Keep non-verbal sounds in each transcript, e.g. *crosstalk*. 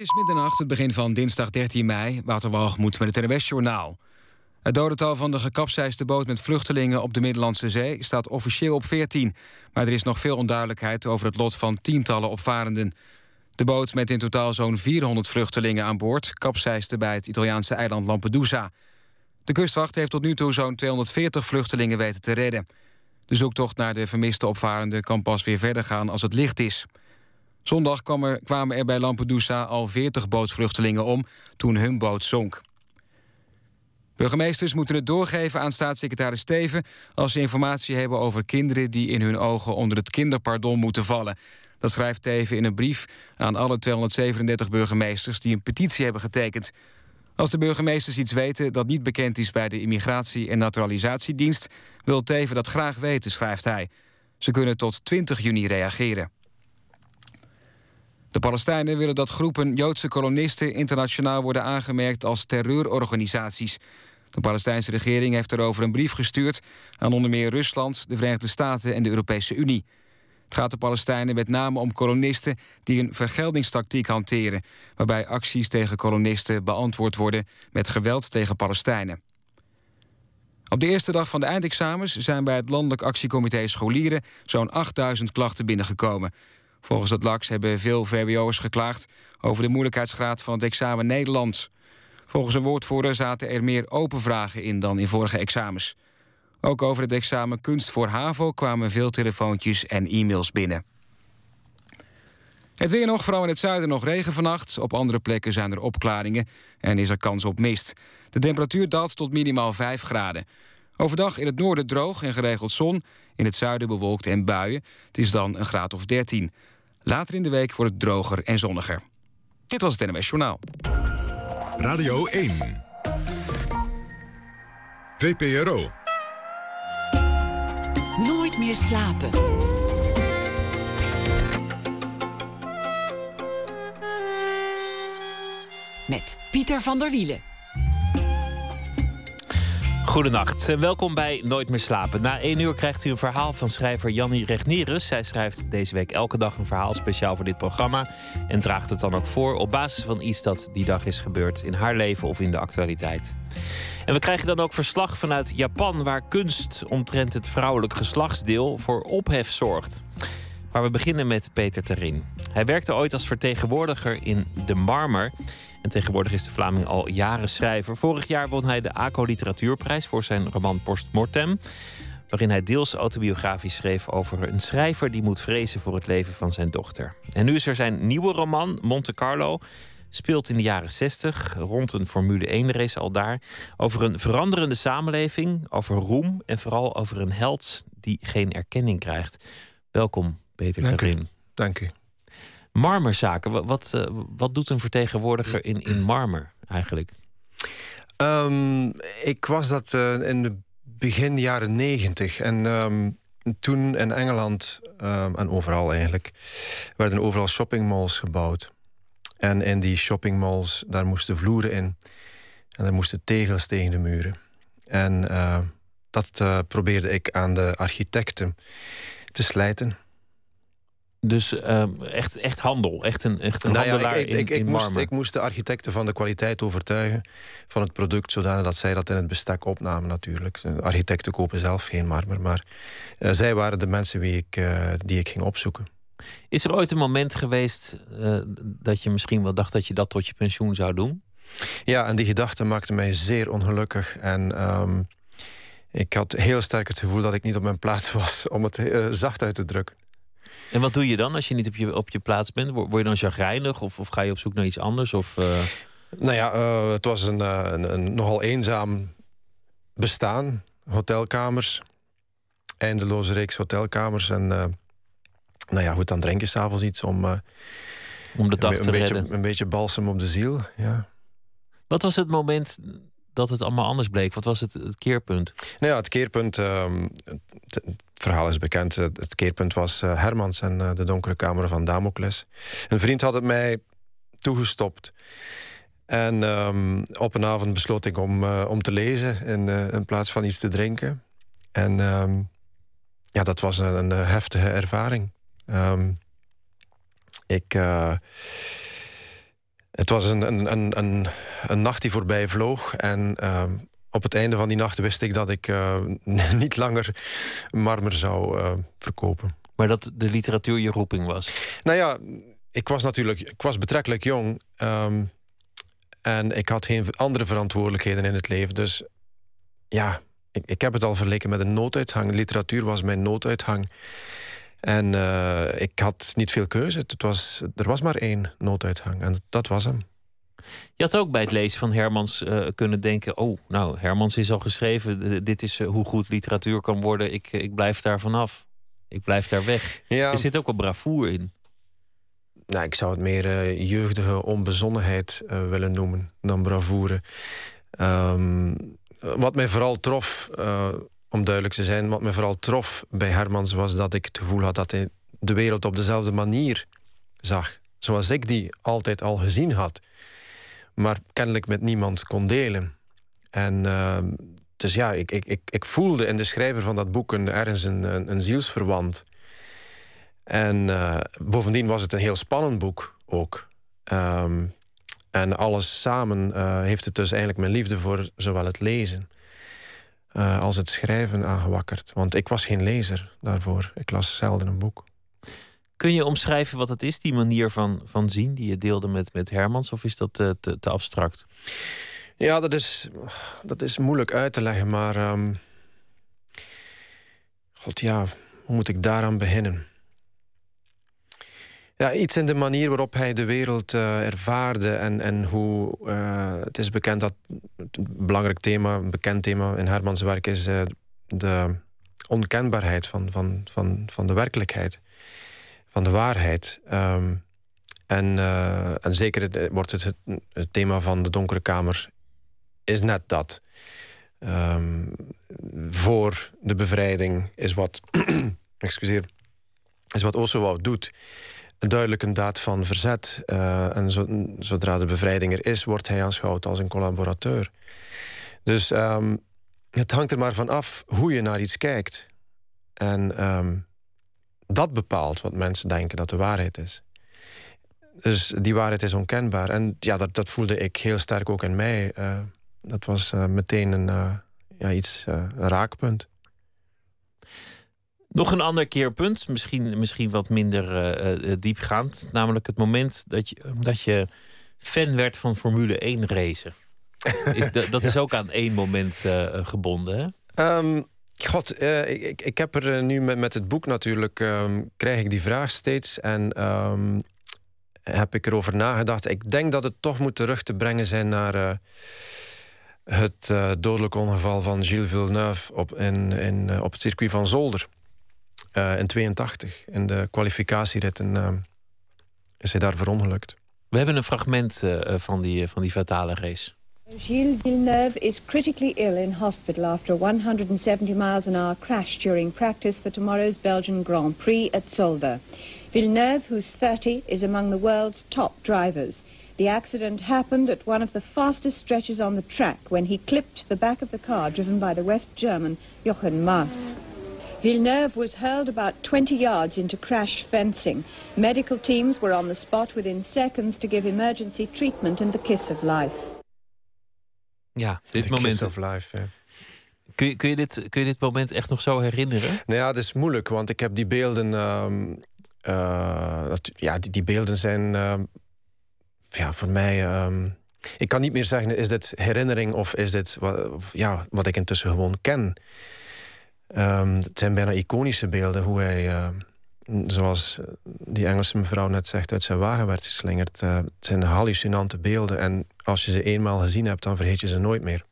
Het is middernacht, het begin van dinsdag 13 mei. Waterwalgemoed met het NWS-journaal. Het dodental van de gekapseisde boot met vluchtelingen op de Middellandse Zee staat officieel op 14. Maar er is nog veel onduidelijkheid over het lot van tientallen opvarenden. De boot met in totaal zo'n 400 vluchtelingen aan boord kapseisde bij het Italiaanse eiland Lampedusa. De kustwacht heeft tot nu toe zo'n 240 vluchtelingen weten te redden. De zoektocht naar de vermiste opvarenden kan pas weer verder gaan als het licht is. Zondag kwamen er bij Lampedusa al 40 bootvluchtelingen om toen hun boot zonk. Burgemeesters moeten het doorgeven aan staatssecretaris Steven... als ze informatie hebben over kinderen die in hun ogen onder het kinderpardon moeten vallen. Dat schrijft Teven in een brief aan alle 237 burgemeesters... die een petitie hebben getekend. Als de burgemeesters iets weten dat niet bekend is bij de Immigratie- en Naturalisatiedienst... wil Teven dat graag weten, schrijft hij. Ze kunnen tot 20 juni reageren. De Palestijnen willen dat groepen Joodse kolonisten internationaal worden aangemerkt als terreurorganisaties. De Palestijnse regering heeft erover een brief gestuurd aan onder meer Rusland, de Verenigde Staten en de Europese Unie. Het gaat de Palestijnen met name om kolonisten die een vergeldingstactiek hanteren, waarbij acties tegen kolonisten beantwoord worden met geweld tegen Palestijnen. Op de eerste dag van de eindexamens zijn bij het Landelijk Actiecomité Scholieren zo'n 8000 klachten binnengekomen. Volgens het LAX hebben veel VWO'ers geklaagd over de moeilijkheidsgraad van het examen Nederlands. Volgens een woordvoerder zaten er meer open vragen in dan in vorige examens. Ook over het examen Kunst voor HAVO kwamen veel telefoontjes en e-mails binnen. Het weer nog, vooral in het zuiden nog regen vannacht. Op andere plekken zijn er opklaringen en is er kans op mist. De temperatuur daalt tot minimaal 5 graden. Overdag in het noorden droog en geregeld zon. In het zuiden bewolkt en buien. Het is dan een graad of 13. Later in de week wordt het droger en zonniger. Dit was het NMS Journaal. Radio 1. VPRO. Nooit meer slapen. Met Pieter van der Wielen. Goedenacht en welkom bij Nooit meer slapen. Na één uur krijgt u een verhaal van schrijver Jannie Regnierus. Zij schrijft deze week elke dag een verhaal speciaal voor dit programma. En draagt het dan ook voor op basis van iets dat die dag is gebeurd in haar leven of in de actualiteit. En we krijgen dan ook verslag vanuit Japan, waar kunst omtrent het vrouwelijk geslachtsdeel voor ophef zorgt. Maar we beginnen met Peter Terin. Hij werkte ooit als vertegenwoordiger in De Marmer. En tegenwoordig is de Vlaming al jaren schrijver. Vorig jaar won hij de ACO Literatuurprijs voor zijn roman Post Mortem. Waarin hij deels autobiografisch schreef over een schrijver die moet vrezen voor het leven van zijn dochter. En nu is er zijn nieuwe roman, Monte Carlo. Speelt in de jaren 60, rond een Formule 1-race al daar. Over een veranderende samenleving, over roem en vooral over een held die geen erkenning krijgt. Welkom, Peter Dank Dank u. Marmerzaken, wat, uh, wat doet een vertegenwoordiger in, in marmer eigenlijk? Um, ik was dat uh, in de begin jaren negentig. En um, toen in Engeland, um, en overal eigenlijk, werden overal shoppingmalls gebouwd. En in die shoppingmalls, daar moesten vloeren in. En daar moesten tegels tegen de muren. En uh, dat probeerde ik aan de architecten te slijten. Dus uh, echt, echt handel, echt een, echt een nou ja, handelaar ik, ik, in, ik, in moest, ik moest de architecten van de kwaliteit overtuigen van het product... zodanig dat zij dat in het bestek opnamen natuurlijk. De architecten kopen zelf geen marmer, maar uh, zij waren de mensen wie ik, uh, die ik ging opzoeken. Is er ooit een moment geweest dat je misschien wel dacht... dat je dat tot je pensioen zou doen? Ja, en die gedachte maakte mij zeer ongelukkig. En um, ik had heel sterk het gevoel dat ik niet op mijn plaats was... om het zacht uit te drukken. En wat doe je dan als je niet op je, op je plaats bent? Word je dan chagrijnig of, of ga je op zoek naar iets anders? Of, uh... Nou ja, uh, het was een, een, een, nogal eenzaam bestaan. Hotelkamers. Eindeloze reeks hotelkamers. En uh, nou ja, goed, dan drink je s'avonds iets om... om de dag een, te een redden. Beetje, een beetje balsem op de ziel, ja. Wat was het moment dat het allemaal anders bleek? Wat was het, het keerpunt? Nou ja, het keerpunt... Um, het, verhaal is bekend. Het keerpunt was uh, Hermans en uh, de donkere kamer van Damocles. Een vriend had het mij toegestopt. En um, op een avond besloot ik om, uh, om te lezen in, in, plaats van iets te drinken. En um, ja, dat was een, een heftige ervaring. ik Het was een, een, een, een, een nacht die voorbij vloog. En ehm, op het einde van die nacht wist ik dat ik uh, *laughs* niet langer marmer zou uh, verkopen. Maar dat de literatuur je roeping was? Nou ja, ik was natuurlijk ik was betrekkelijk jong. Um, en ik had geen andere verantwoordelijkheden in het leven. Dus ja, ik, ik heb het al verleken met een nooduithang. Literatuur was mijn nooduithang. En uh, ik had niet veel keuze. Het was, er was maar één nooduithang. En dat was hem. Je had ook bij het lezen van Hermans uh, kunnen denken: Oh, nou, Hermans is al geschreven. Dit is uh, hoe goed literatuur kan worden. Ik, ik blijf daar vanaf. Ik blijf daar weg. Ja. Er zit ook een bravoure in. Nou, ik zou het meer uh, jeugdige onbezonnenheid willen noemen dan bravoure. Um, wat mij vooral trof, om duidelijk te zijn, wat mij vooral trof bij Hermans was dat ik het gevoel had dat hij de wereld op dezelfde manier zag. Zoals ik die altijd al gezien had maar kennelijk met niemand kon delen. En uh, dus ja, ik, ik, ik, ik, voelde in de schrijver van dat boek een, ergens een, zielsverwant. En uh, bovendien was het een heel spannend boek ook. Um, en alles samen uh, heeft het dus eigenlijk mijn liefde voor zowel het lezen uh, als het schrijven aangewakkerd. Want ik was geen lezer daarvoor. Ik las zelden een boek. Kun je omschrijven wat het is, die manier van, van zien die je deelde met, met Hermans? Of is dat te, te, te abstract? Ja, dat is, dat is moeilijk uit te leggen, maar. Um, God ja, hoe moet ik daaraan beginnen? Ja, iets in de manier waarop hij de wereld uh, ervaarde en, en hoe. Uh, het is bekend dat een belangrijk thema, een bekend thema in Hermans werk is uh, de onkenbaarheid van, van, van, van de werkelijkheid van de waarheid. Ehm, en, en zeker wordt het, het, thema van de donkere kamer is net dat. Um, voor de bevrijding is wat, *clears throat* excuseer, is wat Oswald doet. Duidelijk een daad van verzet. Uh, en zo, zodra de bevrijding er is, wordt hij aanschouwd als een collaborateur. Dus um, het hangt er maar van af hoe je naar iets kijkt. En um, dat bepaalt wat mensen denken dat de waarheid is. Dus die waarheid is onkenbaar. En ja, dat, dat voelde ik heel sterk ook in mij. Uh, dat was uh, meteen een, ja, iets, een raakpunt. Nog een ander keerpunt, misschien, misschien wat minder diepgaand. Namelijk het moment dat je, dat je fan werd van Formule 1 racen. Is, dat, dat *laughs* is ook aan één moment gebonden, hè? Um, God, uh, ik, ik heb er eh, nu met, met het boek natuurlijk, um, krijg ik die vraag steeds. En um, heb ik erover nagedacht. Ik denk dat het toch moet terug te brengen zijn naar het dodelijk ongeval van Gilles Villeneuve op, in, in, op het circuit van Zolder. In 82. In de kwalificatieritten ehm, is hij daar verongelukt. We hebben een fragment van, die, van die fatale race. Gilles Villeneuve is critically ill in hospital after a 170 miles an hour crash during practice for tomorrow's Belgian Grand Prix at Zolder. Villeneuve, who's 30, is among the world's top drivers. The accident happened at one of the fastest stretches on the track when he clipped the back of the car driven by the West German Jochen Maas. Villeneuve was hurled about 20 yards into crash fencing. Medical teams were on the spot within seconds to give emergency treatment and the kiss of life. Ja, dit The moment. of life, Kun je, kun, je dit, kun je dit moment echt nog zo herinneren? Nou ja, het is moeilijk, want ik heb die beelden. Uh, uh, ja, die, die, beelden zijn. Uh, ja, voor mij. Ehm, ik kan niet meer zeggen: is dit herinnering of is dit wat, ja, wat ik intussen gewoon ken? Ehm, het zijn bijna iconische beelden hoe hij zoals die Engelse mevrouw net zegt, uit zijn wagen werd geslingerd. Uh, het zijn hallucinante beelden. En als je ze eenmaal gezien hebt, dan vergeet je ze nooit meer.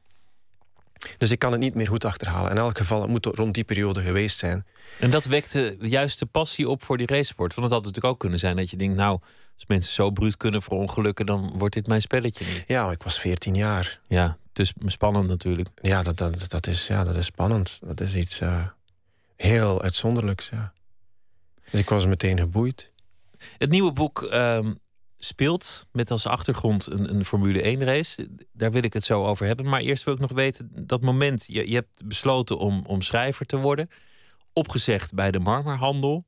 Dus ik kan het niet meer goed achterhalen. In elk geval, het moet rond die periode geweest zijn. En dat wekte juist de passie op voor die racesport. Want het had natuurlijk ook kunnen zijn dat je denkt... nou, als mensen zo bruut kunnen verongelukken... dan wordt dit mijn spelletje niet. Ja, ik was 14 jaar. Ja, dus spannend natuurlijk. Ja, dat, dat, dat, is, ja, dat is spannend. Dat is iets uh, heel uitzonderlijks, ja. Dus ik was meteen geboeid. Het nieuwe boek ehm, speelt met als achtergrond een, een Formule 1 race. Daar wil ik het zo over hebben. Maar eerst wil ik nog weten, dat moment, je, je hebt besloten om, om schrijver te worden. Opgezegd bij de marmerhandel.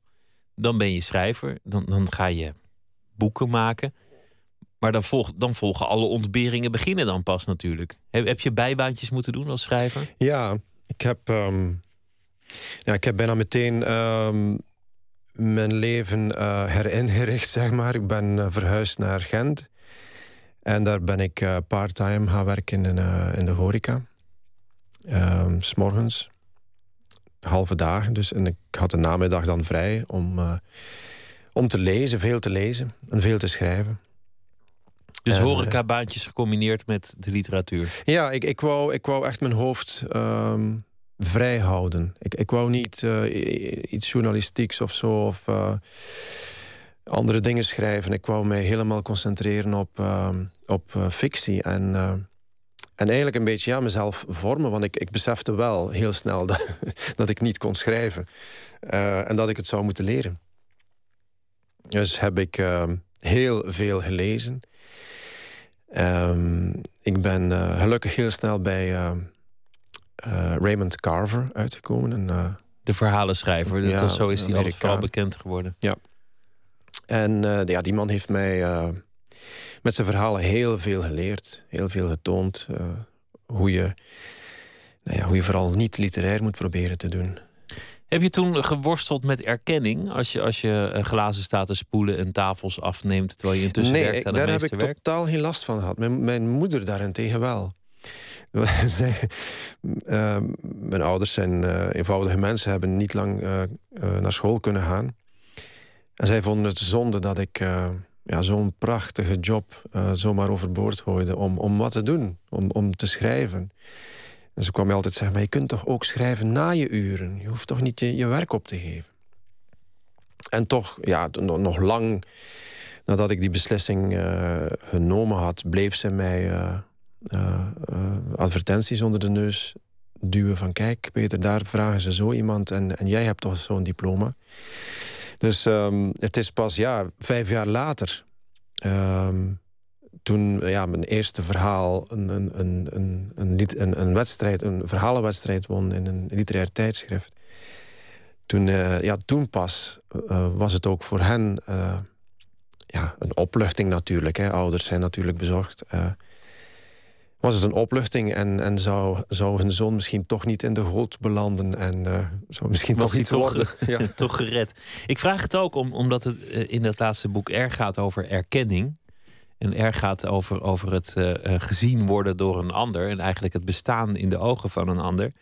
Dan ben je schrijver. Dan, dan ga je boeken maken. Maar dan, volg, dan volgen alle ontberingen beginnen dan pas natuurlijk. Heb, heb je bijbaantjes moeten doen als schrijver? Ja, ik heb, ehm, ja, ik heb bijna meteen ehm, mijn leven uh, heringericht, *laughs* zeg maar. Ik ben uh, verhuisd naar Gent. En daar ben ik uh, part-time gaan werken in, in de horeca. Um, S morgens. Halve dagen dus. En ik had de namiddag dan vrij om, om te lezen, veel te lezen en veel te schrijven. Dus en, horecabaantjes gecombineerd met de literatuur? Ja, ik, ik, wou, ik wou echt mijn hoofd um, vrij houden. Ik, ik wou niet uh, iets journalistieks of zo... of uh, andere dingen schrijven. Ik wou mij helemaal concentreren op, uh, op fictie. En, en eigenlijk een beetje ja, mezelf vormen. Want ik, ik besefte wel heel snel *laughs* dat, dat ik niet kon schrijven. en dat ik het zou moeten leren. Dus heb ik ehm, heel veel gelezen... Um, ik ben uh, gelukkig heel snel bij uh, uh, Raymond Carver uitgekomen. En, de verhalenschrijver, ja, dat, zo is hij altijd vooral bekend geworden. Ja. En ja, die man heeft mij met zijn verhalen heel veel geleerd. Heel veel getoond. hoe, je, nou ja, hoe je vooral niet literair moet proberen te doen. Heb je toen geworsteld met erkenning als je, als je eh, glazen staat te spoelen en tafels afneemt terwijl je intussen nee, werkt aan daar heb ik totaal geen last van gehad. Mijn, mijn moeder daarentegen wel. *laughs* Zij, uh, mijn ouders zijn uh, eenvoudige mensen, hebben niet lang uh, naar school kunnen gaan. En zij vonden het zonde dat ik ja, zo'n prachtige job zomaar overboord gooide om, om wat te doen, om, om te schrijven. En ze kwam mij altijd zeggen, maar je kunt toch ook schrijven na je uren? Je hoeft toch niet je, werk op te geven? En toch, ja, nog lang nadat ik die beslissing uh, genomen had... bleef ze mij uh, uh, advertenties onder de neus duwen van... kijk, Peter, daar vragen ze zo iemand en, en jij hebt toch zo'n diploma. Dus um, het is pas ja, vijf jaar later... Um, toen ja, mijn eerste verhaal een, een, een, een, een, een, wedstrijd, een verhalenwedstrijd won in een literair tijdschrift. Toen, uh, ja, toen pas uh, was het ook voor hen uh, ja, een opluchting natuurlijk. Hè. Ouders zijn natuurlijk bezorgd. was het een opluchting en, en zou, zou hun zoon misschien toch niet in de goot belanden en zou misschien was toch iets toch, worden. ja. *laughs* toch gered. Ik vraag het ook om, omdat het in dat laatste boek erg gaat over erkenning. En er gaat over, over het uh, gezien worden door een ander. En eigenlijk het bestaan in de ogen van een ander.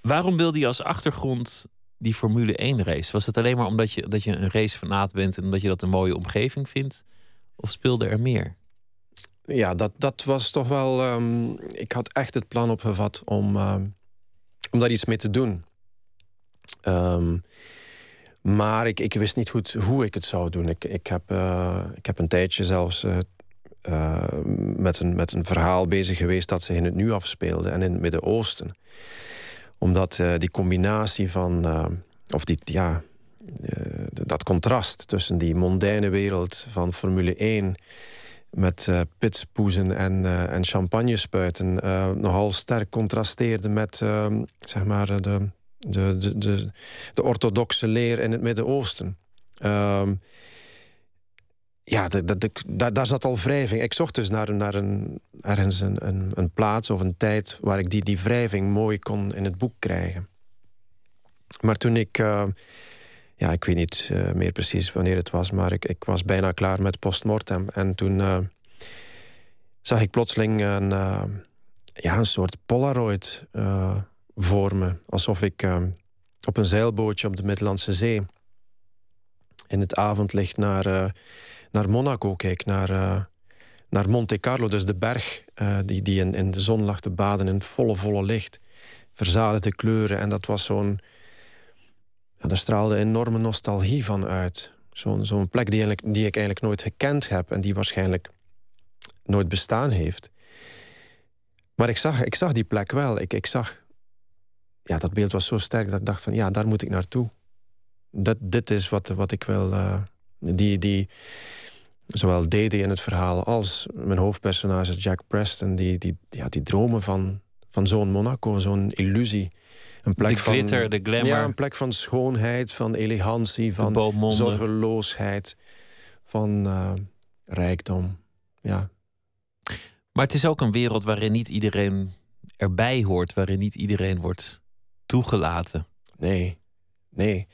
Waarom wilde je als achtergrond die Formule 1 race? Was het alleen maar omdat je, dat je een racefanaat bent en omdat je dat een mooie omgeving vindt? Of speelde er meer? Ja, dat, dat was toch wel. Um, ik had echt het plan opgevat om, um, om daar iets mee te doen. Um, maar ik, ik wist niet goed hoe ik het zou doen. Ik, ik, heb, uh, ik heb een tijdje zelfs uh, uh, met, een, met een verhaal bezig geweest... dat zich in het nu afspeelde en in het Midden-Oosten. Omdat die combinatie van... of die, ja, dat contrast tussen die mondaine wereld van Formule 1 met uh, en, uh, en champagnespuiten uh, nogal sterk contrasteerde met zeg maar de, de, de, de, de orthodoxe leer in het Midden-Oosten. Um, ja, de, de, daar, daar zat al wrijving. Ik zocht dus naar, naar een, ergens een, een, plaats of een tijd... waar ik die, die wrijving mooi kon in het boek krijgen. Maar toen ik... Uh, ja, ik weet niet uh, meer precies wanneer het was... maar ik, ik was bijna klaar met postmortem. En toen uh, zag ik plotseling een, ja, een soort Polaroid voor. Alsof ik uh, op een zeilbootje op de Middellandse Zee... in het avondlicht naar, uh, naar Monaco kijk, naar, uh, naar Monte Carlo. Dus de berg die, die in, in de zon lag te baden in volle, volle licht. Verzadigde kleuren. En dat was zo'n... Daar straalde enorme nostalgie van uit. Zo'n zo'n plek die, die ik eigenlijk nooit gekend heb... en die waarschijnlijk nooit bestaan heeft. Maar ik zag, ik zag die plek wel. Ik, ik zag ja, dat beeld was zo sterk dat ik dacht van ja, daar moet ik naartoe. Dat, dit is wat, wat ik wil. Uh, die, die, zowel Dede in het verhaal als mijn hoofdpersonage Jack Preston, die, die, ja, die dromen van, van zo'n Monaco, zo'n illusie. Een plek de glitter, van, de glamour. Ja, een plek van schoonheid, van elegantie, van zorgeloosheid, van uh, rijkdom. ja. Maar het is ook een wereld waarin niet iedereen erbij hoort, waarin niet iedereen wordt toegelaten. Nee, nee,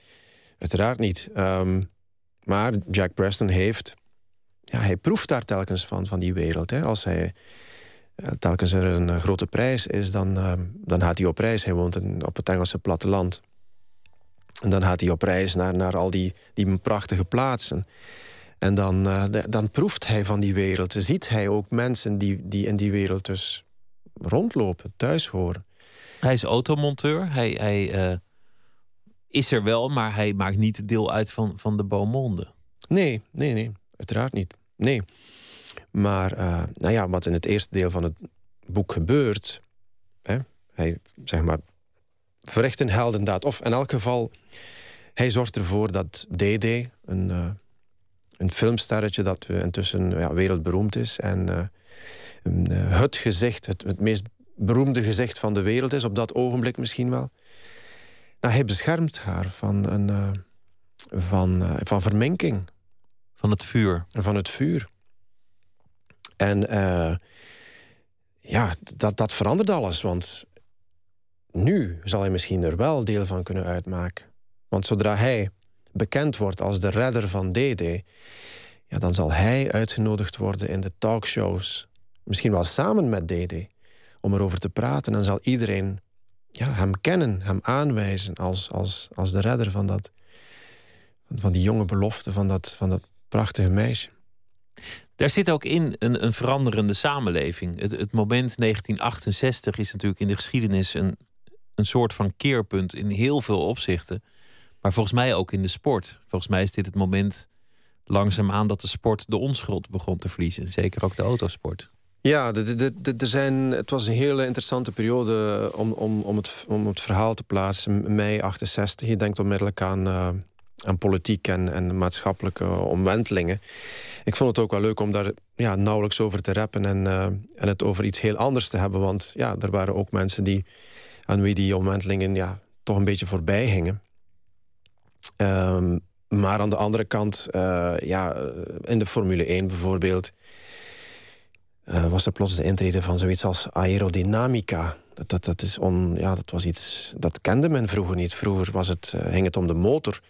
uiteraard niet. Ehm, maar Jack Preston heeft, ja, hij proeft daar telkens van, van die wereld. Hè. Als hij uh, telkens er een grote prijs is, dan, uh, dan gaat hij op reis. Hij woont in, op het Engelse platteland. En dan gaat hij op reis naar, naar al die, die prachtige plaatsen. En dan, uh, dan proeft hij van die wereld. Ziet hij ook mensen die, die in die wereld dus rondlopen, thuis horen. Hij is automonteur. Hij, hij uh, is er wel, maar hij maakt niet deel uit van, van de Beaumonde. Nee, nee, nee. Uiteraard niet. Nee. Maar uh, nou ja, wat in het eerste deel van het boek gebeurt... Hè, hij, zeg maar, verricht een heldendaad. Of in elk geval, hij zorgt ervoor dat DD, een, uh, een filmsterretje dat intussen ja, wereldberoemd is... en het gezicht, het, het, meest beroemde gezicht van de wereld is... op dat ogenblik misschien wel. Nou, hij beschermt haar van, een, uh, van, van verminking. Van het vuur. Van het vuur. En ja, dat, dat verandert alles, want nu zal hij misschien er wel deel van kunnen uitmaken. Want zodra hij bekend wordt als de redder van DD, ja, dan zal hij uitgenodigd worden in de talkshows. Misschien wel samen met DD, om erover te praten. En zal iedereen ja, hem kennen, hem aanwijzen als, als, als de redder van, dat, van die jonge belofte, van dat, van dat prachtige meisje. Daar zit ook in een, een veranderende samenleving. Het, het moment 1968 is natuurlijk in de geschiedenis een een soort van keerpunt in heel veel opzichten. Maar volgens mij ook in de sport. Volgens mij is dit het moment langzaamaan dat de sport de onschuld begon te verliezen. Zeker ook de autosport. Ja, er zijn, het was een hele interessante periode om, om, om, het, om het verhaal te plaatsen. Mei 68, je denkt onmiddellijk aan, uh, aan politiek en, en maatschappelijke omwentelingen. Ik vond het ook wel leuk om daar ja, nauwelijks over te rappen en, uh, en het over iets heel anders te hebben. Want ja, er waren ook mensen die aan wie die omwentelingen ja, toch een beetje voorbij hingen. Um, maar aan de andere kant, uh, ja, in de Formule 1 bijvoorbeeld... Uh, was er plots de intrede van zoiets als aerodynamica. Dat, dat, dat, is on, ja, dat was iets dat kende men vroeger niet. Vroeger was het, uh, het om de motor.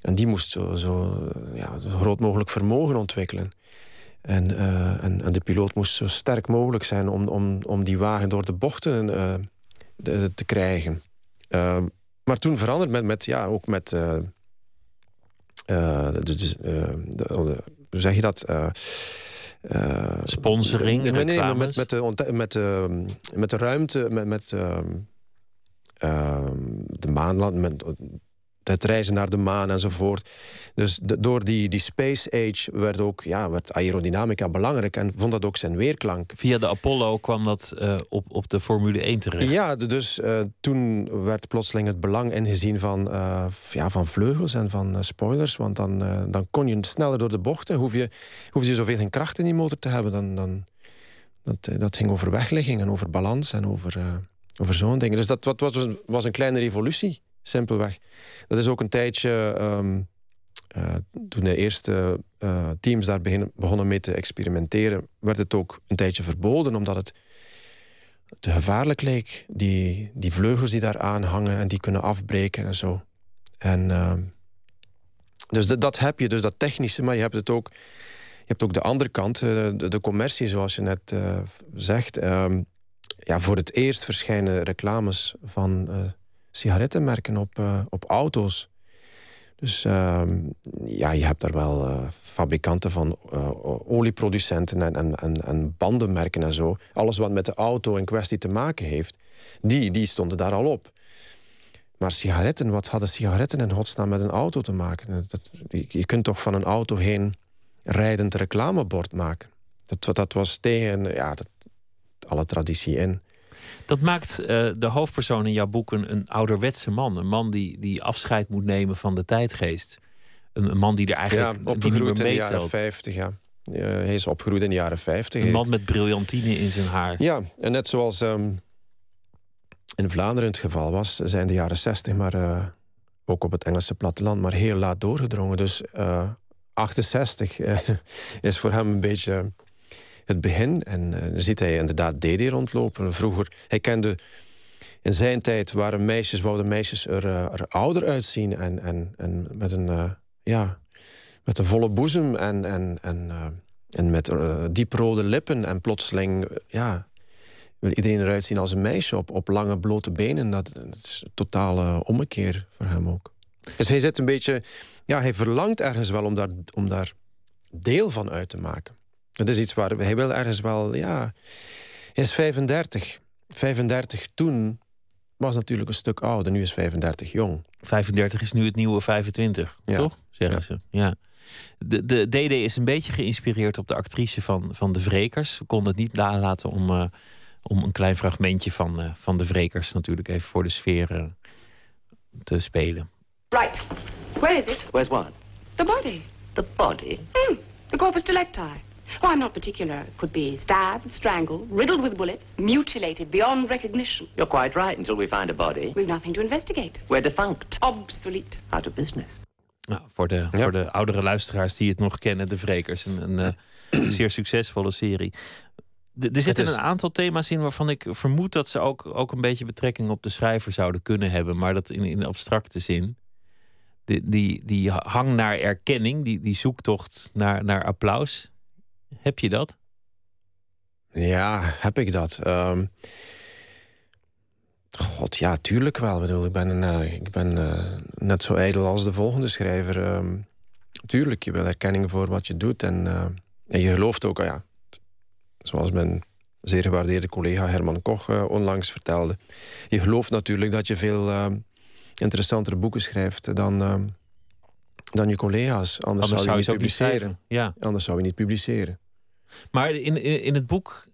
En die moest zo, zo, ja, zo groot mogelijk vermogen ontwikkelen. En, en, en, de piloot moest zo sterk mogelijk zijn om, om, om die wagen door de bochten te krijgen. Maar toen veranderd met, met ja, ook met. De, hoe zeg je dat? Sponsoring, nee, nee, met, met, de, met, de, met de ruimte, met, met de maanland, met het reizen naar de maan enzovoort. Dus door die, die space age werd ook ja, werd aerodynamica belangrijk en vond dat ook zijn weerklank. Via de Apollo kwam dat uh, op, op de Formule 1 terecht. Ja, dus uh, toen werd plotseling het belang ingezien van, uh, ja, van vleugels en van spoilers. Want dan, dan kon je sneller door de bochten. Hoef je, hoef je zoveel geen kracht in die motor te hebben. Dan, dan, dat, dat ging over wegligging en over balans en over, over zo'n dingen. Dus dat wat, was, was een kleine revolutie simpelweg. Dat is ook een tijdje, um, uh, toen de eerste uh, teams daar begonnen mee te experimenteren, werd het ook een tijdje verboden, omdat het te gevaarlijk leek. Die, die vleugels die daar aan hangen en die kunnen afbreken en zo. En, uh, dus dat heb je, dus dat technische, maar je hebt het ook. Je hebt ook de andere kant, de, de commercie, zoals je net zegt. Ehm, ja, voor het eerst verschijnen reclames van sigarettenmerken op, uh, op auto's. Dus uh, ja, je hebt daar wel uh, fabrikanten van uh, olieproducenten en, en, en, en, bandenmerken en zo. Alles wat met de auto in kwestie te maken heeft, die, die stonden daar al op. Maar sigaretten, wat hadden sigaretten in godsnaam met een auto te maken? Dat, je kunt toch van een auto heen rijdend reclamebord maken? Dat, dat was tegen ja, dat, alle traditie in. Dat maakt uh, de hoofdpersoon in jouw boek een, een, ouderwetse man. Een man die, die afscheid moet nemen van de tijdgeest. Een, een man die er eigenlijk ja, opgegroeid in de jaren 50, ja. Uh, hij is opgegroeid in de jaren 50. Een man met briljantine in zijn haar. Ja, en net zoals um, in Vlaanderen het geval was, zijn de jaren 60 maar uh, ook op het Engelse platteland maar heel laat doorgedrongen. Dus 68 *laughs* is voor hem een beetje het begin. En uh, dan ziet hij inderdaad Dede rondlopen. Vroeger, hij kende... In zijn tijd waren meisjes, wouden meisjes er, er ouder uitzien. En, en, en met, een, ja, met een volle boezem en, en, en, en met dieprode lippen. En plotseling, ja, wil iedereen eruit zien als een meisje op, op lange blote benen. Dat, is een totale ommekeer voor hem ook. Dus hij zit een beetje... Ja, hij verlangt ergens wel om daar, om daar deel van uit te maken. Dat is iets waar hij wil ergens wel... Ja, hij is 35. 35 toen was natuurlijk een stuk ouder. Nu is 35 jong. 35 is nu het nieuwe 25, ja. toch? Zeggen ze. Ja. De, de DD is een beetje geïnspireerd op de actrice van, van De Vrekers. We konden het niet nalaten om... Uh, om een klein fragmentje van, uh, van de wrekers natuurlijk even voor de sfeer uh, te spelen. Right. Where is it? Where's what? The body. The body? Mm, the corpus delicti. Oh, I'm not particular. It could be stabbed, strangled, riddled with bullets, mutilated beyond recognition. You're quite right until we find a body. We've nothing to investigate. We're defunct. Obsolete. Out of business. Nou, voor, de, voor de oudere luisteraars die het nog kennen, De Vrekers. Een, een uh, zeer succesvolle serie er zitten een aantal thema's in waarvan ik vermoed dat ze ook, ook een beetje betrekking op de schrijver zouden kunnen hebben, maar dat in, in abstracte zin. Die, die, die hang naar erkenning, die, die zoektocht naar, naar applaus. Heb je dat? Ja, heb ik dat. Ehm, God, ja, tuurlijk wel. Ik, ben, ik ben uh, net zo ijdel als de volgende schrijver. Um, tuurlijk, je wil erkenning voor wat je doet. En, uh, en je gelooft ook, oh ja, zoals mijn zeer gewaardeerde collega Herman Koch onlangs vertelde. Je gelooft natuurlijk dat je veel interessantere boeken schrijft dan, uh, dan je collega's. Anders, Anders zou je, niet publiceren. ja. Anders zou je niet publiceren. Maar in, in, in het boek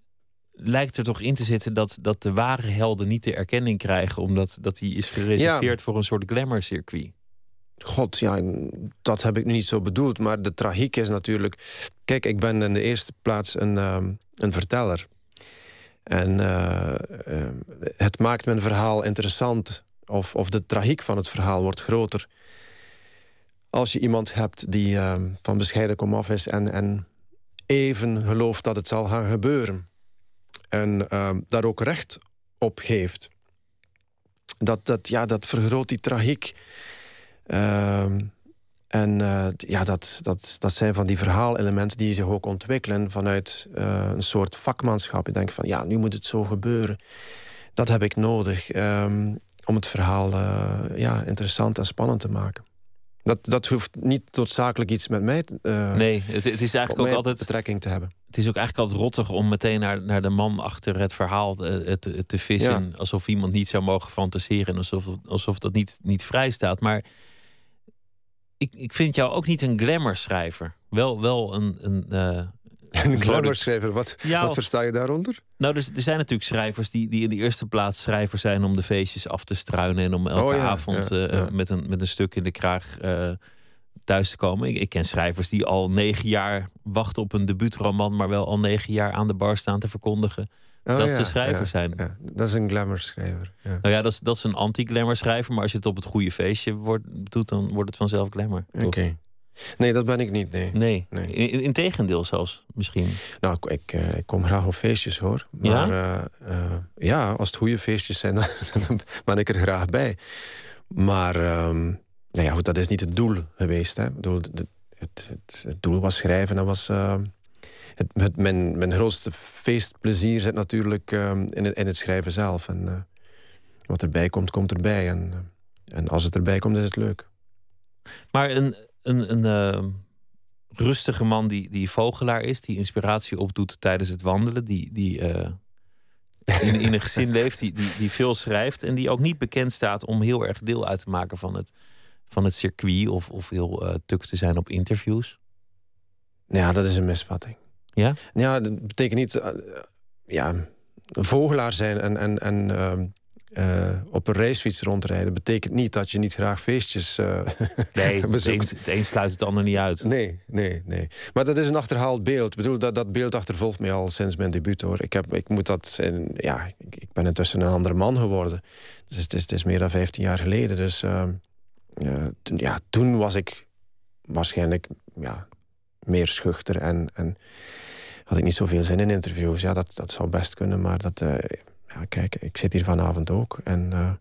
lijkt er toch in te zitten dat, dat de ware helden niet de erkenning krijgen, omdat dat die is gereserveerd voor een soort glamour-circuit. God, ja, dat heb ik niet zo bedoeld. Maar de tragiek is natuurlijk. Kijk, ik ben in de eerste plaats een, ehm, een verteller. En uh, uh, het maakt mijn verhaal interessant. Of, of de tragiek van het verhaal wordt groter. Als je iemand hebt die uh, van bescheiden komaf is en, en even gelooft dat het zal gaan gebeuren. En ehm, daar ook recht op geeft. Dat, dat, ja, dat vergroot die tragiek. Ehm, en uh, ja, dat, dat, dat zijn van die verhaalelementen die zich ook ontwikkelen vanuit uh, een soort vakmanschap. Je denkt van ja, nu moet het zo gebeuren. Dat heb ik nodig om het verhaal uh, ja, interessant en spannend te maken. Dat, dat hoeft niet noodzakelijk iets met mij Nee, het, het, is eigenlijk ook altijd betrekking te hebben. Het is ook eigenlijk altijd rottig om meteen naar, naar de man achter het verhaal te, te, te vissen. Ja. Alsof iemand niet zou mogen fantaseren. Alsof, alsof dat niet, niet vrij staat. Maar ik, ik vind jou ook niet een glamour-schrijver. Wel, wel een. een uh, een glamour-schrijver, wat, wat versta je daaronder? Nou, dus, er zijn natuurlijk schrijvers die, die in de eerste plaats schrijver zijn om de feestjes af te struinen en om elke oh avond uh, Met, een, met een stuk in de kraag uh, thuis te komen. Ik, ik, ken schrijvers die al negen jaar wachten op een debuutroman, maar wel al negen jaar aan de bar staan te verkondigen Oh, dat ze schrijver zijn. Dat is een glamour schrijver. Nou ja, dat is, dat is een anti-glamour schrijver. Maar als je het op het goede feestje wordt, doet, dan wordt het vanzelf glamour. Oké. Nee, dat ben ik niet. Nee. nee. nee. In, in, tegendeel zelfs, misschien. Nou, ik, uh, ik kom graag op feestjes hoor. Maar ja, uh, uh, ja als het goede feestjes zijn, *laughs* dan, ben ik er graag bij. Maar um, nou ja, goed, dat is niet het doel geweest. Hè. Bedoel, het, het, het, doel was schrijven. Dat was ehm, het, het, mijn, mijn grootste feestplezier zit natuurlijk ehm, in, het, in het schrijven zelf. En uh, wat erbij komt, komt erbij. En, uh, en als het erbij komt, is het leuk. Maar een, een, een uh, rustige man die, die vogelaar is, die inspiratie opdoet tijdens het wandelen, die, die in, in een gezin leeft, die, die, die veel schrijft en die ook niet bekend staat om heel erg deel uit te maken van het, van het circuit of, of heel tuk te zijn op interviews. Ja, dat is een misvatting. Ja? Ja, dat betekent niet... Uh, ja, vogelaar zijn en, en, en uh, op een racefiets rondrijden... betekent niet dat je niet graag feestjes uh, *laughs* Nee, *laughs* het een, het een sluit het ander niet uit. Nee, nee, nee. Maar dat is een achterhaald beeld. Ik bedoel, dat, dat beeld achtervolgt mij al sinds mijn debuut, hoor. Ik, heb, ik moet dat... Ja, ik ben intussen een andere man geworden. Dus het is, het is meer dan 15 jaar geleden. Dus uh, ja, toen was ik waarschijnlijk... Ja, meer schuchter en, en had ik niet zoveel zin in interviews. Ja, dat, dat zou best kunnen, maar dat, eh, ja, kijk, ik zit hier vanavond ook. En, eh,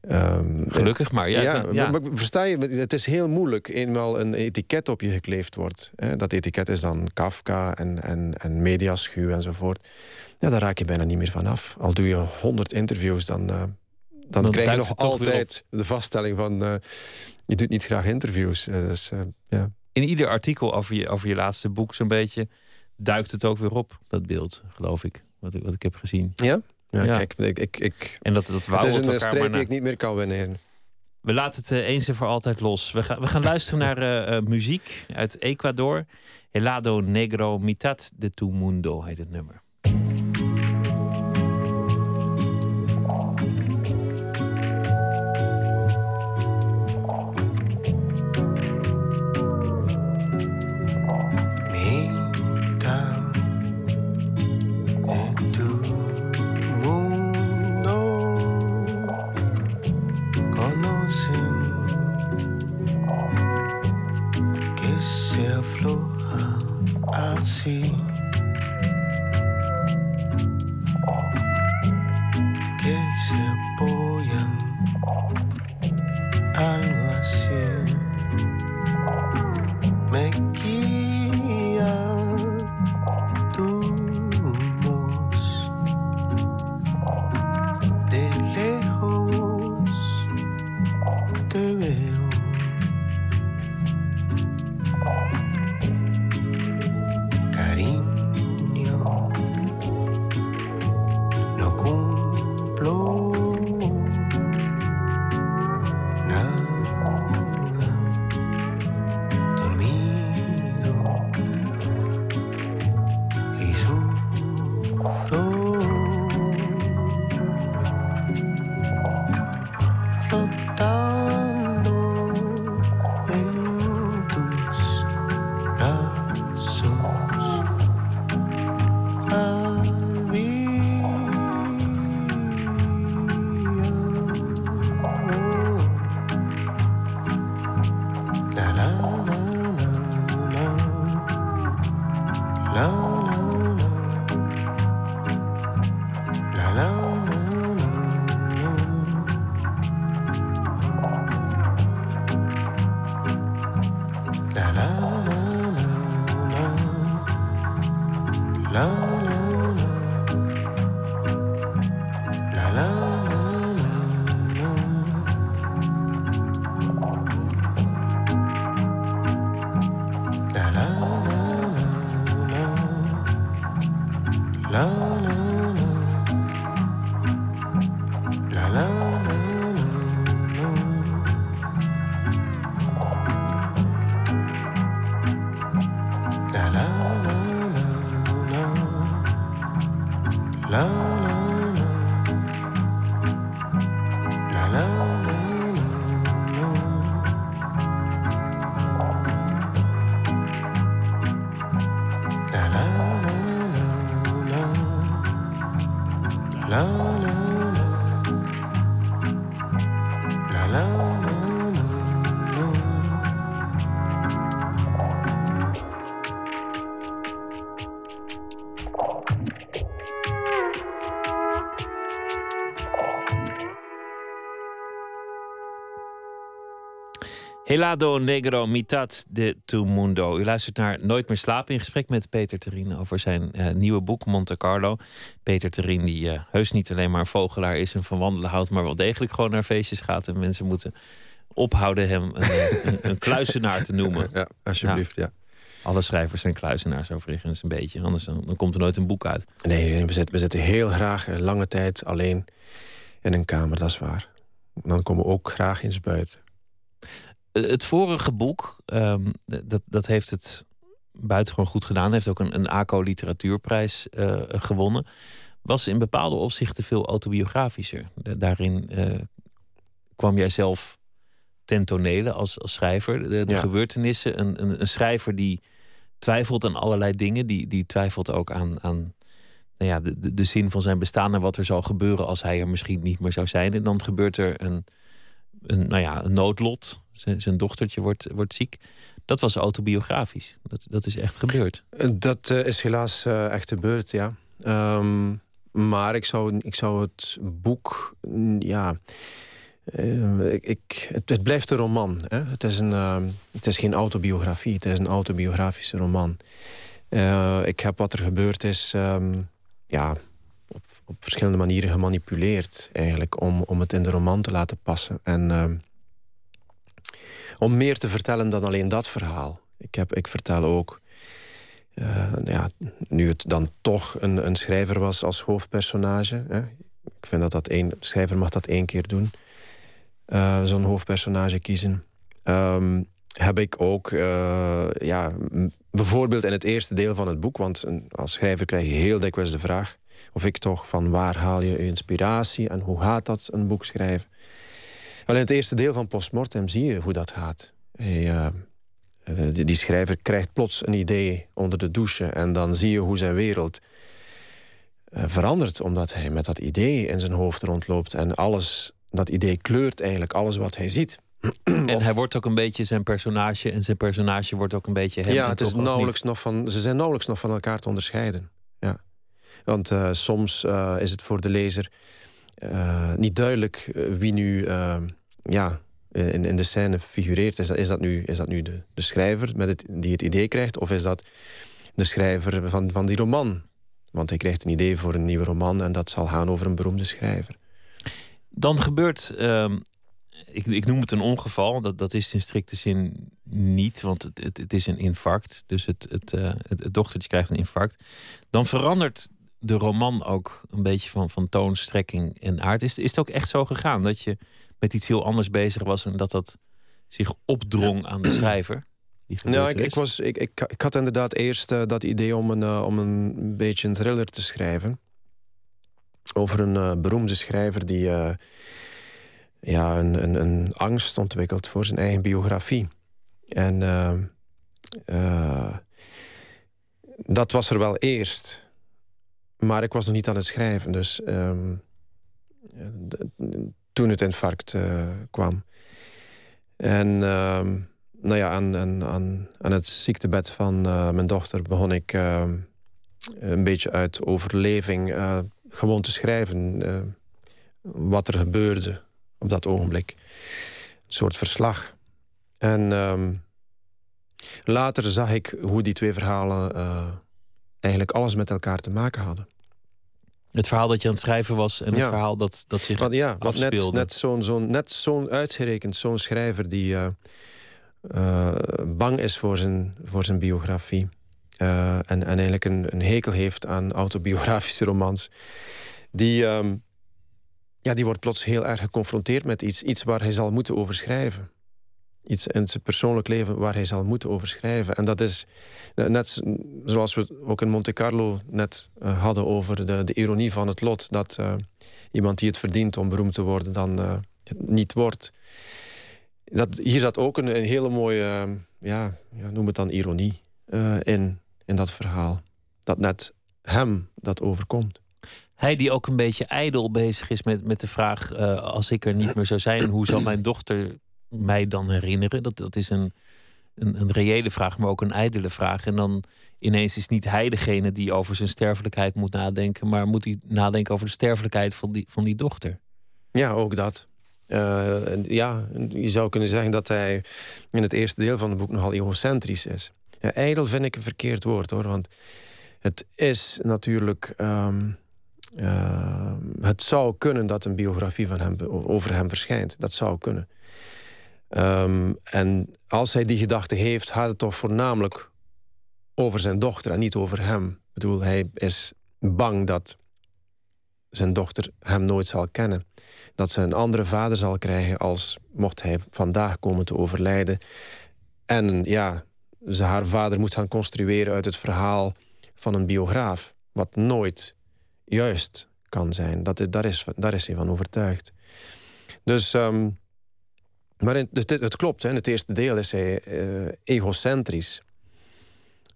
ehm, Gelukkig maar. Ja, ja, ja. maar versta je, het is heel moeilijk eenmaal een etiket op je gekleefd wordt. Hè. Dat etiket is dan Kafka en, en, en mediaschuw enzovoort. Ja, daar raak je bijna niet meer van af. Al doe je honderd interviews, dan, eh, dan, Dan krijg je nog altijd de vaststelling van... eh, je doet niet graag interviews. Dus, eh, ja. In ieder artikel over je, over je laatste boek, zo'n beetje, duikt het ook weer op, dat beeld, geloof ik. Wat ik, wat ik heb gezien. Ja? Ja, Ja. kijk, ik, ik, ik, En dat, dat het is een elkaar strijd maar die na. ik niet meer kan winnen. We laten het eh, eens en voor altijd los. We gaan, we gaan luisteren naar eh, eh, muziek uit Ecuador. Helado Negro Mitad de tu Mundo heet het nummer. see. Helado Negro Mitad de tu Mundo. U luistert naar Nooit meer slapen in gesprek met Peter Terien over zijn eh, nieuwe boek Monte Carlo. Peter Terien die eh, heus niet alleen maar een vogelaar is en van wandelen houdt, maar wel degelijk gewoon naar feestjes gaat. En mensen moeten ophouden hem een, eh, *laughs* een, een kluizenaar te noemen. Ja, alsjeblieft, ja. Alle schrijvers zijn kluizenaars overigens een beetje, anders dan, dan komt er nooit een boek uit. Nee, we zitten, we zitten heel graag lange tijd alleen in een kamer, dat is waar. Dan komen we ook graag eens buiten. Het vorige boek, ehm, dat, dat heeft het buitengewoon goed gedaan. Heeft ook een, een ACO Literatuurprijs eh, gewonnen. Was in bepaalde opzichten veel autobiografischer. Da- Daarin eh, kwam jij zelf ten tonele als, als schrijver. De, de Ja. gebeurtenissen. Een, een, een schrijver die twijfelt aan allerlei dingen. Die, die twijfelt ook aan, aan nou ja, de, de, de zin van zijn bestaan en wat er zal gebeuren als hij er misschien niet meer zou zijn. En dan gebeurt er een, een, nou ja, een noodlot. Zijn, dochtertje wordt, wordt ziek. Dat was autobiografisch. Dat, dat is echt gebeurd. Dat uh, is helaas uh, echt gebeurd, ja. Um, maar ik zou, ik zou het boek, ja. Uh, ik, het, het, blijft een roman. Hè? Het, is een, het is geen autobiografie, het is een autobiografische roman. ik heb wat er gebeurd is, um, ja, op, op, verschillende manieren gemanipuleerd, eigenlijk, om, om het in de roman te laten passen. En ehm, om meer te vertellen dan alleen dat verhaal. Ik, heb, ik vertel ook, uh, ja, nu het dan toch een, een schrijver was als hoofdpersonage. Hè. Ik vind dat dat één, schrijver mag dat één keer doen. Uh, Zo'n hoofdpersonage kiezen. Um, heb ik ook, uh, ja, bijvoorbeeld in het eerste deel van het boek, want als schrijver krijg je heel dikwijls de vraag, of ik toch, van waar haal je je inspiratie en hoe gaat dat een boek schrijven? Wel, in het eerste deel van Postmortem zie je hoe dat gaat. Hij, uh, die, die, schrijver krijgt plots een idee onder de douche... en dan zie je hoe zijn wereld uh, verandert... omdat hij met dat idee in zijn hoofd rondloopt... en alles, dat idee kleurt eigenlijk alles wat hij ziet. En hij wordt ook een beetje zijn personage... en zijn personage wordt ook een beetje hem. Ja, het is nauwelijks nog van, ze zijn nauwelijks nog van elkaar te onderscheiden. Ja. Want uh, soms is het voor de lezer... niet duidelijk wie nu ja, in, in de scène figureert. Is dat, nu, is dat nu de, de schrijver met het, die het idee krijgt? Of is dat de schrijver van, van die roman? Want hij krijgt een idee voor een nieuwe roman... en dat zal gaan over een beroemde schrijver. Dan gebeurt... Uh, ik, ik, noem het een ongeval. Dat, dat is in strikte zin niet, want het, het, het is een infarct. Dus het, het, uh, het, het dochtertje krijgt een infarct. Dan verandert de roman ook een beetje van, van toon, strekking en aard. Is, is het ook echt zo gegaan dat je met iets heel anders bezig was en dat dat zich opdrong aan de schrijver? Ja, ik, ik, was, ik, ik, ik had inderdaad eerst uh, dat idee om een, uh, om een beetje een thriller te schrijven. Over een uh, beroemde schrijver die ja, een, een, een, angst ontwikkelt voor zijn eigen biografie. En dat was er wel eerst. Maar ik was nog niet aan het schrijven. Dus um, toen het infarct uh, kwam. En uh, nou ja, aan, aan, aan, het ziektebed van uh, mijn dochter begon ik uh, een beetje uit overleving gewoon te schrijven. wat er gebeurde op dat ogenblik. Een soort verslag. En ehm, later zag ik hoe die twee verhalen eigenlijk alles met elkaar te maken hadden. Het verhaal dat je aan het schrijven was en het verhaal dat, dat zich wat, ja, net, net zo'n zo'n net zo'n uitgerekend, zo'n schrijver die uh, uh, bang is voor zijn, voor zijn biografie. Uh, en, en eigenlijk een, een hekel heeft aan autobiografische romans. Die, um, ja, die wordt plots heel erg geconfronteerd met iets, iets waar hij zal moeten over schrijven iets in zijn persoonlijk leven waar hij zal moeten over schrijven. En dat is net zoals we ook in Monte Carlo net uh, hadden over de, de, ironie van het lot. Dat uh, iemand die het verdient om beroemd te worden dan niet wordt. Dat, hier zat ook een, een hele mooie, ja, ja, noem het dan ironie, in, in dat verhaal. Dat net hem dat overkomt. Hij die ook een beetje ijdel bezig is met, met de vraag... als ik er niet meer zou zijn, hoe zal mijn dochter mij dan herinneren? Dat, dat is een, een, een reële vraag, maar ook een ijdele vraag. En dan ineens is niet hij degene die over zijn sterfelijkheid moet nadenken, maar moet hij nadenken over de sterfelijkheid van die, van die dochter. Ja, ook dat. Uh, ja, je zou kunnen zeggen dat hij in het eerste deel van het boek nogal egocentrisch is. Ja, ijdel vind ik een verkeerd woord hoor, want het is natuurlijk. Um, uh, het zou kunnen dat een biografie van hem, over hem verschijnt. Dat zou kunnen. Um, en als hij die gedachte heeft, gaat het toch voornamelijk over zijn dochter en niet over hem. Ik bedoel, hij is bang dat zijn dochter hem nooit zal kennen. Dat ze een andere vader zal krijgen als mocht hij vandaag komen te overlijden. En ja, ze haar vader moet gaan construeren uit het verhaal van een biograaf. Wat nooit juist kan zijn. Dat, daar, is, daar is hij van overtuigd. Dus um, maar in, het, het, klopt, hè. in het eerste deel is hij uh, egocentrisch.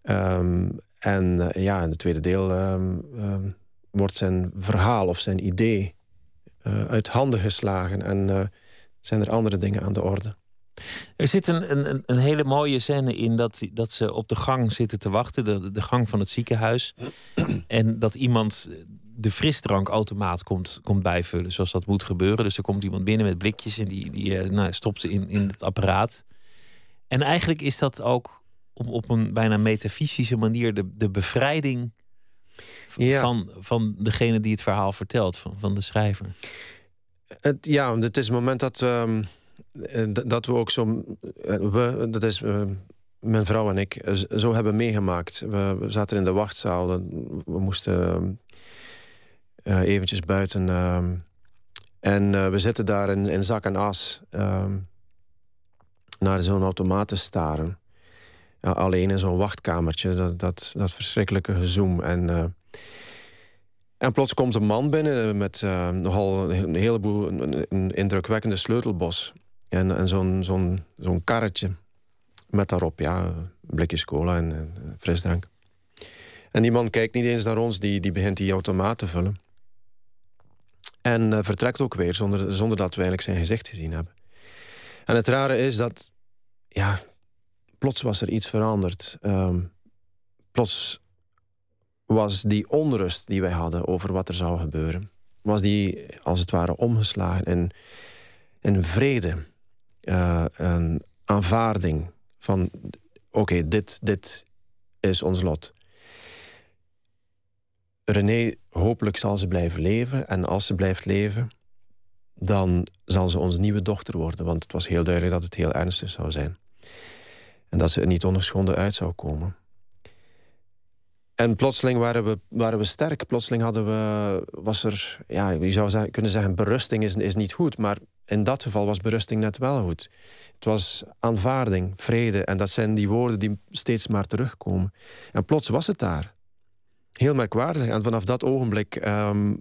Um, en uh, ja, in het tweede deel um, um, wordt zijn verhaal of zijn idee uh, uit handen geslagen. En zijn er andere dingen aan de orde. Er zit een, een, een hele mooie scène in dat, dat ze op de gang zitten te wachten, de, de gang van het ziekenhuis. en dat iemand de frisdrankautomaat komt, komt bijvullen, zoals dat moet gebeuren. Dus er komt iemand binnen met blikjes en die, die eh, nou, stopt ze in, in het apparaat. En eigenlijk is dat ook op, op een bijna metafysische manier de, de bevrijding van, van degene die het verhaal vertelt, van, van de schrijver. Het, ja, het is het moment dat, um, dat we ook zo. Eh, we, dat is uh, mijn vrouw en ik, zo hebben meegemaakt. We, we zaten in de wachtzaal. We moesten uh, eventjes buiten. Uh, en we zitten daar in, in zak en as uh, naar zo'n automaat te staren. alleen in zo'n wachtkamertje, dat, dat, dat verschrikkelijke gezoom. En en plots komt een man binnen eh, met nogal een heleboel, een, indrukwekkende sleutelbos. En, en zo'n zo'n zo'n karretje met daarop ja, blikjes cola en, en, frisdrank. En die man kijkt niet eens naar ons, die, die begint die automaat te vullen. En uh, vertrekt ook weer, zonder, zonder dat we eigenlijk zijn gezicht gezien hebben. En het rare is dat, ja, plots was er iets veranderd. Um, plots was die onrust die wij hadden over wat er zou gebeuren, was die als het ware omgeslagen in, in vrede, uh, een aanvaarding van oké, dit, dit is ons lot. René, hopelijk zal ze blijven leven. En als ze blijft leven, dan zal ze onze nieuwe dochter worden. Want het was heel duidelijk dat het heel ernstig zou zijn. En dat ze er niet ongeschonden uit zou komen. En plotseling waren we, waren we sterk. Plotseling hadden we, was er, ja, je zou kunnen zeggen, berusting is, is niet goed. Maar in dat geval was berusting net wel goed. Het was aanvaarding, vrede. En dat zijn die woorden die steeds maar terugkomen. En plots was het daar. Heel merkwaardig. En vanaf dat ogenblik ehm,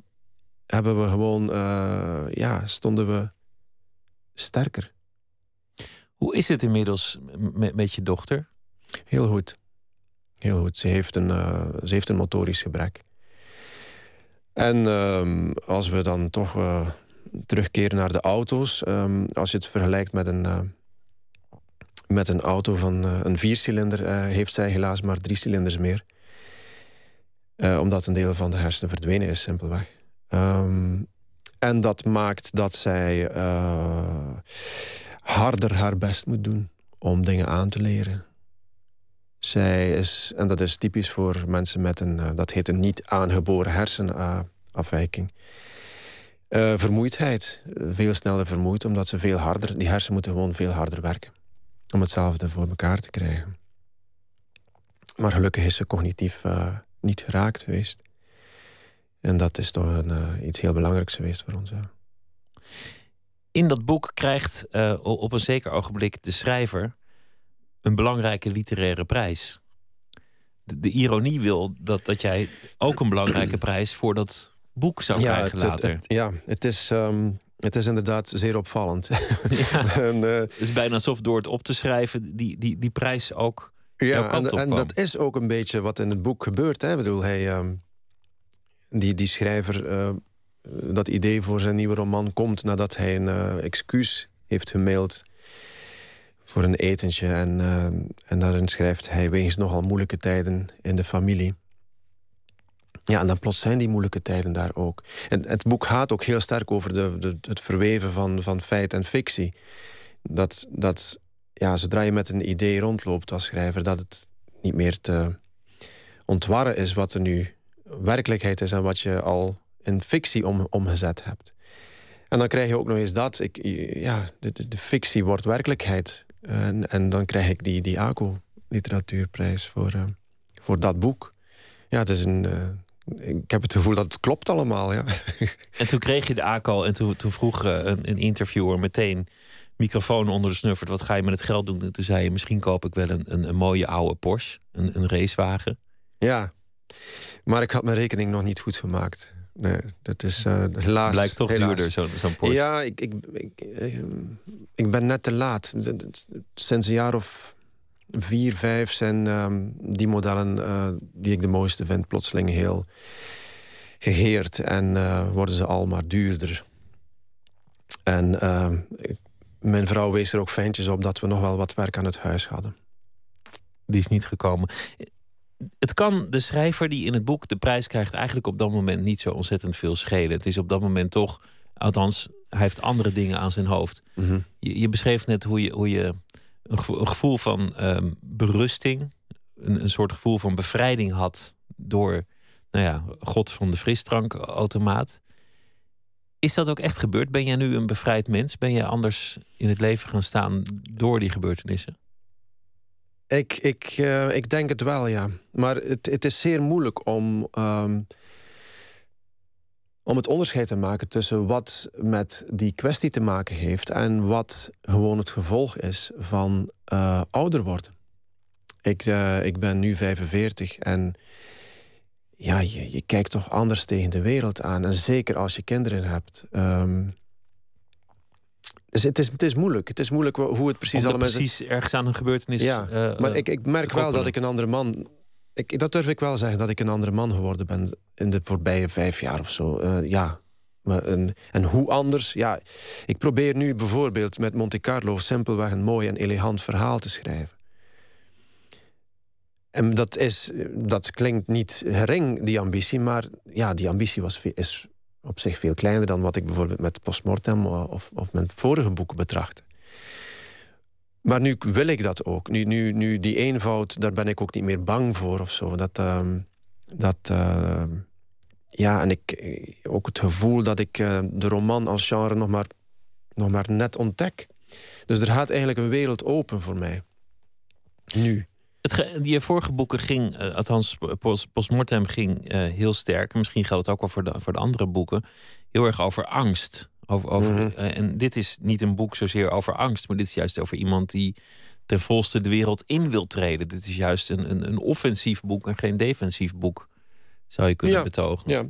hebben we gewoon, uh, ja, stonden we sterker. Hoe is het inmiddels met, met je dochter? Heel goed. Heel goed. Ze heeft een, uh, ze heeft een motorisch gebrek. En uh, als we dan toch uh, terugkeren naar de auto's. Um, als je het vergelijkt met een, uh, met een auto van een viercilinder... heeft zij helaas maar drie cilinders meer. Omdat een deel van de hersenen verdwenen is, simpelweg. Um, en dat maakt dat zij harder haar best moet doen om dingen aan te leren. Zij is, en dat is typisch voor mensen met een, uh, dat heet een niet aangeboren hersenafwijking. Vermoeidheid. Veel sneller vermoeid, omdat ze veel harder, die hersenen moeten gewoon veel harder werken. Om hetzelfde voor elkaar te krijgen. Maar gelukkig is ze cognitief niet geraakt geweest. En dat is toch een, iets heel belangrijks geweest voor ons. Ja. In dat boek krijgt op een zeker ogenblik de schrijver een belangrijke literaire prijs. De, de, ironie wil dat, dat jij ook een belangrijke *clears throat* prijs voor dat boek zou krijgen het, later. Het, ja, het is, um, het is inderdaad zeer opvallend. Ja, *laughs* en, uh, het is bijna alsof door het op te schrijven die, die, die prijs ook. Ja, en, en, dat is ook een beetje wat in het boek gebeurt. Hè? Ik bedoel, hij, um, die, die schrijver, uh, dat idee voor zijn nieuwe roman komt nadat hij een uh, excuus heeft gemaild voor een etentje. En, uh, en daarin schrijft hij wegens nogal moeilijke tijden in de familie. Ja, en dan plots zijn die moeilijke tijden daar ook. En het boek gaat ook heel sterk over de, de, het verweven van, van feit en fictie. Dat, dat ja, zodra je met een idee rondloopt als schrijver... dat het niet meer te ontwarren is wat er nu werkelijkheid is... en wat je al in fictie om, omgezet hebt. En dan krijg je ook nog eens dat. Ik, ja, de, fictie wordt werkelijkheid. En, en dan krijg ik die, die ACO-literatuurprijs voor, uh, voor dat boek. Ja, het is een... Uh, ik heb het gevoel dat het klopt allemaal, ja. En toen kreeg je de ACO en toen, toen vroeg uh, een, een, interviewer meteen... microfoon onder de snuffert, wat ga je met het geld doen? En toen zei je, misschien koop ik wel een, een, een mooie oude Porsche, een, een racewagen. Ja, maar ik had mijn rekening nog niet goed gemaakt. Nee, dat is uh, helaas... Blijkt toch helaas. duurder, zo'n zo Porsche. Ja, ik, ik, ik, ik, ben net te laat. Sinds een jaar of vier, vijf zijn um, die modellen uh, die ik de mooiste vind... plotseling heel geheerd en uh, worden ze al maar duurder. En ik, mijn vrouw wees er ook fijntjes op dat we nog wel wat werk aan het huis hadden. Die is niet gekomen. Het kan de schrijver die in het boek de prijs krijgt, eigenlijk op dat moment niet zo ontzettend veel schelen. Het is op dat moment toch, althans, hij heeft andere dingen aan zijn hoofd. Mhm. je, je beschreef net hoe je, hoe je een gevoel van ehm, berusting, een, een soort gevoel van bevrijding had door, nou ja, God van de frisdrankautomaat. Is dat ook echt gebeurd? Ben jij nu een bevrijd mens? Ben je anders in het leven gaan staan door die gebeurtenissen? Ik, ik, eh, ik denk het wel, ja. Maar het, het is zeer moeilijk om, ehm, om het onderscheid te maken tussen wat met die kwestie te maken heeft en wat gewoon het gevolg is van eh, ouder worden. Ik, eh, ik ben nu 45 en ja, je, je kijkt toch anders tegen de wereld aan. En zeker als je kinderen hebt. Ehm, dus het is, het is moeilijk. Het is moeilijk hoe het precies allemaal precies ergens aan een gebeurtenis. Ja, eh, maar ik, ik merk wel dat ik een andere man... Ik, dat durf ik wel zeggen, dat ik een andere man geworden ben... in de voorbije vijf jaar of zo. Eh, ja. Maar een, en hoe anders? Ja, ik probeer nu bijvoorbeeld met Monte Carlo... simpelweg een mooi en elegant verhaal te schrijven. En dat, is, dat klinkt niet gering, die ambitie... maar ja, die ambitie was, is op zich veel kleiner... dan wat ik bijvoorbeeld met Postmortem of, of mijn vorige boeken betrachtte. Maar nu wil ik dat ook. Nu, nu, nu die eenvoud, daar ben ik ook niet meer bang voor of zo. Dat, ehm, dat ehm, ja, en ik eh, ook het gevoel dat ik eh, de roman als genre nog maar, nog maar net ontdek. Dus er gaat eigenlijk een wereld open voor mij. Nu. Het je vorige boeken ging, eh, althans post, Postmortem ging eh, heel sterk. Misschien geldt het ook wel voor de, voor de andere boeken. Heel erg over angst. Over, over, Mhm. eh, en dit is niet een boek zozeer over angst, maar dit is juist over iemand die ten volste de wereld in wil treden. Dit is juist een, een, een offensief boek en geen defensief boek, zou je kunnen Ja. betogen. Ja.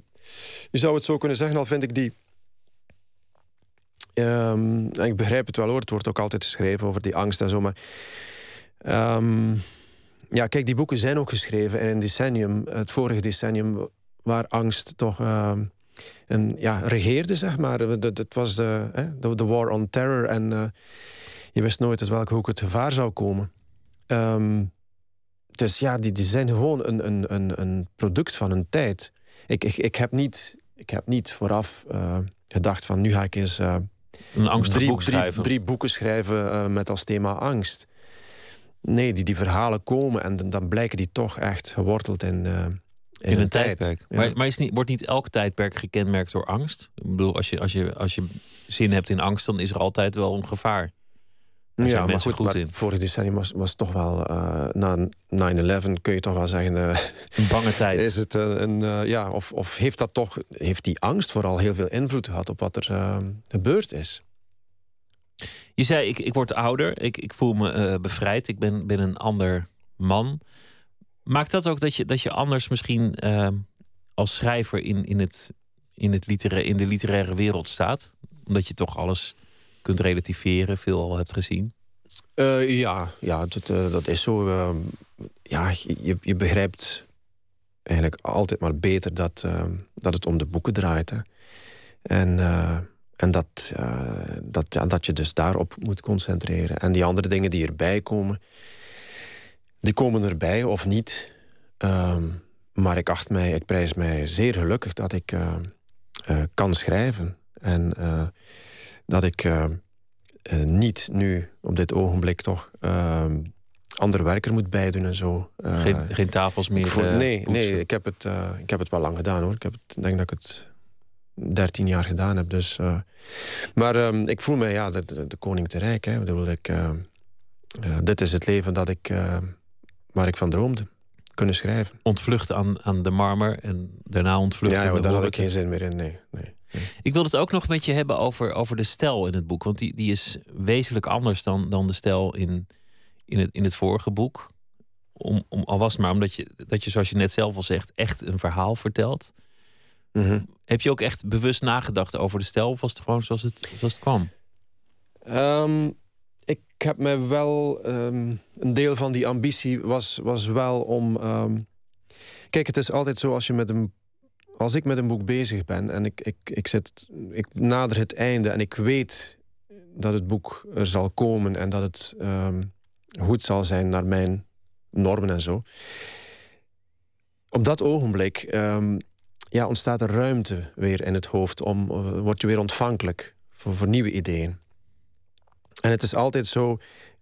Je zou het zo kunnen zeggen, al vind ik die... Ehm, ik begrijp het wel hoor, het wordt ook altijd geschreven over die angst en zo, maar... ehm, ja, kijk, die boeken zijn ook geschreven in een decennium, het vorige decennium, waar angst toch ehm, een, ja, regeerde, zeg maar. Het, was de, hè, de, de war on terror en eh, je wist nooit uit welke hoek het gevaar zou komen. Ehm, dus ja, die, die zijn gewoon een, een, een, een product van een tijd. Ik, ik, ik, heb, niet, ik heb niet vooraf eh, gedacht van nu ga ik eens eh, Een angstig drie, boek schrijven. Drie, drie boeken schrijven met als thema angst. Nee, die, die verhalen komen en dan, dan blijken die toch echt geworteld in, eh, in, in een tijd. tijdperk. Ja. Maar, maar is niet, wordt niet elk tijdperk gekenmerkt door angst? Ik bedoel, als je, als, je, als je zin hebt in angst, dan is er altijd wel een gevaar. Daar ja, maar goed, goed maar in. vorig decennium was, was toch wel... eh, na 9-11 kun je toch wel zeggen... eh, Een bange tijd. *laughs* is het een, een, ja, of, of heeft dat toch... Heeft die angst vooral heel veel invloed gehad op wat er gebeurd is? Je zei, ik, ik word ouder, ik, ik voel me eh, bevrijd, ik ben, ben een ander man. Maakt dat ook dat je, dat je anders misschien eh, als schrijver in, in, het, in, het litera- in de literaire wereld staat? Omdat je toch alles kunt relativeren, veel al hebt gezien. Eh, ja, ja dat, eh, dat is zo. eh, ja, je, je begrijpt eigenlijk altijd maar beter dat, eh, dat het om de boeken draait. Hè. En, en dat, dat, ja, dat je dus daarop moet concentreren. En die andere dingen die erbij komen, die komen erbij of niet. Ehm, maar ik acht mij, ik prijs mij zeer gelukkig dat ik eh, eh, kan schrijven. En eh, dat ik niet nu op dit ogenblik toch ehm ander werker moet bijdoen en zo. Geen, geen tafels meer. voel- nee, nee ik, heb het, ik heb het wel lang gedaan hoor. Ik heb het, denk dat ik het 13 jaar gedaan heb. Dus, maar ehm, ik voel me ja, de, de, de koning te rijk. Hè. Bedoel, ik, eh, eh, dit is het leven dat ik, eh, waar ik van droomde. Kunnen schrijven. Ontvluchten aan, aan de marmer en daarna ontvluchten Ja, joh, daar had ik geen zin meer in. Nee, nee. Ik wil het ook nog met je hebben over, over de stijl in het boek. Want die, die is wezenlijk anders dan, dan de stijl in, in, het, in het vorige boek. Om, om, al was het maar omdat je, dat je, zoals je net zelf al zegt, echt een verhaal vertelt. Mhm. Heb je ook echt bewust nagedacht over de stijl? Of was het gewoon zoals het, zoals het kwam? Ehm, ik heb me wel. ehm, een deel van die ambitie was, was wel om. ehm, kijk, het is altijd zo als je met een. Als ik met een boek bezig ben en ik, ik, ik, zit, ik nader het einde en ik weet dat het boek er zal komen en dat het goed zal zijn naar mijn normen en zo. Op dat ogenblik ja, ontstaat er ruimte weer in het hoofd. Om, uh, word je weer ontvankelijk voor, voor nieuwe ideeën. En het is altijd zo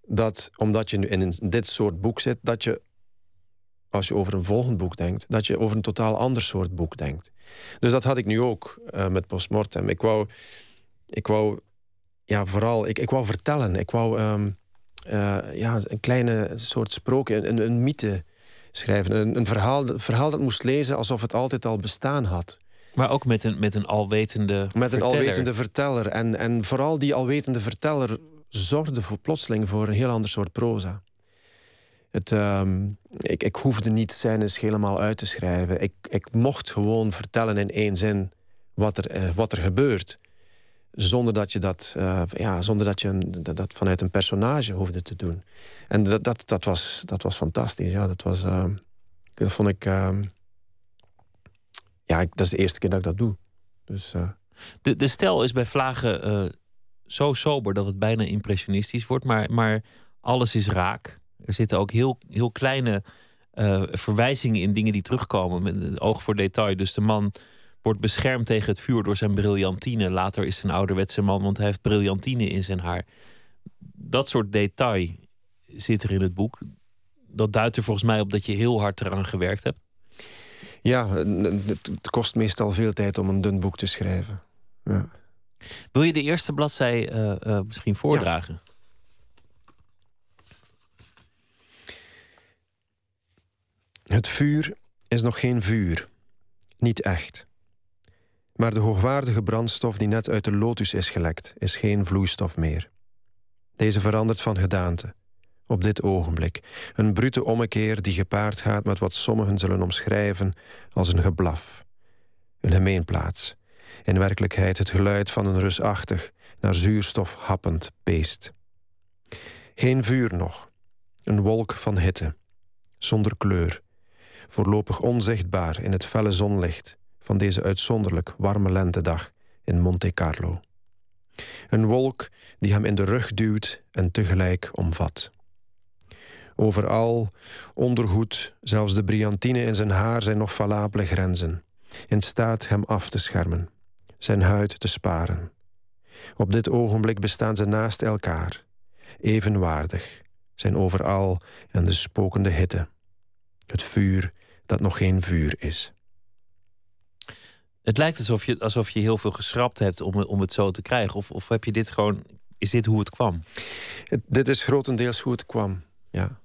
dat, omdat je nu in dit soort boek zit, dat je, als je over een volgend boek denkt, dat je over een totaal ander soort boek denkt. Dus dat had ik nu ook uh, met Postmortem. Ik wou, ik wou ja, vooral, ik, ik wou vertellen. Ik wou um, uh, ja, een kleine soort sprookje, een, een mythe schrijven. Een, een, verhaal, een verhaal dat moest lezen alsof het altijd al bestaan had. Maar ook met een, met een alwetende Met verteller. een alwetende verteller. En, en vooral die alwetende verteller zorgde voor plotseling voor een heel ander soort proza. Het, um, ik, ik hoefde niet scènes helemaal uit te schrijven. Ik, ik mocht gewoon vertellen in één zin wat er, uh, wat er gebeurt. Zonder dat je dat, uh, ja, zonder dat, je dat, vanuit een personage hoefde te doen. En dat, dat, dat, was, dat was fantastisch. Ja, dat, was, uh, dat vond ik. Uh, ja, dat is de eerste keer dat ik dat doe. Dus, uh, de, de stijl is bij Vlagen zo sober dat het bijna impressionistisch wordt, maar, maar alles is raak. Er zitten ook heel, heel kleine verwijzingen in dingen die terugkomen. Met oog voor detail. Dus de man wordt beschermd tegen het vuur door zijn briljantine. Later is hij een ouderwetse man, want hij heeft briljantine in zijn haar. Dat soort detail zit er in het boek. Dat duidt er volgens mij op dat je heel hard eraan gewerkt hebt. Ja, het kost meestal veel tijd om een dun boek te schrijven. Ja. Wil je de eerste bladzij uh, uh, misschien voordragen? Ja. Het vuur is nog geen vuur. Niet echt. Maar de hoogwaardige brandstof die net uit de lotus is gelekt, is geen vloeistof meer. Deze verandert van gedaante. Op dit ogenblik. Een brute ommekeer die gepaard gaat met wat sommigen zullen omschrijven als een geblaf. Een gemeenplaats. In werkelijkheid het geluid van een rusachtig, naar zuurstof happend beest. Geen vuur nog. Een wolk van hitte. Zonder kleur voorlopig onzichtbaar in het felle zonlicht van deze uitzonderlijk warme lentedag in Monte Carlo. Een wolk die hem in de rug duwt en tegelijk omvat. Overal, ondergoed, zelfs de brillantine in zijn haar zijn nog valabele grenzen, in staat hem af te schermen, zijn huid te sparen. Op dit ogenblik bestaan ze naast elkaar, evenwaardig, zijn overal en de spokende hitte. Het vuur dat nog geen vuur is. Het lijkt alsof je, alsof je heel veel geschrapt hebt om, om het zo te krijgen. Of, of heb je dit gewoon. Is dit hoe het kwam? Het, dit is grotendeels hoe het kwam, ja.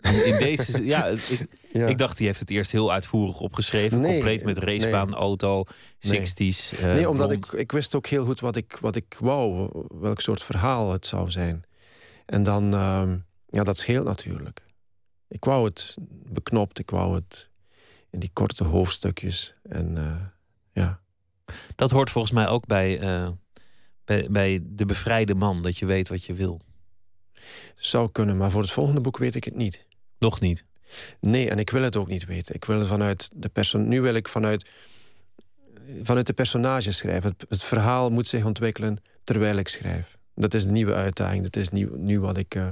In deze, *laughs* ja, ik, ja. ik dacht, die heeft het eerst heel uitvoerig opgeschreven. Nee, compleet met racebaan, nee. auto, 60s. Nee, uh, nee omdat ik, ik wist ook heel goed wat ik, wat ik wou, welk soort verhaal het zou zijn. En dan, uh, ja, dat scheelt natuurlijk. Ik wou het beknopt, ik wou het in die korte hoofdstukjes. En uh, ja. Dat hoort volgens mij ook bij, uh, bij, bij de bevrijde man, dat je weet wat je wil. Zou kunnen, maar voor het volgende boek weet ik het niet. Nog niet? Nee, en ik wil het ook niet weten. Ik wil het vanuit de persoon. Nu wil ik vanuit, vanuit de personages schrijven. Het, het, verhaal moet zich ontwikkelen terwijl ik schrijf. Dat is de nieuwe uitdaging. Dat is nu, nu wat ik. Uh,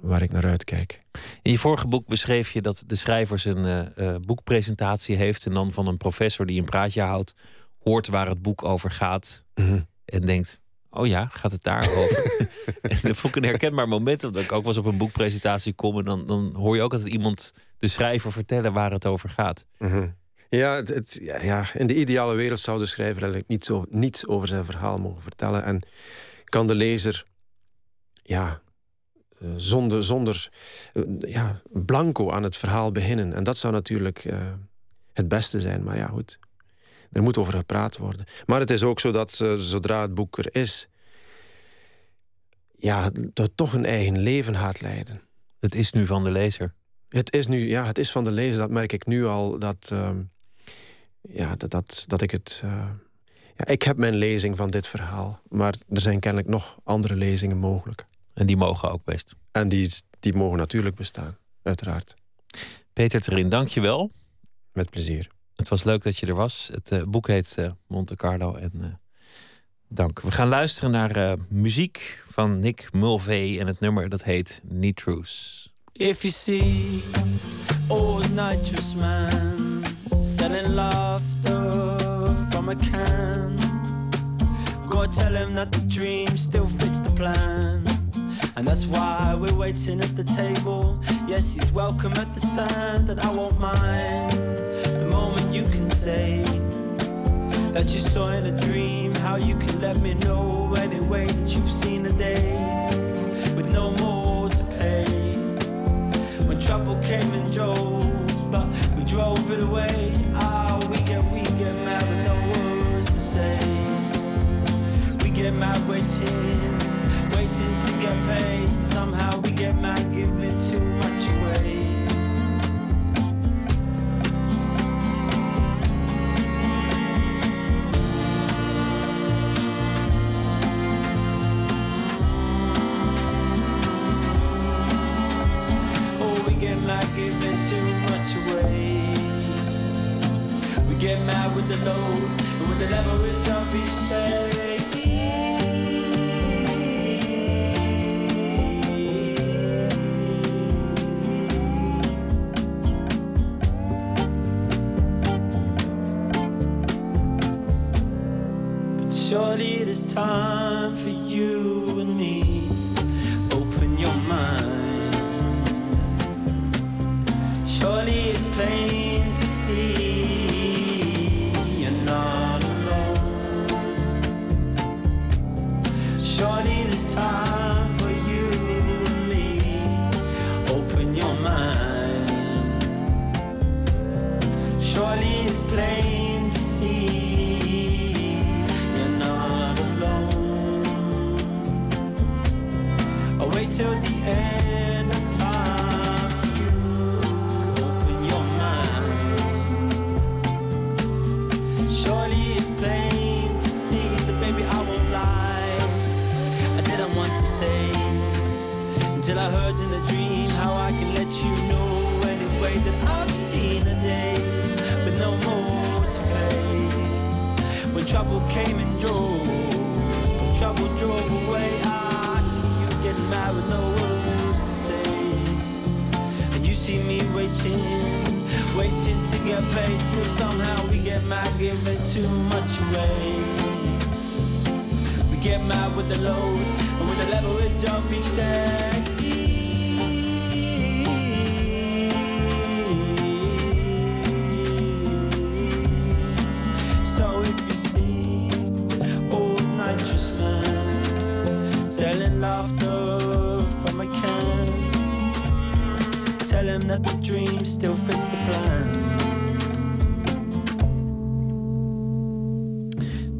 waar ik naar uitkijk. In je vorige boek beschreef je dat de schrijver een uh, uh, boekpresentatie heeft... en dan van een professor die een praatje houdt... hoort waar het boek over gaat Mhm. mm -hmm. en denkt... oh ja, gaat het daarover? *laughs* en dat vond ik een herkenbaar moment... omdat ik ook eens op een boekpresentatie kom... en dan, dan hoor je ook altijd iemand de schrijver vertellen waar het over gaat. Mm -hmm. Ja, het, het, ja, in de ideale wereld zou de schrijver eigenlijk niets over, niets over zijn verhaal mogen vertellen... en kan de lezer... ja, zonder, zonder ja, blanco aan het verhaal beginnen. En dat zou natuurlijk uh, het beste zijn. Maar ja, goed. Er moet over gepraat worden. Maar het is ook zo dat uh, zodra het boek er is... ja, dat toch een eigen leven gaat leiden. Het is nu van de lezer. Het is nu, ja, het is van de lezer. Dat merk ik nu al. Dat, uh, ja, dat, dat, dat ik het... ja, ik heb mijn lezing van dit verhaal. Maar er zijn kennelijk nog andere lezingen mogelijk. En die mogen ook best. En die, die mogen natuurlijk bestaan, uiteraard. Peter Terin, dank je wel. Met plezier. Het was leuk dat je er was. Het uh, boek heet uh, Monte Carlo en uh, Dank. We gaan luisteren naar uh, muziek van Nick Mulvey en het nummer dat heet Nitrous. If you see old nitrous man selling laughter from a can, go tell him that the dream still fits the plan. And that's why we're waiting at the table. Yes, he's welcome at the stand, and I won't mind the moment you can say that you saw in a dream. How you can let me know anyway that you've seen the day with no more to pay. When trouble came in droves, but we drove it away. Ah, we get we get mad with no words to say. We get mad waiting, get. Somehow we get mad giving too much away. Oh, we get mad giving too much away. We get mad with the load and with the leverage of each. Surely it is time for you and me. Open your mind. Surely it's plain I'll wait till the get paid. Still somehow we get mad, giving too much away. We get mad with the load and with the level we jump each day. So if you see old nitrous man selling laughter from a can, tell him that the dream still fits the plan.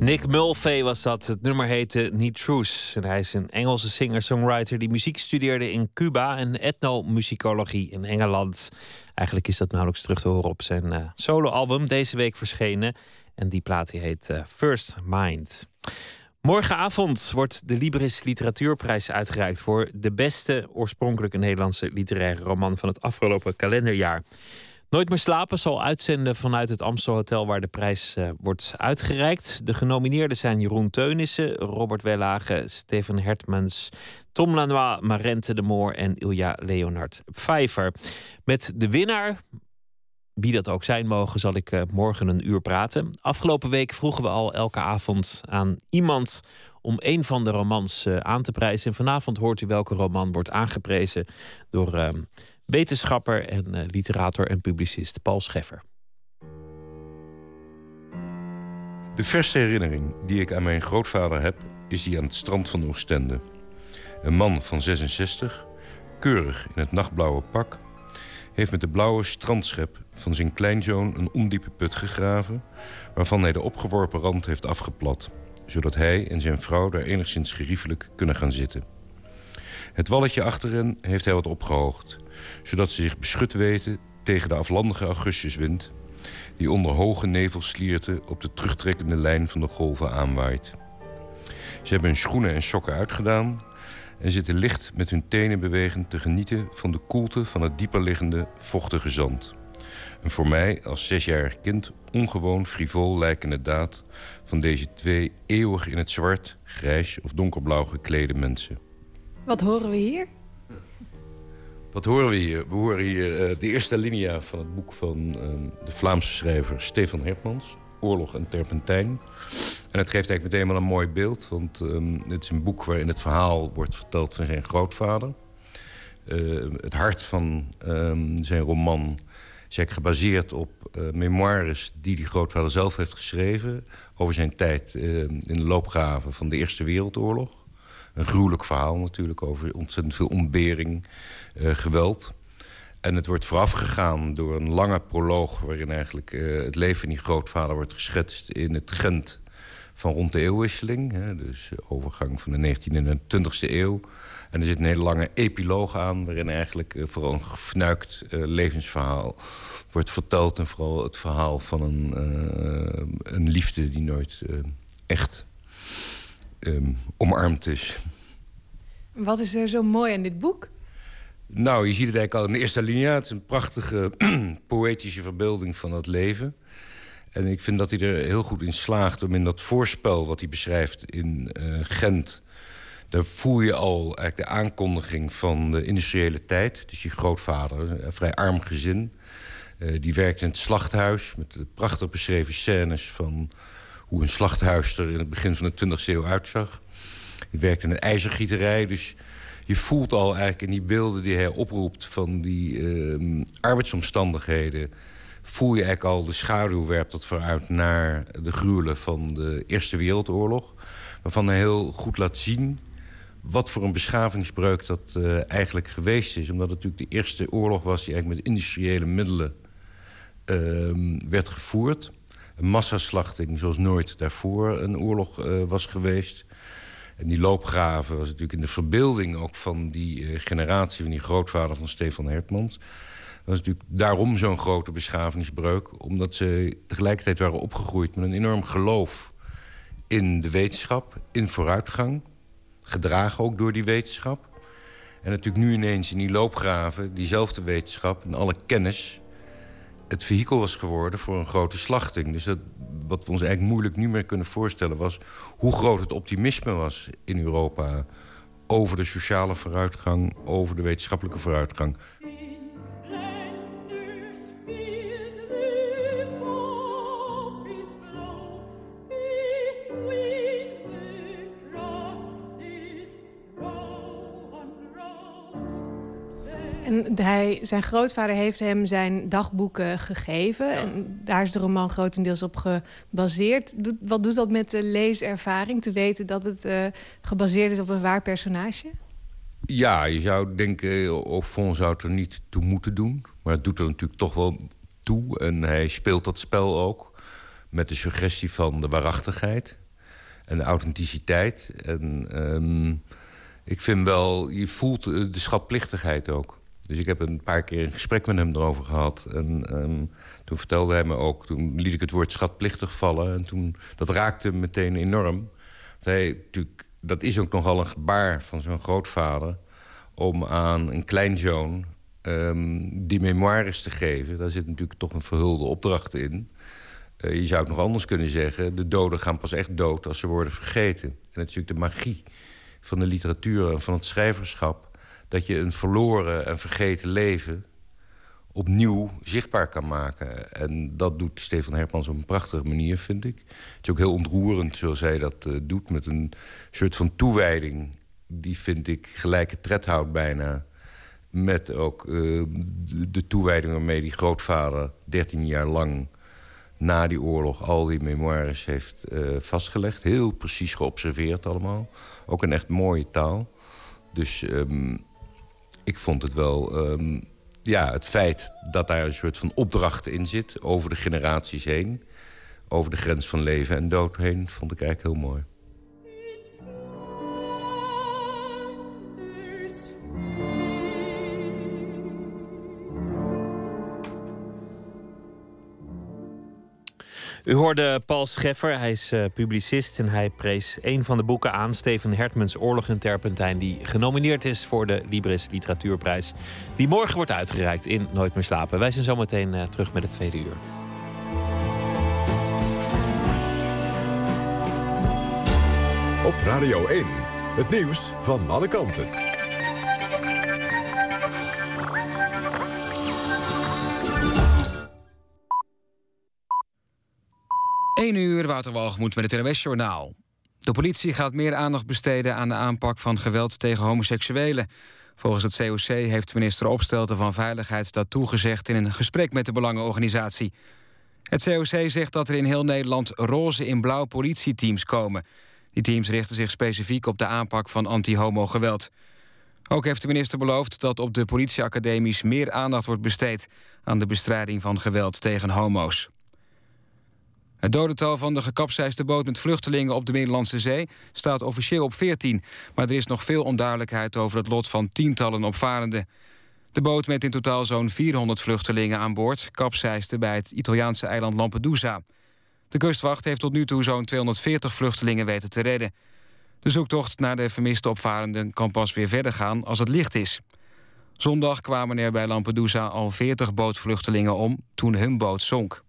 Nick Mulvey was dat. Het nummer heette Nitrous. En hij is een Engelse singer-songwriter die muziek studeerde in Cuba en etnomusicologie in Engeland. Eigenlijk is dat nauwelijks terug te horen op zijn uh, soloalbum, deze week verschenen. En die plaat die heet uh, First Mind. Morgenavond wordt de Libris Literatuurprijs uitgereikt voor de beste oorspronkelijke Nederlandse literaire roman van het afgelopen kalenderjaar. Nooit meer slapen zal uitzenden vanuit het Amstel Hotel waar de prijs uh, wordt uitgereikt. De genomineerden zijn Jeroen Teunissen, Robert Wellage, Steven Hertmans, Tom Lanois, Marente de Moor en Ilja Leonard Pfeiffer. Met de winnaar, wie dat ook zijn mogen, zal ik uh, morgen een uur praten. Afgelopen week vroegen we al elke avond aan iemand om een van de romans uh, aan te prijzen. En vanavond hoort u welke roman wordt aangeprezen door uh, wetenschapper en uh, literator en publicist Paul Scheffer. De verste herinnering die ik aan mijn grootvader heb, is die aan het strand van Oostende. Een man van 66, keurig in het nachtblauwe pak, heeft met de blauwe strandschep van zijn kleinzoon een ondiepe put gegraven, waarvan hij de opgeworpen rand heeft afgeplat, zodat hij en zijn vrouw daar enigszins geriefelijk kunnen gaan zitten. Het walletje achter hen heeft hij wat opgehoogd, zodat ze zich beschut weten tegen de aflandige augustuswind die onder hoge nevelslierten op de terugtrekkende lijn van de golven aanwaait. Ze hebben hun schoenen en sokken uitgedaan en zitten licht met hun tenen bewegend te genieten van de koelte van het dieper liggende, vochtige zand. Een voor mij als zesjarig kind ongewoon frivol lijkende daad van deze twee eeuwig in het zwart, grijs of donkerblauw geklede mensen. Wat horen we hier? Wat horen we hier? We horen hier uh, de eerste linia van het boek van uh, de Vlaamse schrijver Stefan Hertmans, Oorlog en Terpentijn. En het geeft eigenlijk meteen wel een mooi beeld, want um, het is een boek waarin het verhaal wordt verteld van zijn grootvader. Uh, het hart van um, zijn roman is eigenlijk gebaseerd op uh, memoires die die grootvader zelf heeft geschreven... over zijn tijd in de loopgraven van de Eerste Wereldoorlog. Een gruwelijk verhaal natuurlijk over ontzettend veel ontbering, uh, geweld. En het wordt voorafgegaan door een lange proloog... waarin eigenlijk het leven van die grootvader wordt geschetst in het Gent van rond de eeuwwisseling. Hè, dus overgang van de 19e en de 20e eeuw. En er zit een hele lange epiloog aan... waarin eigenlijk uh, vooral een gefnuikt levensverhaal wordt verteld. En vooral het verhaal van een, een liefde die nooit echt um, omarmd is. Wat is er zo mooi aan dit boek? Nou, je ziet het eigenlijk al in de eerste linie. Het is een prachtige *clears throat* poëtische verbeelding van het leven. En ik vind dat hij er heel goed in slaagt om in dat voorspel wat hij beschrijft in Gent daar voel je al eigenlijk de aankondiging van de industriële tijd. Dus je grootvader, een vrij arm gezin. Uh, die werkte in het slachthuis met de prachtig beschreven scènes van hoe een slachthuis er in het begin van de 20e eeuw uitzag. Die werkte in een ijzergieterij, dus je voelt al eigenlijk in die beelden die hij oproept van die uh, arbeidsomstandigheden, voel je eigenlijk al de schaduw werpt dat vooruit naar de gruwelen van de Eerste Wereldoorlog. Waarvan hij heel goed laat zien wat voor een beschavingsbreuk dat uh, eigenlijk geweest is. Omdat het natuurlijk de eerste oorlog was die eigenlijk met industriële middelen uh, werd gevoerd. Een massaslachting zoals nooit daarvoor een oorlog uh, was geweest. En die loopgraven was natuurlijk in de verbeelding ook van die uh, generatie... van die grootvader van Stefan Hertmans. was natuurlijk daarom zo'n grote beschavingsbreuk. Omdat ze tegelijkertijd waren opgegroeid met een enorm geloof in de wetenschap, in vooruitgang gedragen ook door die wetenschap. En natuurlijk nu ineens in die loopgraven, diezelfde wetenschap en alle kennis... het vehikel was geworden voor een grote slachting. Dus dat, wat we ons eigenlijk moeilijk nu meer kunnen voorstellen... was hoe groot het optimisme was in Europa... over de sociale vooruitgang, over de wetenschappelijke vooruitgang. En hij, zijn grootvader heeft hem zijn dagboeken gegeven. Ja. En daar is de roman grotendeels op gebaseerd. Wat doet dat met de leeservaring? Te weten dat het uh, gebaseerd is op een waar personage? Ja, je zou denken, of Fon zou het er niet toe moeten doen. Maar het doet er natuurlijk toch wel toe. En hij speelt dat spel ook. Met de suggestie van de waarachtigheid. En de authenticiteit. En um, ik vind wel, je voelt de schatplichtigheid ook. Dus ik heb een paar keer een gesprek met hem erover gehad. En um, toen vertelde hij me ook, toen liet ik het woord schatplichtig vallen. En toen, dat raakte meteen enorm. Hij, natuurlijk, dat is ook nogal een gebaar van zijn grootvader... om aan een kleinzoon um, die memoires te geven. Daar zit natuurlijk toch een verhulde opdracht in. Uh, je zou het nog anders kunnen zeggen... de doden gaan pas echt dood als ze worden vergeten. En het is natuurlijk de magie van de literatuur en van het schrijverschap dat je een verloren en vergeten leven opnieuw zichtbaar kan maken. En dat doet Stefan Hermans op een prachtige manier, vind ik. Het is ook heel ontroerend zoals hij dat uh, doet... met een soort van toewijding... die, vind ik, gelijke tred houdt bijna... met ook uh, de toewijding waarmee die grootvader 13 jaar lang... na die oorlog al die memoires heeft uh, vastgelegd. Heel precies geobserveerd allemaal. Ook een echt mooie taal. Dus... Um, ik vond het wel... Um, ja, het feit dat daar een soort van opdracht in zit... over de generaties heen, over de grens van leven en dood heen... vond ik eigenlijk heel mooi. U hoorde Paul Scheffer, hij is eh, publicist en hij prees een van de boeken aan, Steven Hertmans Oorlog en Terpentijn, die genomineerd is voor de Libris Literatuurprijs, die morgen wordt uitgereikt in Nooit meer slapen. Wij zijn zo meteen eh, terug met het tweede uur. Op Radio 1, het nieuws van alle kanten. 1 uur, Wouter Walgemoed met het NWS-journaal. De politie gaat meer aandacht besteden aan de aanpak van geweld tegen homoseksuelen. Volgens het COC heeft minister Opstelten van Veiligheid dat toegezegd... in een gesprek met de Belangenorganisatie. Het COC zegt dat er in heel Nederland roze in blauw politieteams komen. Die teams richten zich specifiek op de aanpak van anti-homo-geweld. Ook heeft de minister beloofd dat op de politieacademies... meer aandacht wordt besteed aan de bestrijding van geweld tegen homo's. Het dodental van de gekapseisde boot met vluchtelingen op de Middellandse Zee staat officieel op 14. Maar er is nog veel onduidelijkheid over het lot van tientallen opvarenden. De boot met in totaal zo'n 400 vluchtelingen aan boord kapseisde bij het Italiaanse eiland Lampedusa. De kustwacht heeft tot nu toe zo'n 240 vluchtelingen weten te redden. De zoektocht naar de vermiste opvarenden kan pas weer verder gaan als het licht is. Zondag kwamen er bij Lampedusa al 40 bootvluchtelingen om toen hun boot zonk.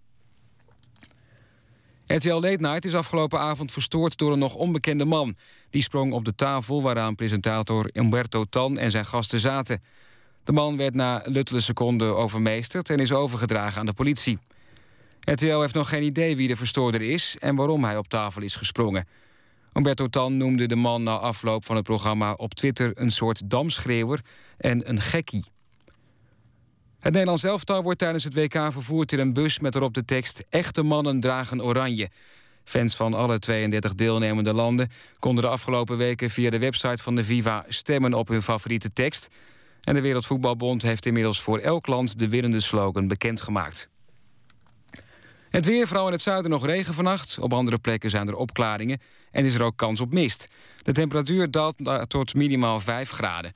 RTL Late Night is afgelopen avond verstoord door een nog onbekende man. Die sprong op de tafel waaraan presentator Umberto Tan en zijn gasten zaten. De man werd na luttele seconden overmeesterd en is overgedragen aan de politie. RTL heeft nog geen idee wie de verstoorder is en waarom hij op tafel is gesprongen. Umberto Tan noemde de man na afloop van het programma op Twitter een soort damschreeuwer en een gekkie. Het Nederlands elftal wordt tijdens het WK vervoerd in een bus met erop de tekst Echte mannen dragen oranje. Fans van alle 32 deelnemende landen konden de afgelopen weken via de website van de Viva stemmen op hun favoriete tekst. En de Wereldvoetbalbond heeft inmiddels voor elk land de winnende slogan bekendgemaakt. Het weer, vooral in het zuiden nog regen vannacht. Op andere plekken zijn er opklaringen en is er ook kans op mist. De temperatuur daalt tot minimaal 5 graden.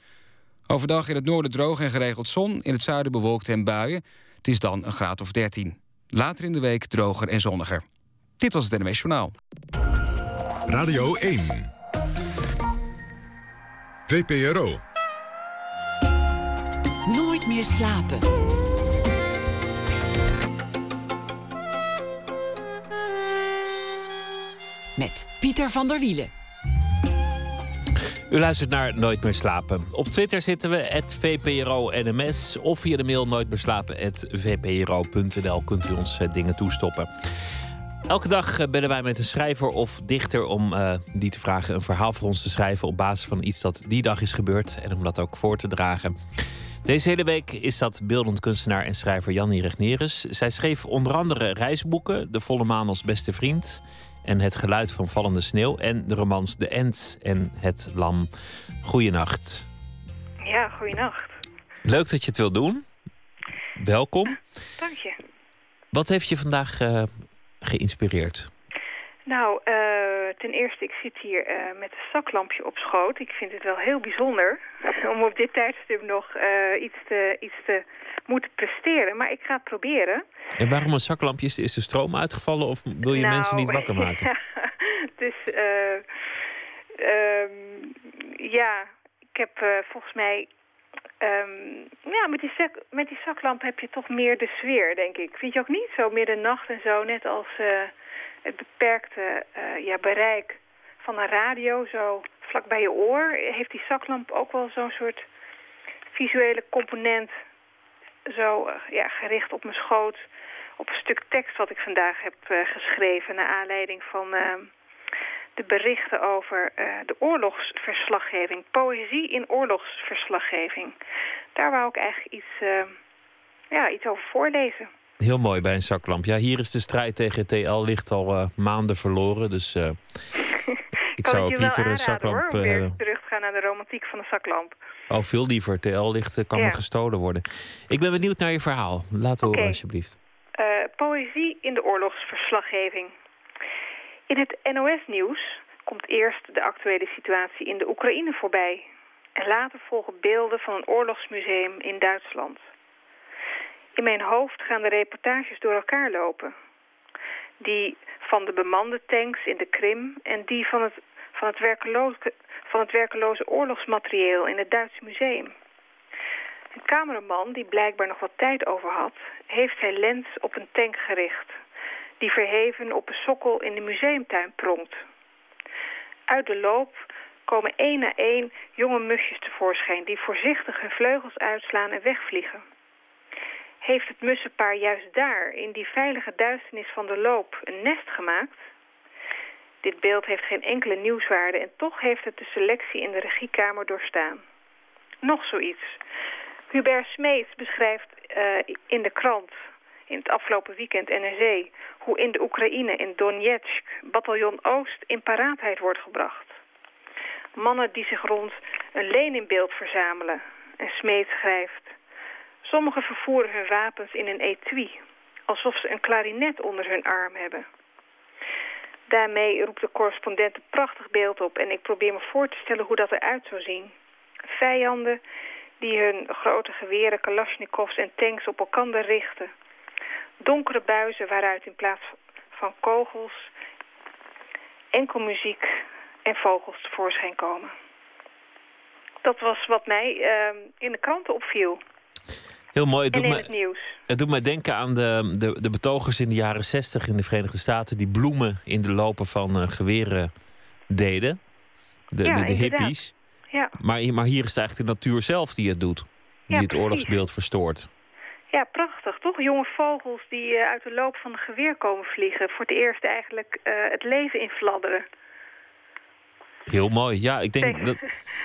Overdag in het noorden droog en geregeld zon. In het zuiden bewolkt en buien. Het is dan een graad of 13. Later in de week droger en zonniger. Dit was het NMS Journaal. Radio 1. VPRO. Nooit meer slapen. Met Pieter van der Wielen. U luistert naar Nooit meer slapen. Op Twitter zitten we, @vpro_nms of via de mail nooitmeerslapen@vpro.nl kunt u ons eh, dingen toestoppen. Elke dag eh, bellen wij met een schrijver of dichter om uh, die te vragen een verhaal voor ons te schrijven op basis van iets dat die dag is gebeurd en om dat ook voor te dragen. Deze hele week is dat beeldend kunstenaar en schrijver Jannie Regnerus. Zij schreef onder andere reisboeken, De Volle Maan als beste vriend en Het geluid van vallende sneeuw. En de romans De Ent en Het Lam. Goeienacht. Ja, goeienacht. Leuk dat je het wil doen. Welkom. Dank je. Wat heeft je vandaag uh, geïnspireerd? Nou, uh, ten eerste, ik zit hier uh, met een zaklampje op schoot. Ik vind het wel heel bijzonder *laughs* om op dit tijdstip nog iets, te, iets te moeten presteren. Maar ik ga het proberen. En waarom een zaklampje? Is de stroom uitgevallen of wil je nou, mensen niet wakker *laughs* maken? Ja, dus uh, um, ja, ik heb uh, volgens mij... Um, ja, met die, zak, met die zaklamp heb je toch meer de sfeer, denk ik. Vind je ook niet? Zo meer de nacht en zo, net als uh, het beperkte ja, bereik van een radio, zo vlak bij je oor. Heeft die zaklamp ook wel zo'n soort visuele component zo uh, ja, gericht op mijn schoot op een stuk tekst wat ik vandaag heb uh, geschreven... naar aanleiding van uh, de berichten over de oorlogsverslaggeving. Poëzie in oorlogsverslaggeving. Daar wou ik eigenlijk iets, ja, iets over voorlezen. Heel mooi bij een zaklamp. Ja, hier is de strijd tegen TL ligt al maanden verloren, dus... *laughs* ik zou ook liever een zaklamp hoor, om weer terug te gaan naar de romantiek van de zaklamp. Oh, veel liever. TL ligt kan ja. gestolen worden. Ik ben benieuwd naar je verhaal. Laat horen, okay. alsjeblieft. Uh, poëzie in de oorlogsverslaggeving. In het NOS-nieuws komt eerst de actuele situatie in de Oekraïne voorbij. En later volgen beelden van een oorlogsmuseum in Duitsland. In mijn hoofd gaan de reportages door elkaar lopen. Die van de bemande tanks in de Krim en die van het, van het werkeloze van het oorlogsmaterieel in het Duitse museum. Een cameraman die blijkbaar nog wat tijd over had, heeft zijn lens op een tank gericht, die verheven op een sokkel in de museumtuin pronkt. Uit de loop komen één na één jonge musjes tevoorschijn... die voorzichtig hun vleugels uitslaan en wegvliegen. Heeft het mussenpaar juist daar, in die veilige duisternis van de loop, een nest gemaakt? Dit beeld heeft geen enkele nieuwswaarde... en toch heeft het de selectie in de regiekamer doorstaan. Nog zoiets. Hubert Smeets beschrijft uh, in de krant in het afgelopen weekend NRC... hoe in de Oekraïne, in Donetsk, bataljon Oost in paraatheid wordt gebracht. Mannen die zich rond een Leninbeeld verzamelen. En Smeet schrijft... Sommigen vervoeren hun wapens in een etui... alsof ze een klarinet onder hun arm hebben. Daarmee roept de correspondent een prachtig beeld op... en ik probeer me voor te stellen hoe dat eruit zou zien. Vijanden die hun grote geweren, kalasjnikovs en tanks op elkaar richten. Donkere buizen waaruit in plaats van kogels enkel muziek en vogels tevoorschijn komen. Dat was wat mij uh, in de kranten opviel. Heel mooi. Het en doet in me, het nieuws. Het doet mij denken aan de, de, de betogers in de jaren zestig in de Verenigde Staten... die bloemen in de lopen van uh, geweren deden. De, Ja, de, de hippies. Ja, Maar, maar hier is het eigenlijk de natuur zelf die het doet. Die Ja, het oorlogsbeeld verstoort. ja, prachtig. Toch jonge vogels die eh, uit de loop van een geweer komen vliegen. Voor het eerst eigenlijk eh, het leven infladderen. Heel mooi. Ja, ik denk, dat,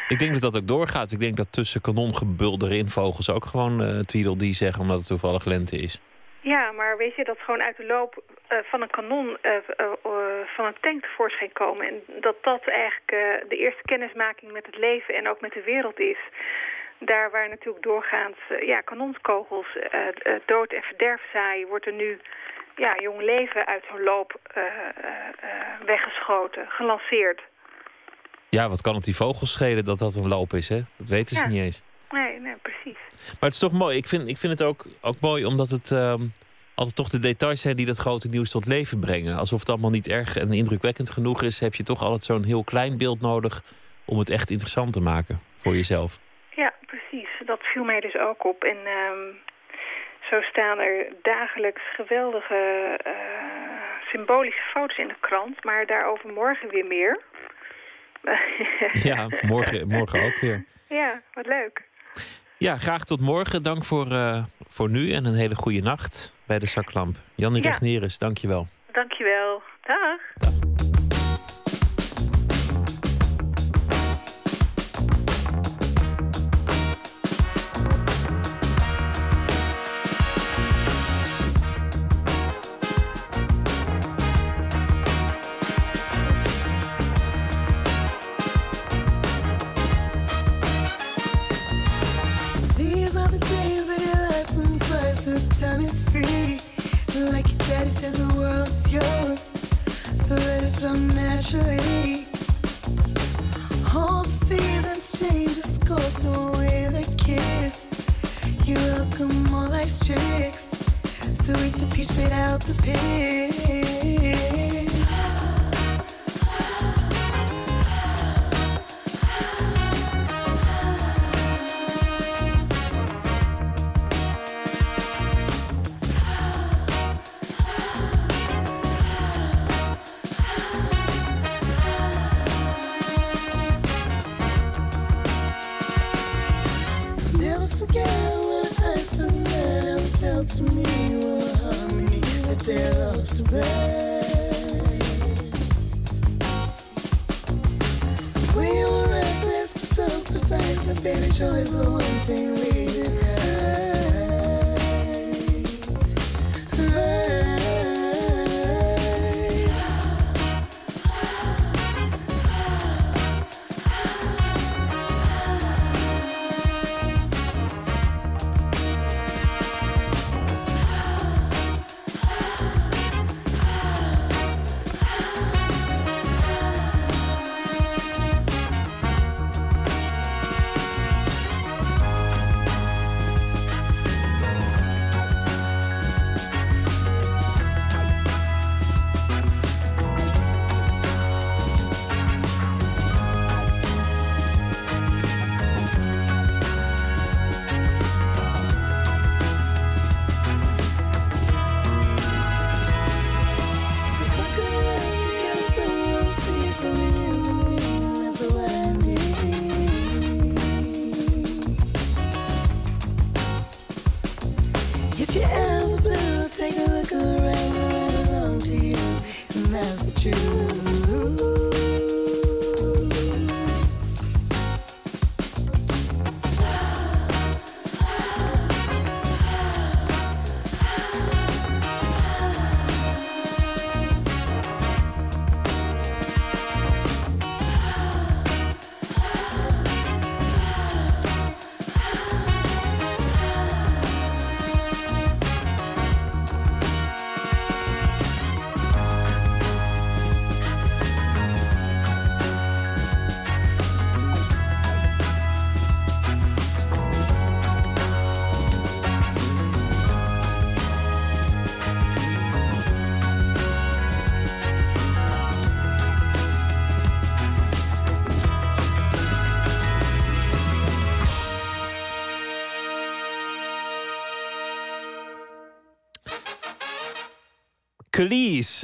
ik denk dat dat ook doorgaat. Ik denk dat tussen kanongebulder in vogels ook gewoon eh Tweedle die zeggen... omdat het toevallig lente is. Ja, maar weet je, dat gewoon uit de loop eh, van een kanon eh, eh, eh, van een tank tevoorschijn komen. En dat dat eigenlijk eh, de eerste kennismaking met het leven en ook met de wereld is. Daar waar natuurlijk doorgaans eh, ja, kanonskogels eh, eh, dood en verderf zaaien, wordt er nu ja, jong leven uit zo'n loop eh, eh, eh, weggeschoten, gelanceerd. Ja, wat kan het die vogels schelen dat dat een loop is, hè? Dat weten ze Ja. niet eens. Nee, nee, precies. Maar het is toch mooi. Ik vind, ik vind het ook, ook mooi omdat het ehm, altijd toch de details zijn die dat grote nieuws tot leven brengen. Alsof het allemaal niet erg en indrukwekkend genoeg is, heb je toch altijd zo'n heel klein beeld nodig om het echt interessant te maken voor jezelf. Ja, precies. Dat viel mij dus ook op. En ehm, zo staan er dagelijks geweldige eh, symbolische foto's in de krant. Maar daarover morgen weer meer. *laughs* Ja, morgen, morgen ook weer. ja, wat leuk. Ja, graag tot morgen. Dank voor, eh, voor nu en een hele goede nacht bij de zaklamp. Jannie Ja. Regneris, dank je wel. Dankjewel. Dag. These So naturally. All the seasons change, just go through with a kiss. You welcome all life's tricks. The peach without the pit.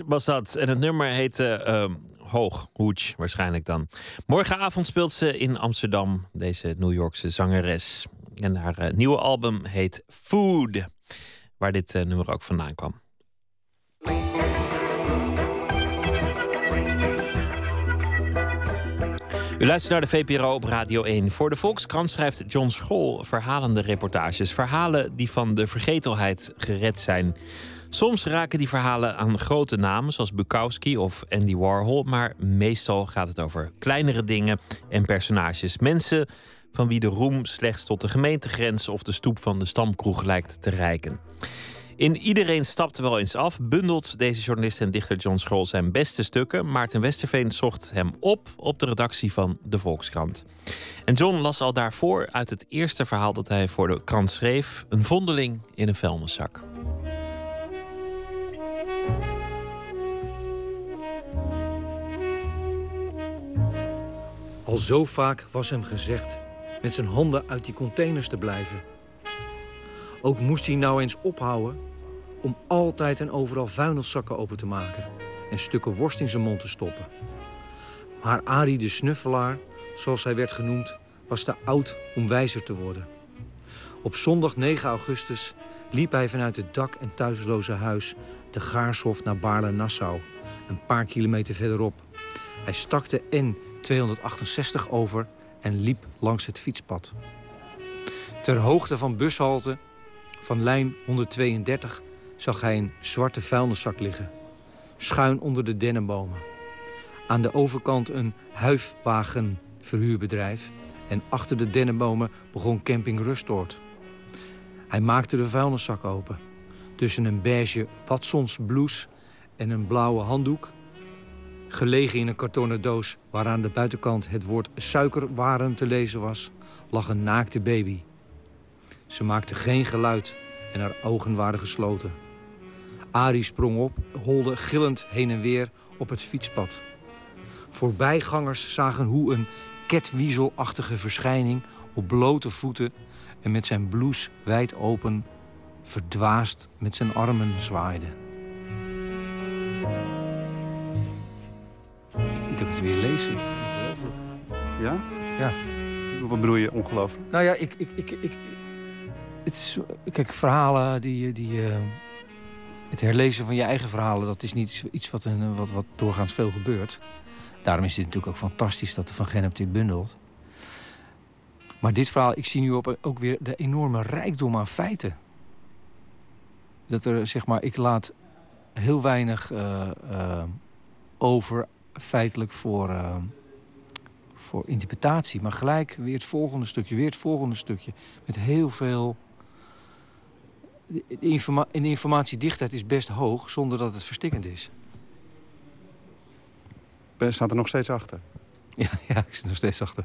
Was dat. En het nummer heette ehm, Hoog, Hooch waarschijnlijk dan. Morgenavond speelt ze in Amsterdam, deze New Yorkse zangeres. En haar eh, nieuwe album heet Food, waar dit eh, nummer ook vandaan kwam. U luistert naar de VPRO op Radio 1. Voor de Volkskrant schrijft John School verhalende reportages. Verhalen die van de vergetelheid gered zijn. Soms raken die verhalen aan grote namen, zoals Bukowski of Andy Warhol. Maar meestal gaat het over kleinere dingen en personages. Mensen van wie de roem slechts tot de gemeentegrens of de stoep van de stamkroeg lijkt te reiken. In Iedereen stapt wel eens af bundelt deze journalist en dichter John Scholl zijn beste stukken. Maarten Westerveen zocht hem op op de redactie van de Volkskrant. En John las al daarvoor uit het eerste verhaal dat hij voor de krant schreef: Een vondeling in een vuilniszak. Al zo vaak was hem gezegd met zijn handen uit die containers te blijven. Ook moest hij nou eens ophouden om altijd en overal vuilniszakken open te maken en stukken worst in zijn mond te stoppen. Maar Arie de Snuffelaar, zoals hij werd genoemd, was te oud om wijzer te worden. Op zondag 9 augustus liep hij vanuit het dak- en thuisloze huis de Gaarshof naar Baarle-Nassau, een paar kilometer verderop. Hij stak de N268 over en liep langs het fietspad. Ter hoogte van bushalte van lijn 132 zag hij een zwarte vuilniszak liggen, schuin onder de dennenbomen. Aan de overkant een huifwagenverhuurbedrijf en achter de dennenbomen begon camping Rustoord. Hij maakte de vuilniszak open. Tussen een beige Watsons blouse en een blauwe handdoek Gelegen in een kartonnen doos waaraan de buitenkant het woord suikerwaren te lezen was, lag een naakte baby. Ze maakte geen geluid en haar ogen waren gesloten. Arie sprong op, holde gillend heen en weer op het fietspad. Voorbijgangers zagen hoe een ketwiezelachtige verschijning op blote voeten en met zijn blouse wijd open verdwaasd met zijn armen zwaaide. Dat ik het weer lees. Ik- Ja? Ja. Wat bedoel je ongelooflijk? Nou ja, ik... ik, ik, ik het is, kijk, verhalen die... die eh, het herlezen van je eigen verhalen... dat is niet iets wat, een, wat, wat doorgaans veel gebeurt. Daarom is dit natuurlijk ook fantastisch dat de Van Gennep dit bundelt. Maar dit verhaal, ik zie nu op, ook weer de enorme rijkdom aan feiten. Dat er, zeg maar, ik laat heel weinig eh, eh, over feitelijk voor, eh, voor interpretatie. Maar gelijk weer het volgende stukje, weer het volgende stukje. Met heel veel... De informa de informatiedichtheid is best hoog zonder dat het verstikkend is. Ben- Staat er nog steeds achter? *laughs* Ja, ja ik zit nog steeds achter.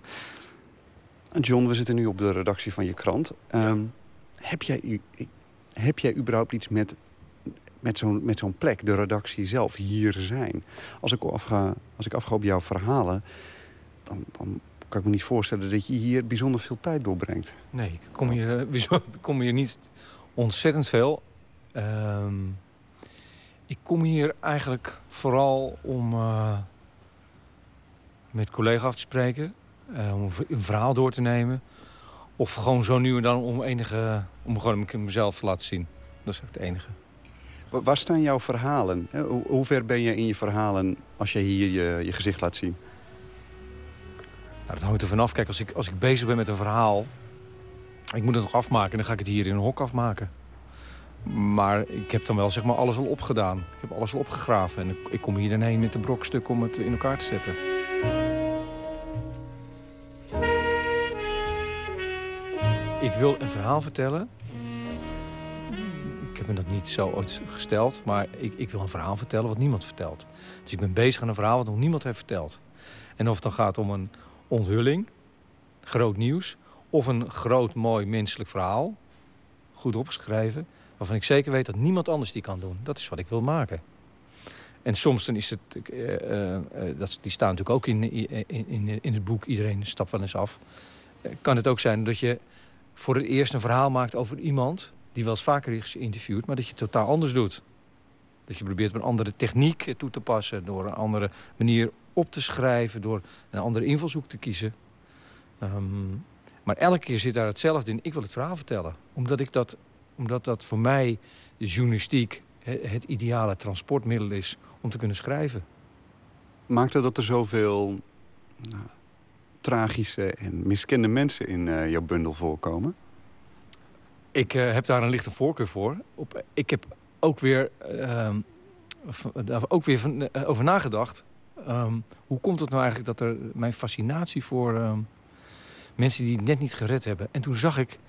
John, we zitten nu op de redactie van je krant. Ehm, heb, jij, heb jij überhaupt iets met, met zo'n met plek, de redactie zelf, hier zijn? Als ik afga, als ik afga op jouw verhalen, dan, dan kan ik me niet voorstellen dat je hier bijzonder veel tijd doorbrengt. Nee, ik kom hier, eh, *laughs* kom hier niet ontzettend veel. Ehm, ik kom hier eigenlijk vooral om eh, met collega af te spreken. eh, om een verhaal door te nemen. Of gewoon zo nu en dan om enige... om gewoon mezelf te laten zien. Dat is het enige. Wa- Waar staan jouw verhalen? Hoe ver ben je in je verhalen als je hier je, je gezicht laat zien? Nou, dat hangt er vanaf. Kijk, als ik, als ik bezig ben met een verhaal... ik moet het nog afmaken, dan ga ik het hier in een hok afmaken. Maar ik heb dan wel zeg maar, alles al opgedaan. Ik heb alles al opgegraven. En ik, ik kom hier dan heen met een brokstuk om het in elkaar te zetten. Ik wil een verhaal vertellen. Ik me dat niet zo ooit gesteld. Maar ik, ik wil een verhaal vertellen wat niemand vertelt. Dus ik ben bezig aan een verhaal wat nog niemand heeft verteld. En of het dan gaat om een onthulling, groot nieuws... of een groot, mooi menselijk verhaal, goed opgeschreven... waarvan ik zeker weet dat niemand anders die kan doen. Dat is wat ik wil maken. En soms dan is het... eh, eh, eh, dat, die staan natuurlijk ook in, in, in, in het boek. Iedereen stapt wel eens af. Kan het ook zijn dat je voor het eerst een verhaal maakt over iemand... die wel eens vaker is geïnterviewd, maar dat je het totaal anders doet. Dat je probeert een andere techniek toe te passen... door een andere manier op te schrijven... door een andere invalshoek te kiezen. Ehm, maar elke keer zit daar hetzelfde in. Ik wil het verhaal vertellen. Omdat, ik dat, omdat dat voor mij de journalistiek... he- het ideale transportmiddel is om te kunnen schrijven. Maakt het dat er zoveel nou, tragische en miskende mensen in eh, jouw bundel voorkomen? Ik eh, heb daar een lichte voorkeur voor. Op, ik heb ook weer, ehm, daar ook weer eh, over nagedacht. Ehm, hoe komt het nou eigenlijk dat er mijn fascinatie voor ehm, mensen die het net niet gered hebben. En toen zag ik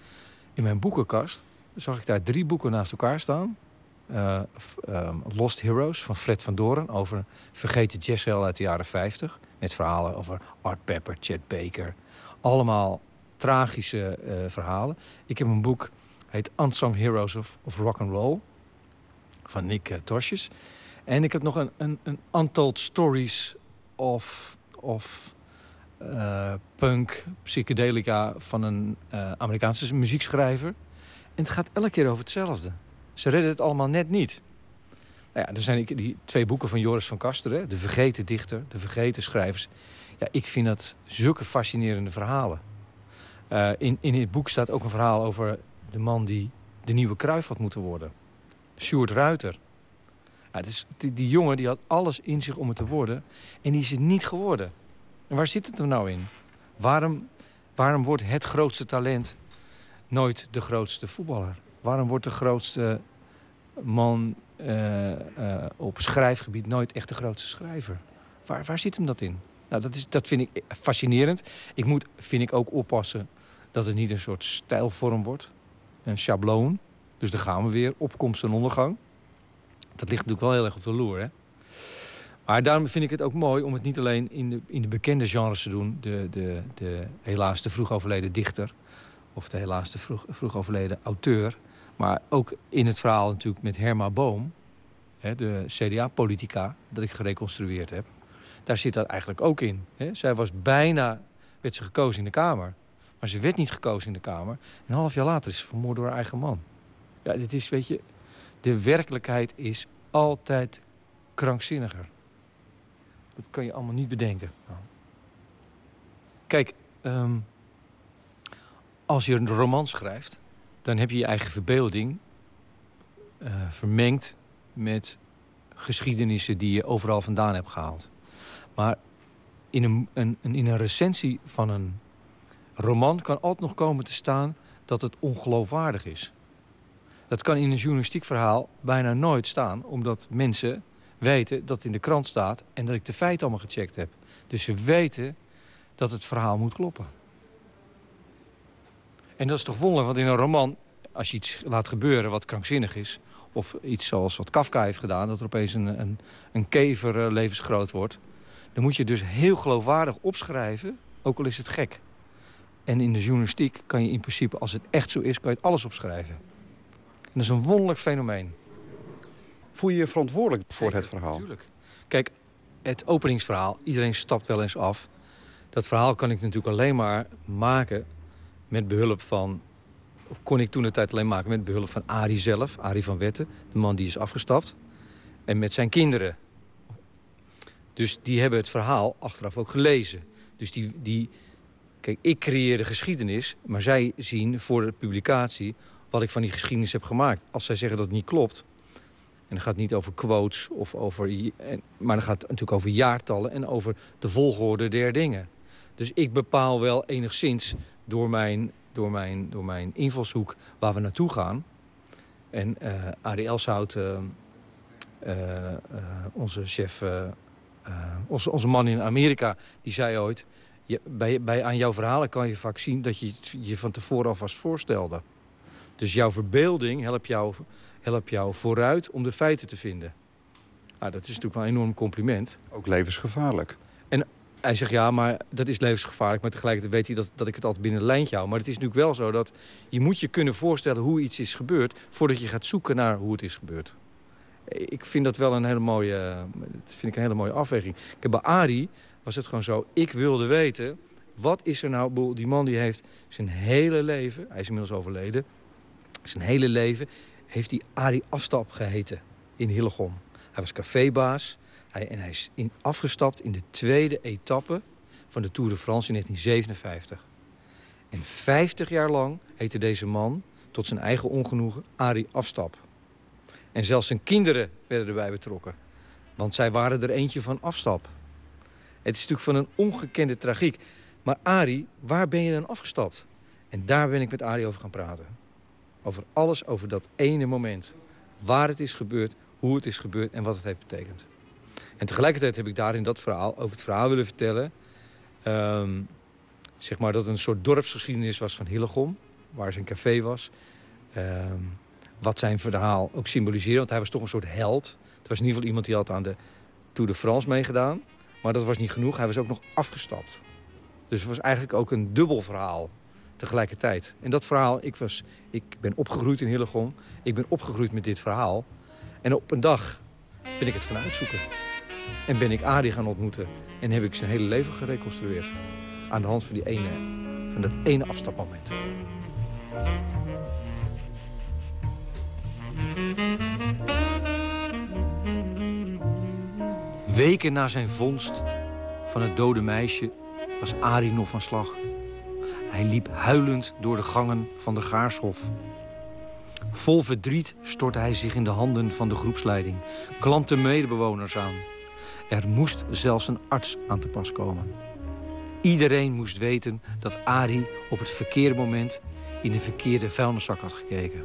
in mijn boekenkast zag ik daar drie boeken naast elkaar staan. Eh, Lost Heroes van Fred van Doren over vergeten jazzheld uit de jaren 50. Met verhalen over Art Pepper, Chet Baker. Allemaal tragische verhalen. Ik heb een boek, heet Unsung Heroes of, of Rock and Roll. Van Nick uh, Tosjes. En ik heb nog een, een, een Stories of, of eh, punk, psychedelica van een eh, Amerikaanse muziekschrijver. En het gaat elke keer over hetzelfde. Ze redden het allemaal net niet. Nou ja, er zijn die twee boeken van Joris van Kasteren. De Vergeten Dichter, De Vergeten Schrijvers. Ja, ik vind dat zulke fascinerende verhalen. Eh, in, in het boek staat ook een verhaal over de man die de nieuwe Kruif had moeten worden. Sjoerd Ruiter. Ja, is, die, die jongen die had alles in zich om het te worden. En die is het niet geworden. En waar zit het er nou in? Waarom, waarom wordt het grootste talent nooit de grootste voetballer? Waarom wordt de grootste man eh, eh, op schrijfgebied nooit echt de grootste schrijver? Waar, waar zit hem dat in? Nou, dat, is, dat vind ik fascinerend. Ik moet, vind ik, ook oppassen dat het niet een soort stijlvorm wordt. Een schabloon. Dus daar gaan we weer. Opkomst en ondergang. Dat ligt natuurlijk wel heel erg op de loer, hè? Maar daarom vind ik het ook mooi om het niet alleen in de, in de bekende genres te doen. De, de, de helaas vroeg overleden dichter. Of de helaas te vroeg, vroeg overleden auteur. Maar ook in het verhaal natuurlijk met Herma Boom. Hè, de CDA-politica dat ik gereconstrueerd heb. Daar zit dat eigenlijk ook in. Hè. Zij was bijna, werd ze gekozen in de Kamer. Maar ze werd niet gekozen in de Kamer. En een half jaar later is ze vermoord door haar eigen man. Ja, dit is, weet je... De werkelijkheid is altijd krankzinniger. Dat kan je allemaal niet bedenken. Nou. Kijk, ehm, als je een roman schrijft... dan heb je je eigen verbeelding eh, vermengd met geschiedenissen die je overal vandaan hebt gehaald. Maar in een, een- in een recensie van een roman kan altijd nog komen te staan dat het ongeloofwaardig is. Dat kan in een journalistiek verhaal bijna nooit staan, omdat mensen weten dat het in de krant staat en dat ik de feiten allemaal gecheckt heb. Dus ze weten dat het verhaal moet kloppen. En dat is toch wonderlijk, want in een roman, als je iets laat gebeuren wat krankzinnig is, of iets zoals wat Kafka heeft gedaan, dat er opeens een, een, een kever eh, levensgroot wordt, dan moet je dus heel geloofwaardig opschrijven, ook al is het gek. En in de journalistiek kan je in principe, als het echt zo is, kan je het alles opschrijven. En dat is een wonderlijk fenomeen. Voel je je verantwoordelijk voor het verhaal? Natuurlijk. Kijk, het openingsverhaal, iedereen stapt wel eens af. Dat verhaal kan ik natuurlijk alleen maar maken met behulp van... Of kon ik toen de tijd alleen maken met behulp van Arie zelf, Arie van Wetten, de man die is afgestapt. En met zijn kinderen. Dus die hebben het verhaal achteraf ook gelezen. Dus die, die kijk, ik creëer de geschiedenis, maar zij zien voor de publicatie wat ik van die geschiedenis heb gemaakt. Als zij zeggen dat het niet klopt, En het gaat niet over quotes, of over, maar het gaat natuurlijk over jaartallen en over de volgorde der dingen. Dus ik bepaal wel enigszins door mijn, door mijn, door mijn invalshoek waar we naartoe gaan. En uh, Arie Elshout, uh, uh, onze chef, onze, onze man in Amerika, die zei ooit... Je, bij, bij, aan jouw verhalen kan je vaak zien dat je je van tevoren alvast voorstelde. Dus jouw verbeelding helpt jou, helpt jou vooruit om de feiten te vinden. Nou, dat is natuurlijk wel een enorm compliment. Ook levensgevaarlijk. En hij zegt ja, maar dat is levensgevaarlijk. Maar tegelijkertijd weet hij dat, dat ik het altijd binnen een lijntje hou. Maar het is natuurlijk wel zo dat je moet je kunnen voorstellen hoe iets is gebeurd... voordat je gaat zoeken naar hoe het is gebeurd. Ik vind dat wel een hele mooie, dat vind ik een hele mooie afweging. Ik bij Ari was het gewoon zo, ik wilde weten... wat is er nou, die man die heeft zijn hele leven... hij is inmiddels overleden... zijn hele leven heeft hij Ari Afstap geheten in Hillegom. Hij was cafébaas, hij, en hij is in, afgestapt in de tweede etappe van de Tour de France in 1957. En 50 jaar lang heette deze man, tot zijn eigen ongenoegen, Arie Afstap. En zelfs zijn kinderen werden erbij betrokken. Want zij waren er eentje van afstap. Het is natuurlijk van een ongekende tragiek. Maar Arie, waar ben je dan afgestapt? En daar ben ik met Arie over gaan praten. Over alles, over dat ene moment. Waar het is gebeurd, hoe het is gebeurd en wat het heeft betekend. En tegelijkertijd heb ik daar in dat verhaal ook het verhaal willen vertellen. Ehm, zeg maar dat het een soort dorpsgeschiedenis was van Hillegom, waar zijn café was. Ehm, wat zijn verhaal ook symboliseerde, want hij was toch een soort held. Het was in ieder geval iemand die had aan de Tour de France meegedaan. Maar dat was niet genoeg, hij was ook nog afgestapt. Dus het was eigenlijk ook een dubbel verhaal tegelijkertijd. En dat verhaal, ik, was, ik ben opgegroeid in Hillegom. Ik ben opgegroeid met dit verhaal. En op een dag ben ik het gaan uitzoeken. En ben ik Adi gaan ontmoeten. En heb ik zijn hele leven gereconstrueerd. Aan de hand van, die ene, van dat ene afstapmoment. Weken na zijn vondst van het dode meisje was Arie nog van slag. Hij liep huilend door de gangen van de Gaarshof. Vol verdriet stortte hij zich in de handen van de groepsleiding, klampte medebewoners aan. Er moest zelfs een arts aan te pas komen. Iedereen moest weten dat Ari op het verkeerde moment in de verkeerde vuilniszak had gekeken.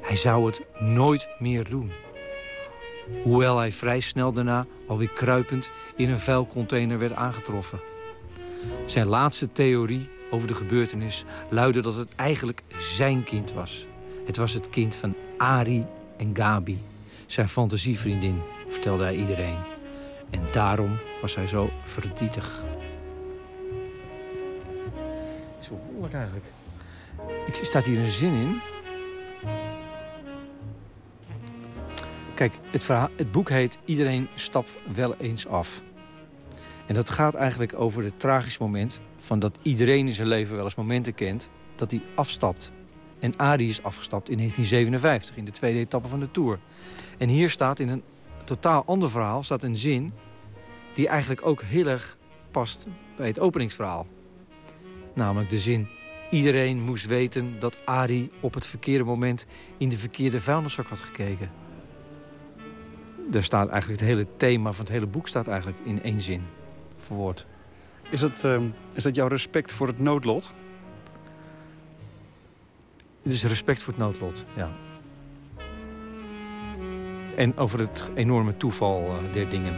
Hij zou het nooit meer doen. Hoewel hij vrij snel daarna alweer kruipend in een vuilcontainer werd aangetroffen. Zijn laatste theorie over de gebeurtenis luidde dat het eigenlijk zijn kind was. Het was het kind van Ari en Gabi, zijn fantasievriendin, vertelde hij iedereen. En daarom was hij zo verdrietig. Het is wel eigenlijk. Ik, staat hier een zin in. Kijk, het, het boek heet Iedereen stapt wel eens af. En dat gaat eigenlijk over het tragische moment... van dat iedereen in zijn leven wel eens momenten kent... dat hij afstapt. En Ari is afgestapt in 1957, in de tweede etappe van de Tour. En hier staat in een totaal ander verhaal staat een zin die eigenlijk ook heel erg past bij het openingsverhaal. Namelijk de zin: Iedereen moest weten dat Ari op het verkeerde moment in de verkeerde vuilniszak had gekeken. Er staat eigenlijk het hele thema van het hele boek staat eigenlijk in één zin verwoord. Is dat, uh, is dat jouw respect voor het noodlot? Het is respect voor het noodlot, ja. En over het enorme toeval uh, der dingen.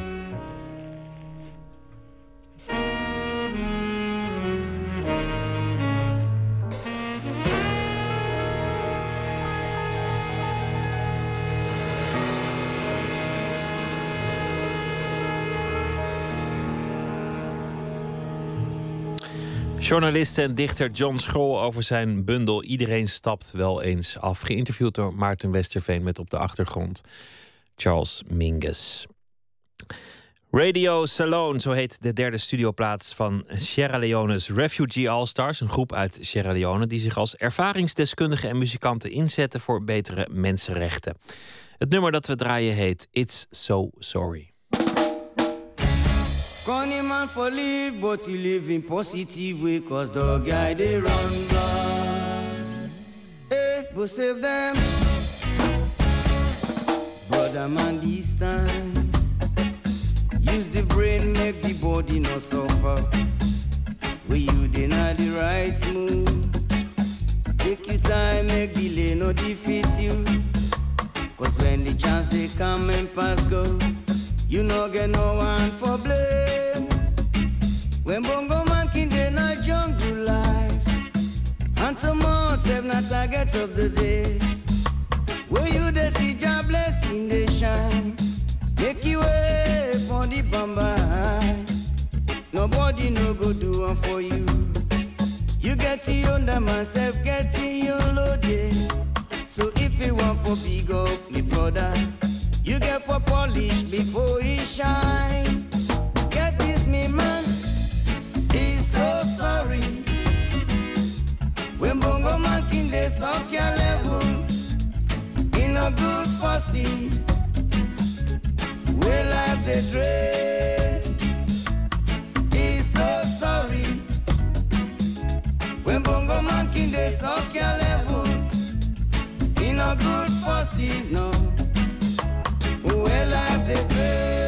Journalist en dichter John Scholl over zijn bundel Iedereen stapt wel eens af. Geïnterviewd door Maarten Westerveen met op de achtergrond Charles Mingus. Radio Salone, zo heet de derde studioplaats van Sierra Leone's Refugee All-Stars. Een groep uit Sierra Leone die zich als ervaringsdeskundigen en muzikanten inzetten voor betere mensenrechten. Het nummer dat we draaien heet It's So Sorry. Funny man for live, but he live in positive way, cause the guy they run blind. Hey, but save them. Brother man this time. Use the brain, make the body no suffer. Where you deny the right move. Take your time, make delay no defeat you. Cause when the chance they come and pass go, you no get no one for blame. When bongo man king they not jungle life. And tomorrow have not target of the day. Where you they see your blessing they shine. Make you way for the bamba. Nobody no go do one for you. You get your under myself, get your loaded. So if you want for big up, me brother, you get for polish before he shine. Get this, me man, he's so sorry. When bongo man king they suck your level, in a good fussy, we life the dread. He's so sorry. When bongo man king they suck your level, in a good fussy, no. We life the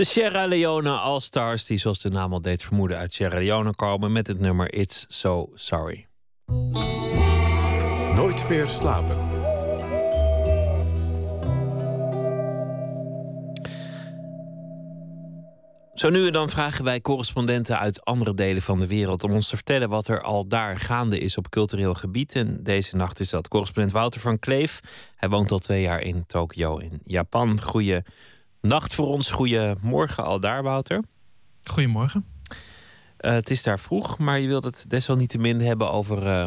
De Sierra Leone All-Stars, die zoals de naam al deed vermoeden uit Sierra Leone komen met het nummer It's So Sorry. Nooit meer slapen. Zo nu en dan vragen wij correspondenten uit andere delen van de wereld om ons te vertellen wat er al daar gaande is op cultureel gebied. En deze nacht is dat correspondent Wouter van Kleef. Hij woont al twee jaar in Tokio in Japan. Goeie nacht voor ons, goeie morgen al daar, Wouter. Goedemorgen. Eh, het is daar vroeg, maar je wilt het desalniettemin hebben over eh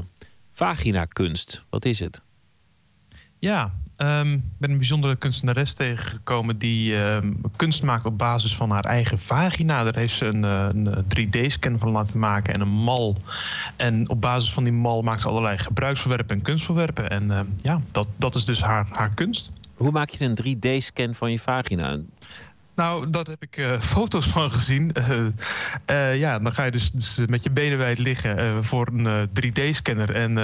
vagina-kunst. Wat is het? Ja, ehm, ik ben een bijzondere kunstenares tegengekomen die ehm, kunst maakt op basis van haar eigen vagina. Daar heeft ze een, eh, een 3D-scan van laten maken en een mal. En op basis van die mal maakt ze allerlei gebruiksvoorwerpen en kunstvoorwerpen. En ehm, ja, dat, dat is dus haar, haar kunst. Hoe maak je een 3D-scan van je vagina? Nou, daar heb ik eh, *laughs* foto's van gezien. Eh, eh, ja, dan ga je dus, dus met je benen wijd liggen voor een 3D-scanner. En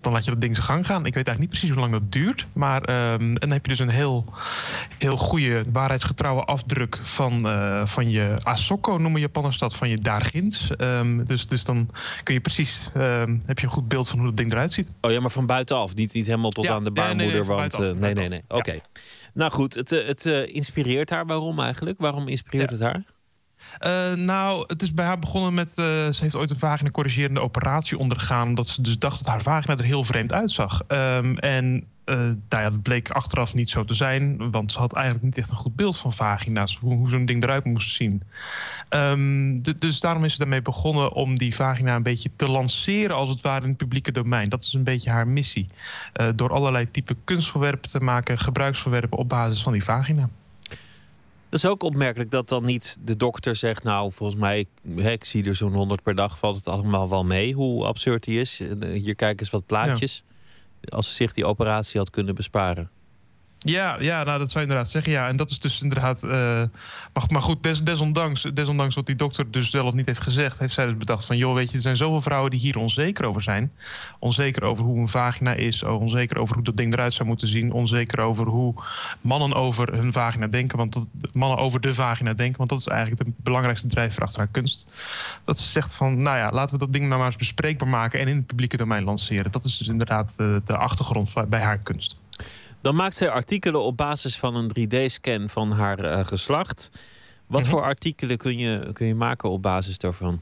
dan laat je dat ding zijn gang gaan. Ik weet eigenlijk niet precies hoe lang dat duurt. Maar ehm, en dan heb je dus een heel, heel goede, waarheidsgetrouwe afdruk van, van je Asoko, noemen Japanners dat, van je Dargins. Um, dus, dus dan kun je precies, ehm, heb je een goed beeld van hoe dat ding eruit ziet. Oh ja, maar van buitenaf, niet, niet helemaal tot Ja, aan de nee, nee, nee, baarmoeder. van want nee, nee, nee. Oké. Nou goed, het, eh, het eh, inspireert haar. Waarom eigenlijk? Waarom inspireert het haar? Eh, nou, het is bij haar begonnen met. eh, ze heeft ooit een vagina corrigerende operatie ondergaan. Omdat ze dus dacht dat haar vagina er heel vreemd uitzag. Ehm, en eh, nou ja, dat bleek achteraf niet zo te zijn. Want ze had eigenlijk niet echt een goed beeld van vagina's. Hoe, zo'n ding eruit moest zien. Ehm, dus daarom is ze daarmee begonnen om die vagina een beetje te lanceren, als het ware, in het publieke domein. Dat is een beetje haar missie. Door allerlei type kunstvoorwerpen te maken, gebruiksvoorwerpen op basis van die vagina. Dat is ook opmerkelijk dat dan niet de dokter zegt... nou, volgens mij, ik zie er zo'n 100 per dag... valt het allemaal wel mee, hoe absurd die is. Eh, Hier kijk eens wat plaatjes. Als ze zich die operatie had kunnen besparen. Ja, ja nou, dat zou je inderdaad zeggen. Ja, en dat is dus inderdaad. eh, maar, maar goed, des, desondanks, desondanks wat die dokter dus zelf niet heeft gezegd, heeft zij dus bedacht van: joh, weet je, er zijn zoveel vrouwen die hier onzeker over zijn. Onzeker over hoe een vagina is, onzeker over hoe dat ding eruit zou moeten zien, onzeker over hoe mannen over hun vagina denken, want dat, mannen over de vagina denken, want dat is eigenlijk de belangrijkste drijfveer achter haar kunst. Dat ze zegt van: nou ja, laten we dat ding nou maar eens bespreekbaar maken en in het publieke domein lanceren. Dat is dus inderdaad eh, de achtergrond bij haar kunst. Dan maakt zij artikelen op basis van een 3D-scan van haar eh, geslacht. Wat Mhm. voor artikelen kun je, kun je maken op basis daarvan?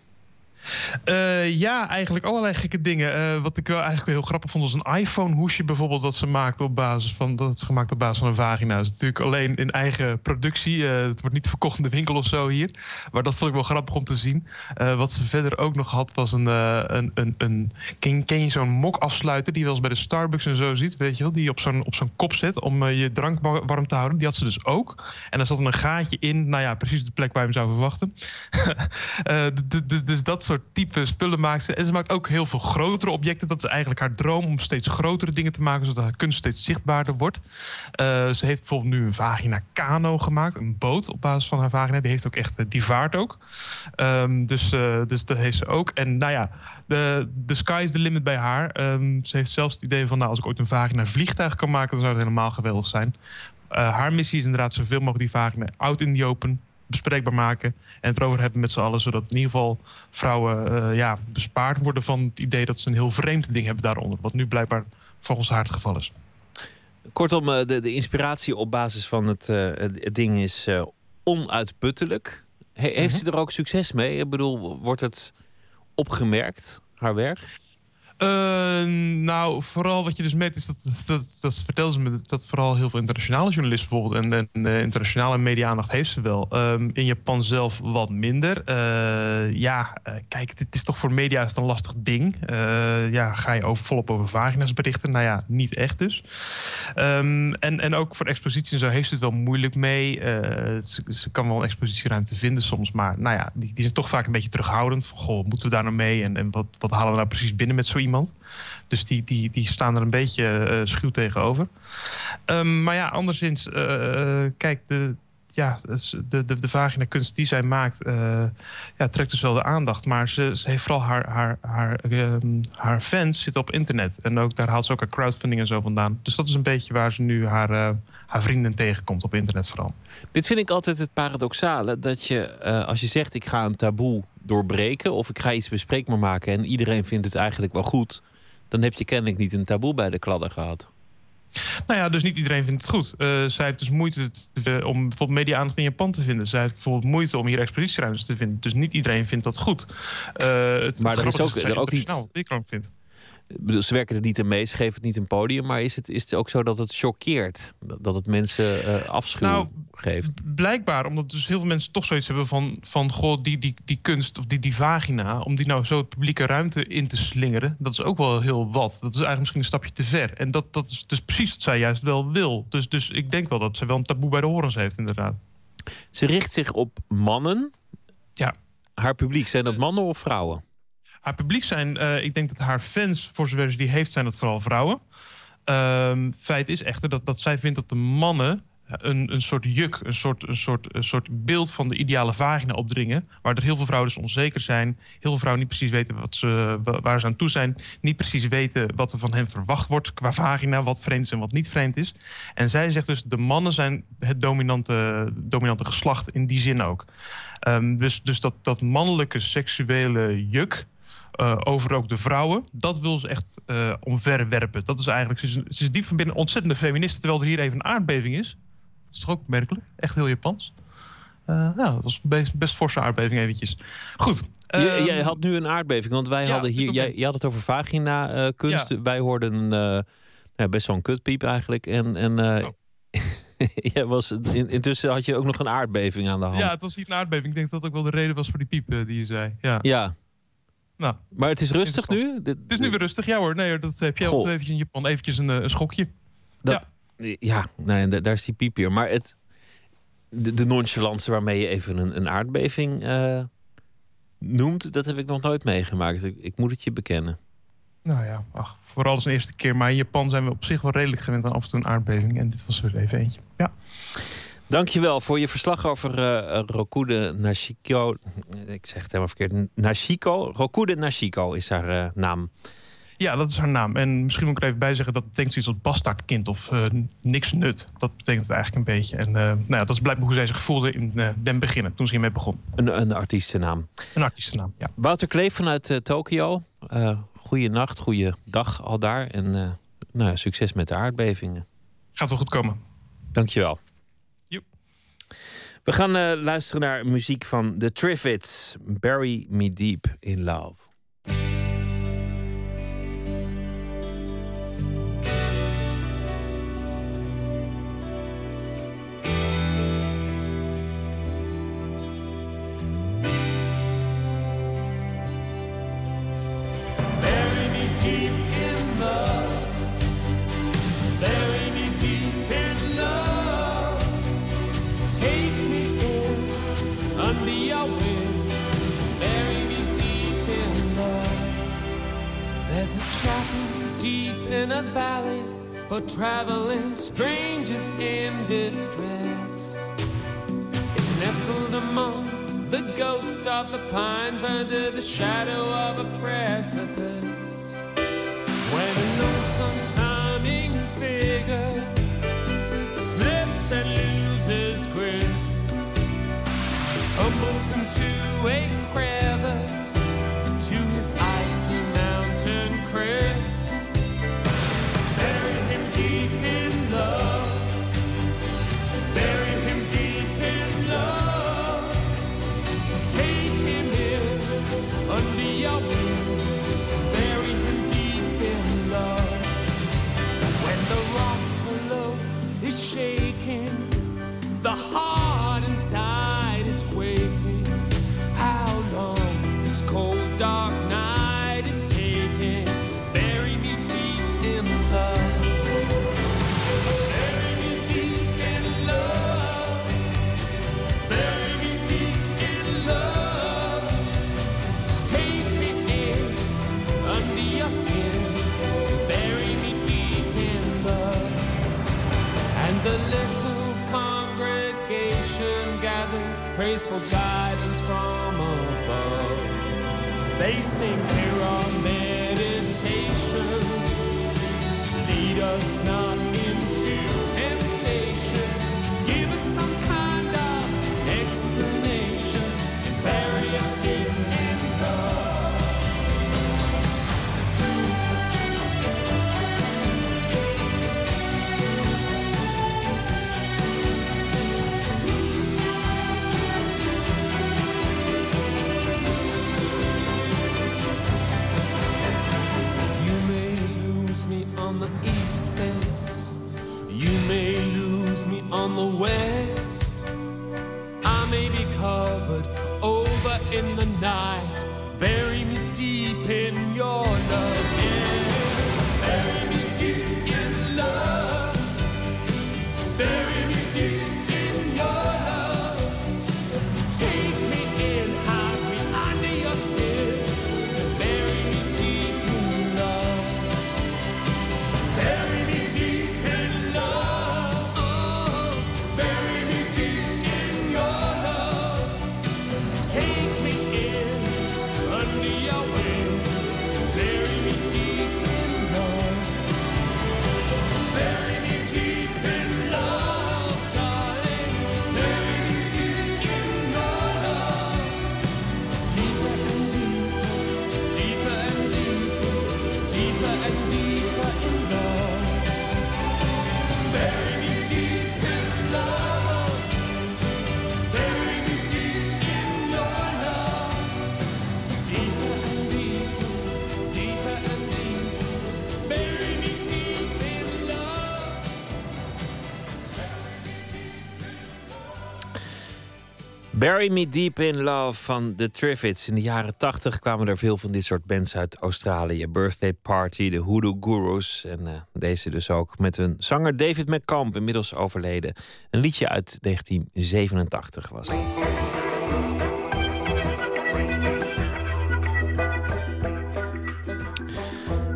Eh, ja, eigenlijk allerlei gekke dingen. Eh, wat ik wel eigenlijk wel heel grappig vond, was een iPhone-hoesje bijvoorbeeld, wat ze maakt op basis van. Dat is gemaakt op basis van een vagina. Dat is natuurlijk alleen in eigen productie. Eh, het wordt niet verkocht in de winkel of zo hier. Maar dat vond ik wel grappig om te zien. Wat ze verder ook nog had, was een. een, een, een ken, ken je zo'n mok-afsluiter die je wel eens bij de Starbucks en zo ziet? Weet je wel? Die op zo'n, op zo'n kop zet om je drank wa- warm te houden. Die had ze dus ook. En daar zat een gaatje in. Nou ja, precies de plek waar je hem zou verwachten. *laughs* Dus dat soort type spullen maakt ze. En ze maakt ook heel veel grotere objecten. Dat is eigenlijk haar droom om steeds grotere dingen te maken, zodat haar kunst steeds zichtbaarder wordt. Eh, ze heeft bijvoorbeeld nu een vagina kano gemaakt, een boot op basis van haar vagina. Die heeft ook echt, eh, die vaart ook. Ehm, dus, eh, dus dat heeft ze ook. En nou ja, de, de sky is the limit bij haar. Ehm, ze heeft zelfs het idee van, nou, als ik ooit een vagina vliegtuig kan maken, dan zou het helemaal geweldig zijn. Haar missie is inderdaad zoveel mogelijk die vagina out in the open bespreekbaar maken en het erover hebben met z'n allen, zodat in ieder geval vrouwen eh, ja, bespaard worden van het idee dat ze een heel vreemd ding hebben daaronder, wat nu blijkbaar volgens haar het geval is. Kortom, eh, de, de inspiratie op basis van het, eh, het, ding is onuitputtelijk. He- heeft ze er ook succes mee? Ik bedoel, wordt het opgemerkt, haar werk? Eh, nou, vooral wat je dus merkt is dat, dat, dat vertelde ze me, dat vooral heel veel internationale journalisten bijvoorbeeld en, eh, internationale media-aandacht heeft ze wel. Ehm, in Japan zelf wat minder. Eh, ja, kijk, dit is toch voor media is een lastig ding. Ja, ga je over, volop over vagina's berichten? Nou ja, niet echt dus. Ehm, en, en ook voor expositie en zo heeft ze het wel moeilijk mee. Ze, ze kan wel een expositieruimte vinden soms, maar nou ja, die, die zijn toch vaak een beetje terughoudend. Goh, moeten we daar nou mee? En, en wat, wat halen we nou precies binnen met zo iemand? Dus die, die, die staan er een beetje eh, schuw tegenover. Ehm, maar ja, anderszins, eh, kijk, de, ja, de, de, de vagina kunst die zij maakt, eh, ja, trekt dus wel de aandacht. Maar ze, heeft vooral haar, haar, haar, ehm, haar fans zitten op internet. En ook daar haalt ze ook haar crowdfunding en zo vandaan. Dus dat is een beetje waar ze nu haar, eh, haar vrienden tegenkomt op internet vooral. Dit vind ik altijd het paradoxale. Dat je, eh, als je zegt ik ga een taboe doorbreken... of ik ga iets bespreekbaar maken en iedereen vindt het eigenlijk wel goed... dan heb je kennelijk niet een taboe bij de kladden gehad. Nou ja, dus niet iedereen vindt het goed. Eh, zij heeft dus moeite te- om bijvoorbeeld media-aandacht in Japan te vinden. Zij heeft bijvoorbeeld moeite om hier expositieruimtes te vinden. Dus niet iedereen vindt dat goed. Eh, het Maar er is ook- dat zij er ook niet- vindt. Ze werken er niet aan mee, ze geven het niet een podium... maar is het, is het ook zo dat het choqueert? Dat, het mensen eh afschuw Nou, geeft. Blijkbaar, omdat dus heel veel mensen toch zoiets hebben van... van goh, die, die, die kunst of die, die vagina... om die nou zo het publieke ruimte in te slingeren... dat is ook wel heel wat. Dat is eigenlijk misschien een stapje te ver. En dat, dat is dus precies wat zij juist wel wil. Dus, dus ik denk wel dat ze wel een taboe bij de horens heeft, inderdaad. Ze richt zich op mannen. Ja. Haar publiek, zijn dat mannen of vrouwen? Haar publiek zijn, eh, ik denk dat haar fans, voor zover ze die heeft, zijn dat vooral vrouwen. Ehm, feit is echter dat, dat zij vindt dat de mannen een, een soort juk, een soort, een, soort, een soort beeld van de ideale vagina opdringen. Waar er heel veel vrouwen dus onzeker zijn. Heel veel vrouwen niet precies weten wat ze, wa- waar ze aan toe zijn. Niet precies weten wat er van hen verwacht wordt qua vagina. Wat vreemd is en wat niet vreemd is. En zij zegt dus, de mannen zijn het dominante, dominante geslacht in die zin ook. Ehm, dus dus dat, dat mannelijke seksuele juk... eh, over ook de vrouwen, dat wil ze echt eh omverwerpen. Dat is eigenlijk, ze is, ze is diep van binnen ontzettende feministe... terwijl er hier even een aardbeving is. Dat is toch ook opmerkelijk? Echt heel Japans. Eh, ja, dat was best, best forse aardbeving eventjes. Goed. J- ehm, jij had nu een aardbeving, want wij ja, hadden hier. Jij, had het over vagina-kunst. Wij hoorden ja, best wel een kutpiep eigenlijk. En, en *laughs* jij was, in, intussen had je ook nog een aardbeving aan de hand. ja, het was hier een aardbeving. Ik denk dat dat ook wel de reden was voor die piep die je zei. Ja. Ja. Nou, maar het is rustig nu? Het is nu weer rustig. Ja hoor, nee dat heb jij Goh. al eventjes in Japan. Eventjes een, eh, een schokje. Dat, ja, nee, en da- daar is die piep weer. Maar het, de, de nonchalance waarmee je even een, een aardbeving eh, noemt, dat heb ik nog nooit meegemaakt. Ik, ik moet het je bekennen. Nou ja, ach, vooral als een eerste keer. Maar in Japan zijn we op zich wel redelijk gewend aan af en toe een aardbeving. En dit was er even eentje. Ja. Dankjewel voor je verslag over eh Rokude Nashiko. Ik zeg het helemaal verkeerd. Nashiko. Rokude Nashiko is haar eh, naam. Ja, dat is haar naam. En misschien moet ik er even bij zeggen dat het betekent iets als bastardkind of eh, niks nut. Dat betekent het eigenlijk een beetje. En nou ja, dat is blijkbaar hoe zij zich voelde in eh, den beginnen, toen ze hiermee begon. Een, een artiestennaam. Een artiestennaam, ja. Wouter Kleef vanuit Tokio. Goeie nacht, goeie dag al daar. En nou, ja, succes met de aardbevingen. Gaat wel goed komen. Dankjewel. We gaan eh, luisteren naar muziek van The Triffids. Bury Me Deep in Love. In a valley for traveling strangers in distress. It's nestled among the ghosts of the pines under the shadow of a precipice. When a lonesome coming figure slips and loses grip, it tumbles into a sing the west. I may be covered over in the Bury Me Deep in Love van The Triffids. In de jaren 80 kwamen er veel van dit soort bands uit Australië. Birthday Party, de Hoodoo Gurus. En uh, deze dus ook met hun zanger David McCamp, inmiddels overleden. Een liedje uit 1987 was dit.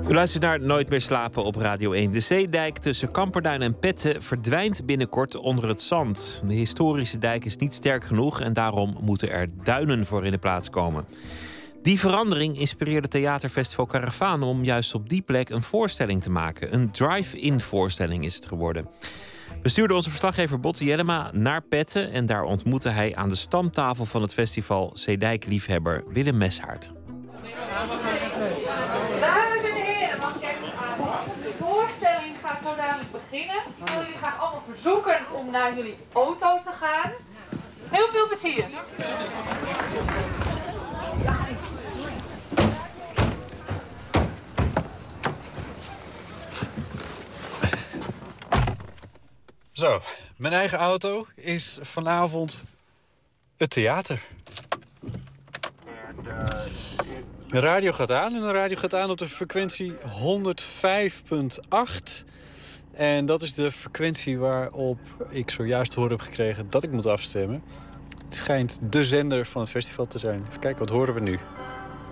U luistert naar Nooit meer slapen op Radio 1. De zeedijk tussen Kamperduin en Petten verdwijnt binnenkort onder het zand. De historische dijk is niet sterk genoeg en daarom moeten er duinen voor in de plaats komen. Die verandering inspireerde Theaterfestival Caravaan om juist op die plek een voorstelling te maken. Een drive-in voorstelling is het geworden. We stuurden onze verslaggever Botte Jellema naar Petten en daar ontmoette hij aan de stamtafel van het festival Zeedijk-liefhebber Willem Meshaert. Dames en heren, mag ik even aanvangen? De voorstelling gaat zo dadelijk Ik wil jullie graag allemaal verzoeken om naar jullie auto te gaan. Heel veel plezier. Zo, mijn eigen auto is vanavond het theater. De radio gaat aan en de radio gaat aan op de frequentie 105.8. En dat is de frequentie waarop ik zojuist horen heb gekregen dat ik moet afstemmen. Het schijnt de zender van het festival te zijn. Even kijken, wat horen we nu?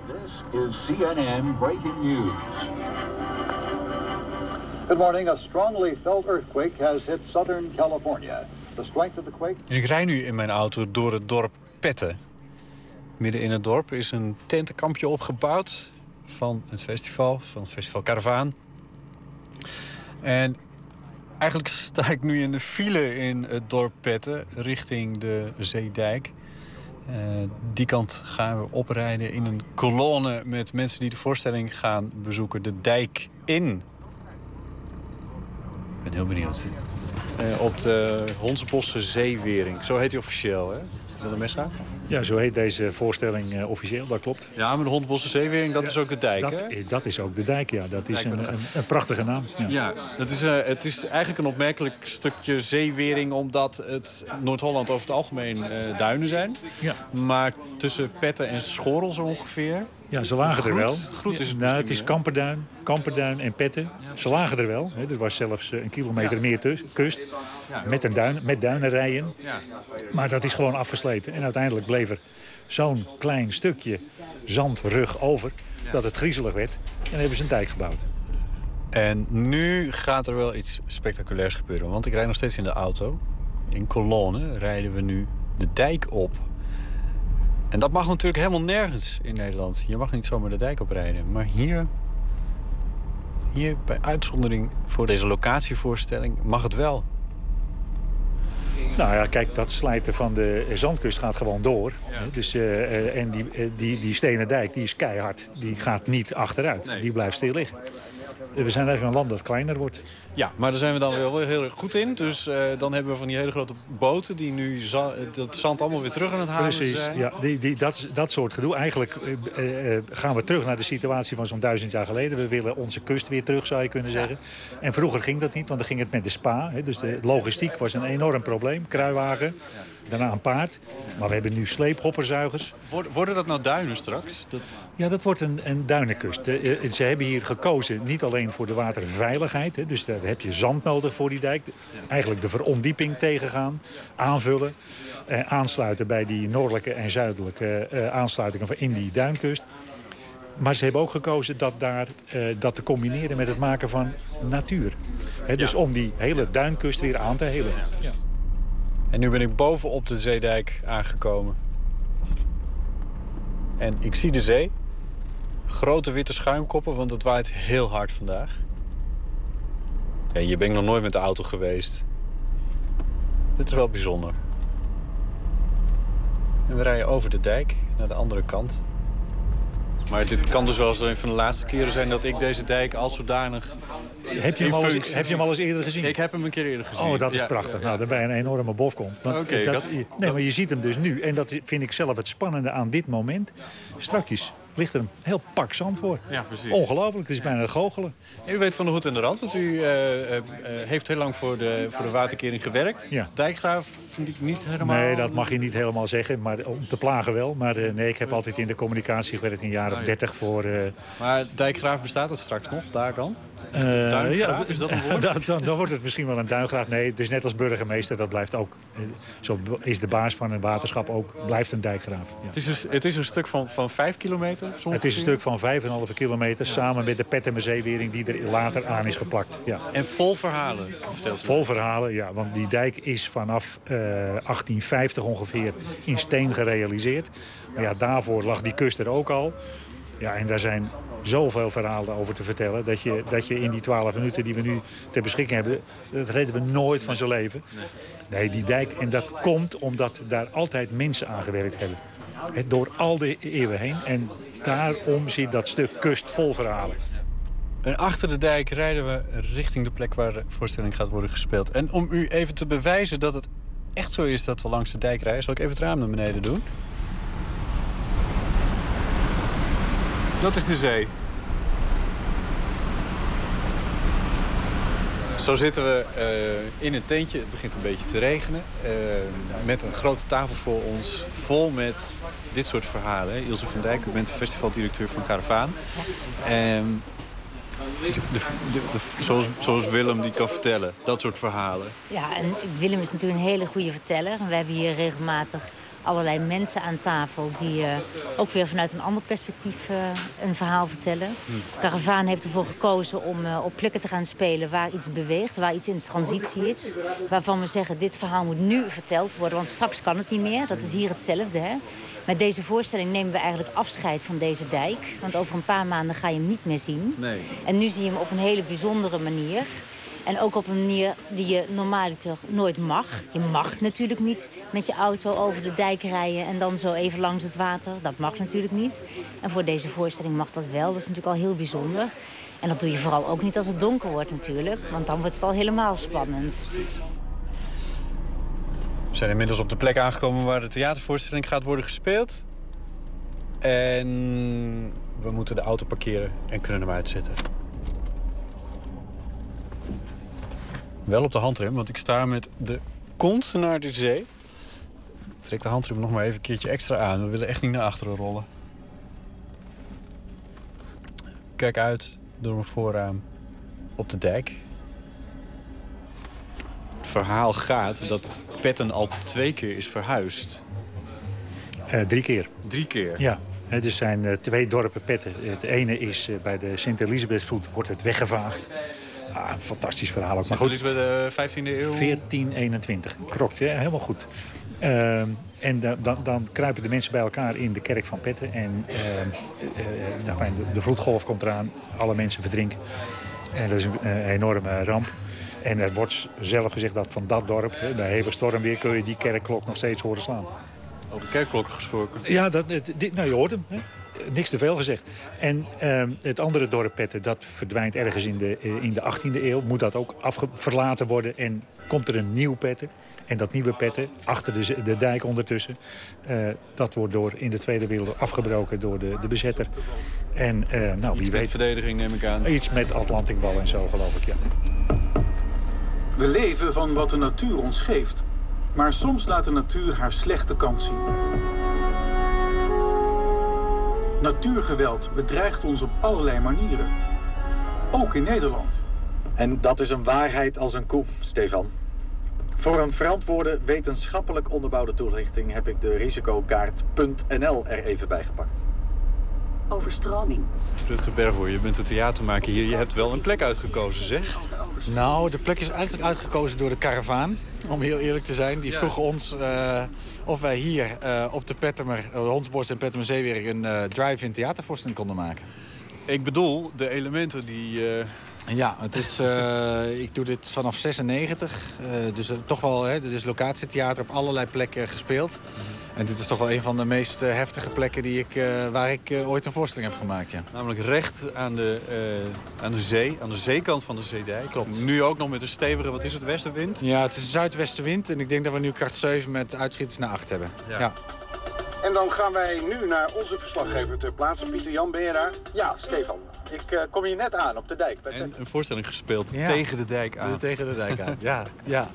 This is CNN breaking news. Good morning. A strongly felt earthquake has hit Southern California. The strength of the quake. En ik rij nu in mijn auto door het dorp Petten. Midden in het dorp is een tentenkampje opgebouwd van het festival, van het festival Caravaan. En eigenlijk sta ik nu in de file in het dorp Petten richting de Zeedijk. Eh, die kant gaan we oprijden in een kolonne met mensen die de voorstelling gaan bezoeken. De dijk in. Ik ben heel benieuwd. Eh, op de Honsebosse Zeewering. Zo heet hij officieel, hè? Willem Messa? Ja, zo heet deze voorstelling eh, officieel, dat klopt. Ja, maar de Hondbosse Zeewering, dat is ook de dijk, dat, hè? Dat is ook de dijk, ja. Dat is een, een- een, prachtige naam. Ja. Ja, het is, eh, het is eigenlijk een opmerkelijk stukje zeewering... omdat het Noord-Holland over het algemeen eh, duinen zijn. Ja. Maar tussen Petten en Schorrel zo ongeveer... Ja, ze lagen Groet? er wel. Groet is het nou, het is Kamperduin, Kamperduin en Petten. Ze lagen er wel. Hè. Er was zelfs eh, een kilometer meer kust. Met, een duin, met duinenrijen. Ja. Maar dat is gewoon afgesleten. En uiteindelijk bleef er zo'n klein stukje zandrug over... dat het griezelig werd. En hebben ze een dijk gebouwd. En nu gaat er wel iets spectaculairs gebeuren. Want ik rijd nog steeds in de auto. In kolonne rijden we nu de dijk op. En dat mag natuurlijk helemaal nergens in Nederland. Je mag niet zomaar de dijk oprijden. Maar hier, hier bij uitzondering voor deze locatievoorstelling mag het wel. Nou ja, kijk, dat slijten van de zandkust gaat gewoon door. Dus, eh, eh, en die, eh, die, die stenen dijk, die is keihard. Die gaat niet achteruit. Die blijft stil liggen. We zijn eigenlijk een land dat kleiner wordt. Ja, maar daar zijn we dan wel heel erg goed in. Dus eh, dan hebben we van die hele grote boten die nu za- dat zand allemaal weer terug aan het halen Precies, zijn. ja, die, die, dat, dat soort gedoe. Eigenlijk eh, eh, eh, gaan we terug naar de situatie van zo'n duizend jaar geleden. We willen onze kust weer terug, zou je kunnen zeggen. En vroeger ging dat niet, want dan ging het met de spa. Hè, dus de logistiek was een enorm probleem. Kruiwagen, daarna een paard. Maar we hebben nu sleephopperzuigers. Worden, dat nou duinen straks? Dat... Ja, dat wordt een, een duinenkust. De, eh, ze hebben hier gekozen niet alleen voor de waterveiligheid. Hè, dus daar heb je zand nodig voor die dijk. Eigenlijk de verondieping tegengaan, aanvullen. Eh, aansluiten bij die noordelijke en zuidelijke eh, aansluitingen van in die duinkust. Maar ze hebben ook gekozen dat, daar, eh, dat te combineren met het maken van natuur. Dus om die hele duinkust weer aan te helen. Ja. En nu ben ik boven op de zeedijk aangekomen. En ik zie de zee. Grote witte schuimkoppen, want het waait heel hard vandaag. Ja, hier ben ik nog nooit met de auto geweest. Dit is wel bijzonder. En we rijden over de dijk naar de andere kant. Maar dit kan dus wel eens een van de laatste keren zijn dat ik deze dijk als zodanig. Heb je, hem al eens, heb je hem al eens eerder gezien? Ik heb hem een keer eerder gezien. Oh, dat is Ja, prachtig. ja, Nou, daarbij een enorme bof komt. Want dat- dat- nee, maar je ziet hem dus nu. En dat vind ik zelf het spannende aan dit moment. Strakjes ligt er een heel pak zand voor. Ja, precies. Ongelooflijk, het is bijna goochelen. U weet van de hoed en de rand, want u eh, eh, eh, heeft heel lang voor de, voor de waterkering gewerkt. Ja. Dijkgraaf vind ik niet helemaal... Nee, dat mag je niet helemaal zeggen, maar om te plagen wel. Maar nee, ik heb altijd in de communicatie gewerkt, een jaar of dertig voor... Maar dijkgraaf bestaat het straks nog, daar dan? Ja, is dat een *laughs* woord? dan, dan, dan wordt het misschien wel een duingraaf. Nee, het is net als burgemeester. Dat blijft ook. Zo is de baas van een waterschap ook. Blijft een dijkgraaf. Ja. Het is, een, het is een stuk van, van 5 kilometer? Zo Het is een stuk van 5,5 kilometer. Samen met de Pettemerzeewering die er later aan is geplakt. Ja. En vol verhalen, vertelt u. Vol verhalen, ja. Want die dijk is vanaf eh, 1850 ongeveer in steen gerealiseerd. Maar ja, daarvoor lag die kust er ook al. Ja, en daar zijn zoveel verhalen over te vertellen... dat je, dat je in die 12 minuten die we nu ter beschikking hebben... dat redden we nooit van zijn leven. Nee, die dijk. En dat komt omdat daar altijd mensen aan gewerkt hebben. Door al de eeuwen heen. En daarom zit dat stuk kust vol verhalen. En achter de dijk rijden we richting de plek waar de voorstelling gaat worden gespeeld. En om u even te bewijzen dat het echt zo is dat we langs de dijk rijden... zal ik even het raam naar beneden doen. Dat is de zee. Zo zitten we eh, in een tentje. Het begint een beetje te regenen. eh, met een grote tafel voor ons. Vol met dit soort verhalen. Ilse van Dijk, u bent festivaldirecteur van Caravaan. En de, de, de- zoals, zoals Willem die kan vertellen. Dat soort verhalen. Ja, en Willem is natuurlijk een hele goede verteller. We hebben hier regelmatig allerlei mensen aan tafel... die eh, ook weer vanuit een ander perspectief eh, een verhaal vertellen. Caravaan heeft ervoor gekozen om eh, op plekken te gaan spelen... waar iets beweegt, waar iets in transitie is. Waarvan we zeggen, dit verhaal moet nu verteld worden... want straks kan het niet meer. Dat is hier hetzelfde, hè? Met deze voorstelling nemen we eigenlijk afscheid van deze dijk. Want over een paar maanden ga je hem niet meer zien. Nee. En nu zie je hem op een hele bijzondere manier. En ook op een manier die je normaaliter nooit mag. Je mag natuurlijk niet met je auto over de dijk rijden... en dan zo even langs het water. Dat mag natuurlijk niet. En voor deze voorstelling mag dat wel. Dat is natuurlijk al heel bijzonder. En dat doe je vooral ook niet als het donker wordt natuurlijk. Want dan wordt het al helemaal spannend. We zijn inmiddels op de plek aangekomen waar de theatervoorstelling gaat worden gespeeld. En we moeten de auto parkeren en kunnen hem uitzetten. Wel op de handrem, want ik sta met de kont naar de zee. Trek de handrem nog maar even een keertje extra aan. We willen echt niet naar achteren rollen. Kijk uit door mijn voorraam op de dijk. Het verhaal gaat dat Petten al twee keer is verhuisd. Eh, drie keer. Drie keer? Ja. Het er zijn eh, twee dorpen petten. Het ene is eh, bij de Sint-Elisabethvoet wordt het weggevaagd. Ah, een fantastisch verhaal ook. Maar goed, bij de 15e eeuw? 1421. Krokt, hè? helemaal goed. Ehm, en da- dan, dan kruipen de mensen bij elkaar in de kerk van Petten. En ehm, eh, fijn, de, de vloedgolf komt eraan. Alle mensen verdrinken. En dat is een eh, enorme ramp. En er wordt zelf gezegd dat van dat dorp, bij hevig stormweer... kun je die kerkklok nog steeds horen slaan. Over kerkklokken gesproken. Ja, dat, dit, nou, je hoort hem. Hè? Niks te veel gezegd. En ehm, het andere dorp Petten, dat verdwijnt ergens in de, eh, in de 18e eeuw. Moet dat ook afge- verlaten worden en komt er een nieuw Petten. En dat nieuwe Petten, achter de, de dijk ondertussen... eh, dat wordt door, in de Tweede Wereldoorlog afgebroken door de, de bezetter. En eh, nou, wie Iets met weet... verdediging neem ik aan. Iets met Atlantikwal en zo, geloof ik, ja. We leven van wat de natuur ons geeft. Maar soms laat de natuur haar slechte kant zien. Natuurgeweld bedreigt ons op allerlei manieren. Ook in Nederland. En dat is een waarheid als een koe, Stefan. Voor een verantwoorde, wetenschappelijk onderbouwde toelichting heb ik de risicokaart.nl er even bij gepakt. Overstroming. Rutger Berghoor, je bent een theatermaker hier. Je hebt wel een plek uitgekozen, zeg. Nou, de plek is eigenlijk uitgekozen door de karavaan, om heel eerlijk te zijn. Die vroegen ons eh, of wij hier eh, op de Pettemer, uh, Hondsborst en Pettemer Zeewerk een eh, drive-in theatervoorstelling konden maken. Ik bedoel, de elementen die... Ja, het is, eh, ik doe dit vanaf 96. eh, dus toch wel, hè, dit is locatietheater op allerlei plekken gespeeld. En dit is toch wel een van de meest eh, heftige plekken die ik, waar ik ooit een voorstelling heb gemaakt. Ja. Namelijk recht aan de, aan de zee, aan de zeekant van de zeedijk. Klopt. Nu ook nog met een stevige, wat is het, westenwind? Ja, het is een zuidwestenwind en ik denk dat we nu kracht 7 met uitschieters naar 8 hebben. Ja. Ja. En dan gaan wij nu naar onze verslaggever ter plaatse. Pieter Jan, daar? Ja, Stefan. Ik eh, kom hier net aan op de dijk. Bij En een voorstelling gespeeld Ja. tegen de dijk aan. Tegen de dijk aan, ja. ja.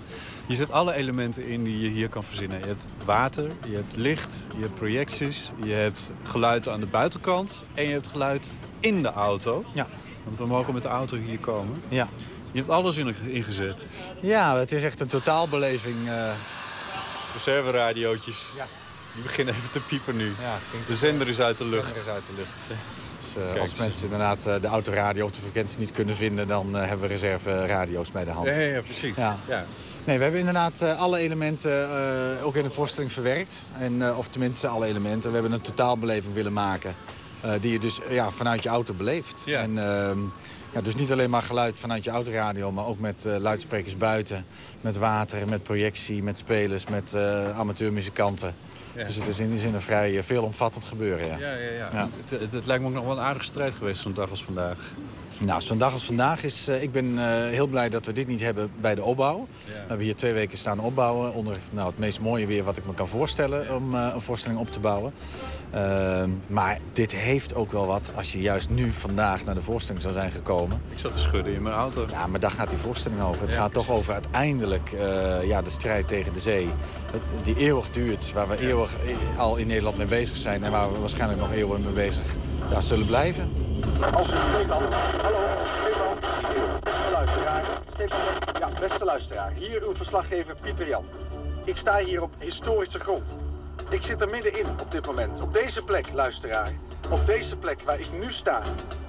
Je zet alle elementen in die je hier kan verzinnen. Je hebt water, je hebt licht, je hebt projecties, je hebt geluid aan de buitenkant en je hebt geluid in de auto. Ja. Want we mogen met de auto hier komen. Ja. Je hebt alles in, ingezet. Ja, het is echt een totaalbeleving. eh. Reserveradiootjes. Die beginnen even te piepen nu. de zender is uit de lucht. zender is uit de lucht. Dus, eh, Kijk als eens. mensen inderdaad eh, de autoradio of de frequentie niet kunnen vinden... dan eh, hebben we reserveradio's bij de hand. Ja, ja, precies. Ja. Ja. Nee, we hebben inderdaad eh, alle elementen eh, ook in de voorstelling verwerkt. En, eh, of tenminste alle elementen. We hebben een totaalbeleving willen maken. eh, die je dus eh, ja, vanuit je auto beleeft. En, ehm, ja, dus niet alleen maar geluid vanuit je autoradio... maar ook met eh, luidsprekers buiten. Met water, met projectie, met spelers, met eh, amateurmuzikanten. Ja. Dus het is in die zin een vrij eh, veelomvattend gebeuren. Ja. Ja, ja, ja. Het, het, het lijkt me ook nog wel een aardige strijd geweest zo'n dag als vandaag. Nou, zo'n dag als vandaag is... eh, ik ben eh, heel blij dat we dit niet hebben bij de opbouw. Ja. We hebben hier twee weken staan opbouwen... onder nou, het meest mooie weer wat ik me kan voorstellen... om een voorstelling op te bouwen. Ehm, maar dit heeft ook wel wat als je juist nu vandaag naar de voorstelling zou zijn gekomen. Ik zat te schudden in mijn auto. Ja, maar daar gaat die voorstelling over. Het Ja, gaat toch precies. over uiteindelijk eh, ja, de strijd tegen de zee. Het, die eeuwig duurt, waar we eeuwig al in Nederland mee bezig zijn... en waar we waarschijnlijk nog eeuwen mee bezig ja, zullen blijven. Als u Stefan. Hallo, Stefan. Beste luisteraar. Stefan, ja, beste luisteraar. Hier uw verslaggever Pieter Jan. Ik sta hier op historische grond. Ik zit er middenin op dit moment. Op deze plek, luisteraar. Op deze plek waar ik nu sta.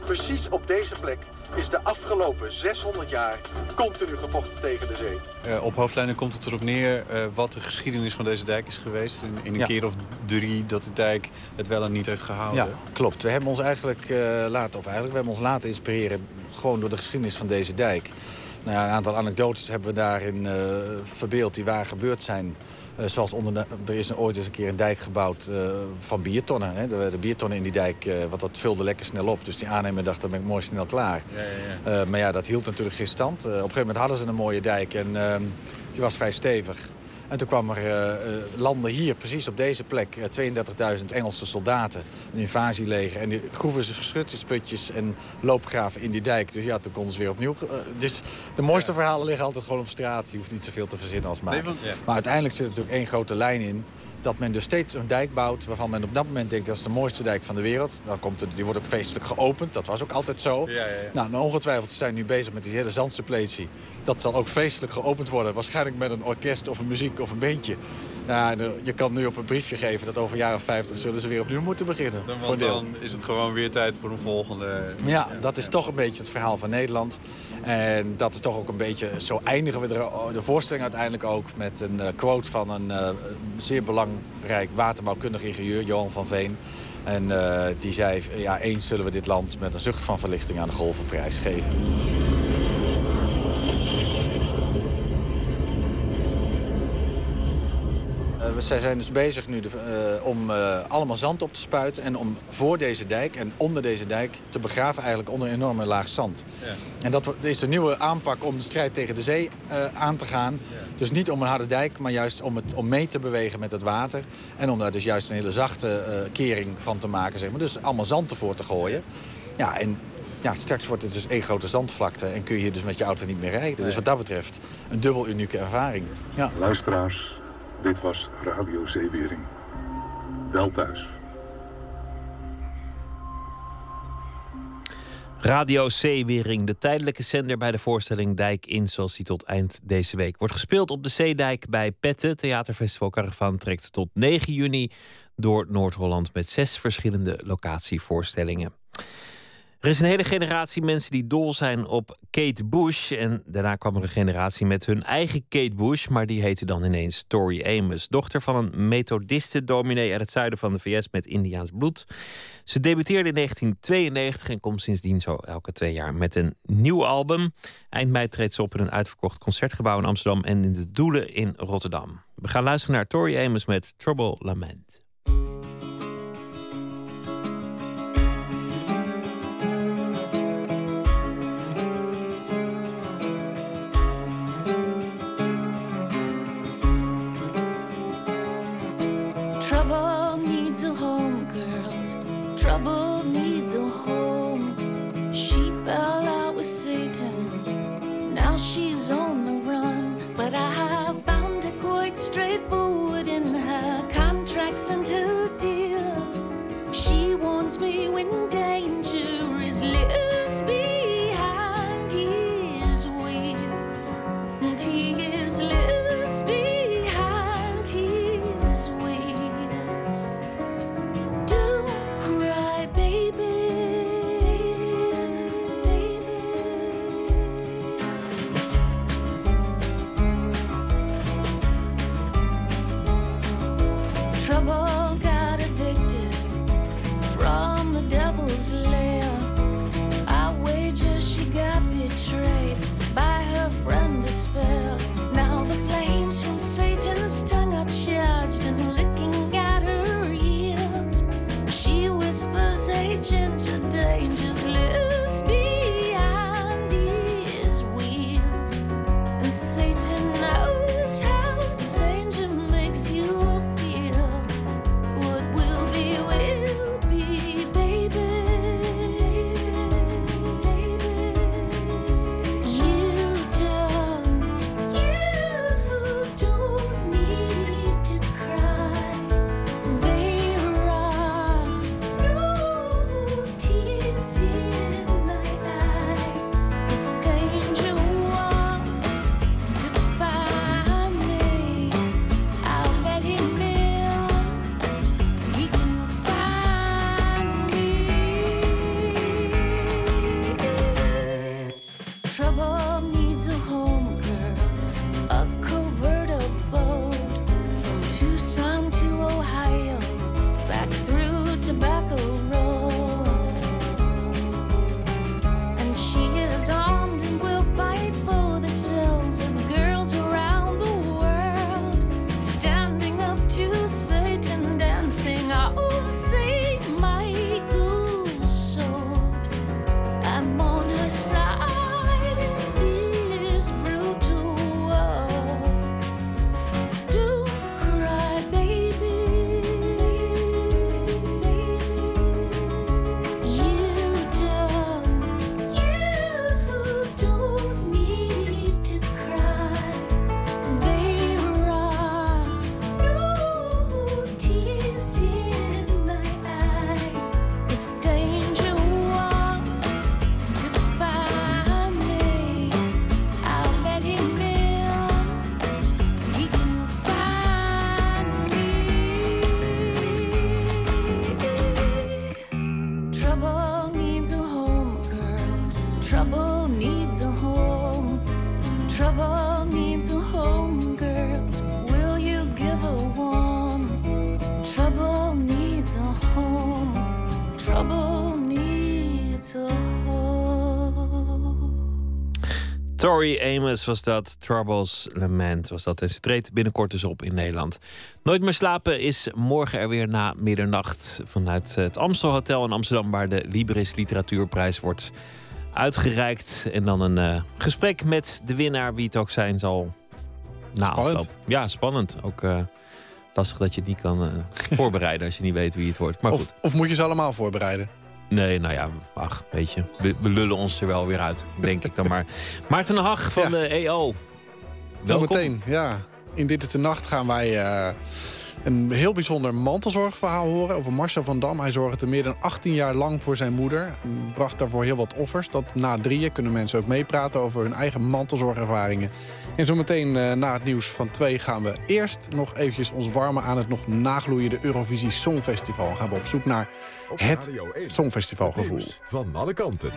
Precies op deze plek is de afgelopen 600 jaar continu gevochten tegen de zee. Eh, op hoofdlijnen komt het erop neer eh, wat de geschiedenis van deze dijk is geweest. In, in een Ja. keer of drie dat de dijk het wel en niet heeft gehouden. Ja, klopt. We hebben ons eigenlijk eh, laten, of eigenlijk, we hebben ons laten inspireren gewoon door de geschiedenis van deze dijk. Nou ja, een aantal anekdotes hebben we daarin eh, verbeeld die waar gebeurd zijn. Eh, zoals onder de- er is ooit eens een keer een dijk gebouwd eh, van biertonnen. Hè. Er werden biertonnen in die dijk, eh, want dat vulde lekker snel op. Dus die aannemer dacht, dan ben ik mooi snel klaar. Ja, ja, ja. Maar ja, dat hield natuurlijk geen stand. Op een gegeven moment hadden ze een mooie dijk en ehm, die was vrij stevig. En toen kwam er eh, eh, landen hier, precies op deze plek, eh, 32.000 Engelse soldaten. Een invasieleger. En die groeven ze schuttingsputjes en loopgraven in die dijk. Dus ja, toen konden ze weer opnieuw. eh, dus de mooiste verhalen liggen altijd gewoon op straat. Je hoeft niet zoveel te verzinnen als maar. Nee, want- ja. Maar uiteindelijk zit er natuurlijk één grote lijn in. Dat men dus steeds een dijk bouwt waarvan men op dat moment denkt... dat is de mooiste dijk van de wereld. Dan komt die wordt ook feestelijk geopend. Dat was ook altijd zo. Ja, ja, ja. Nou, ongetwijfeld ze zijn nu bezig met die hele zandsuppletie. Dat zal ook feestelijk geopend worden. Waarschijnlijk met een orkest of een muziek of een beentje. Ja, de- je kan nu op een briefje geven dat over of 50 zullen ze weer opnieuw moeten beginnen. Dan, want dan is het gewoon weer tijd voor een volgende. Ja, dat is toch een beetje het verhaal van Nederland. En dat is toch ook een beetje... Zo eindigen we de, de voorstelling uiteindelijk ook... met een eh, quote van een eh, zeer belangrijk waterbouwkundig ingenieur, Johan van Veen. En eh, die zei, ja, eens zullen we dit land met een zucht van verlichting aan de golven prijsgeven. Zij zijn dus bezig nu de, eh, om eh, allemaal zand op te spuiten... en om voor deze dijk en onder deze dijk te begraven eigenlijk onder een enorme laag zand. Ja. En dat is de nieuwe aanpak om de strijd tegen de zee eh, aan te gaan. Dus niet om een harde dijk, maar juist om, het, om mee te bewegen met het water. En om daar dus juist een hele zachte eh, kering van te maken. Zeg maar. Dus allemaal zand ervoor te gooien. Ja, en ja, straks wordt het dus één grote zandvlakte... en kun je hier dus met je auto niet meer rijden. Dus wat dat betreft een dubbel unieke ervaring. Ja. Luisteraars, dit was Radio Zeewering. Wel thuis. Radio Zeewering, de tijdelijke zender bij de voorstelling Dijk in, zoals die tot eind deze week wordt gespeeld op de Zeedijk bij Petten. Theaterfestival Caravan trekt tot 9 juni door Noord-Holland met zes verschillende locatievoorstellingen. Er is een hele generatie mensen die dol zijn op Kate Bush. En daarna kwam er een generatie met hun eigen Kate Bush. Maar die heette dan ineens Tori Amos. Dochter van een methodisten-dominee uit het zuiden van de VS met Indiaans bloed. Ze debuteerde in 1992 en komt sindsdien zo elke twee jaar met een nieuw album. Eind mei treedt ze op in een uitverkocht concertgebouw in Amsterdam en in de Doelen in Rotterdam. We gaan luisteren naar Tori Amos met Trouble Lament. Trouble got evicted from the devil's lair. Tori Amos was dat, Troubles Lament was dat. En ze treedt binnenkort dus op in Nederland. Nooit meer slapen is morgen er weer na middernacht... vanuit het Amstel Hotel in Amsterdam... waar de Libris Literatuurprijs wordt uitgereikt. En dan een eh, gesprek met de winnaar, wie het ook zijn zal. Na Spannend. afloop. Ja, spannend. Ook eh, lastig dat je het niet kan eh, *laughs* voorbereiden... als je niet weet wie het wordt. Maar goed. Of moet je ze allemaal voorbereiden? Nee, nou ja, ach, weet je. We, we lullen ons er wel weer uit, denk ik dan maar. *laughs* Maarten Hag van de EO. Welkom. Zometeen, ja. In Dit is de Nacht gaan wij eh, een heel bijzonder mantelzorgverhaal horen over Marcel van Dam. Hij zorgde meer dan 18 jaar lang voor zijn moeder. En bracht daarvoor heel wat offers. Dat na drieën kunnen mensen ook meepraten over hun eigen mantelzorgervaringen. En zometeen eh, na het nieuws van twee gaan we eerst nog eventjes ons warmen aan het nog nagloeiende Eurovisie Songfestival. Gaan we op zoek naar het Radio 1. Songfestivalgevoel. Van alle kanten.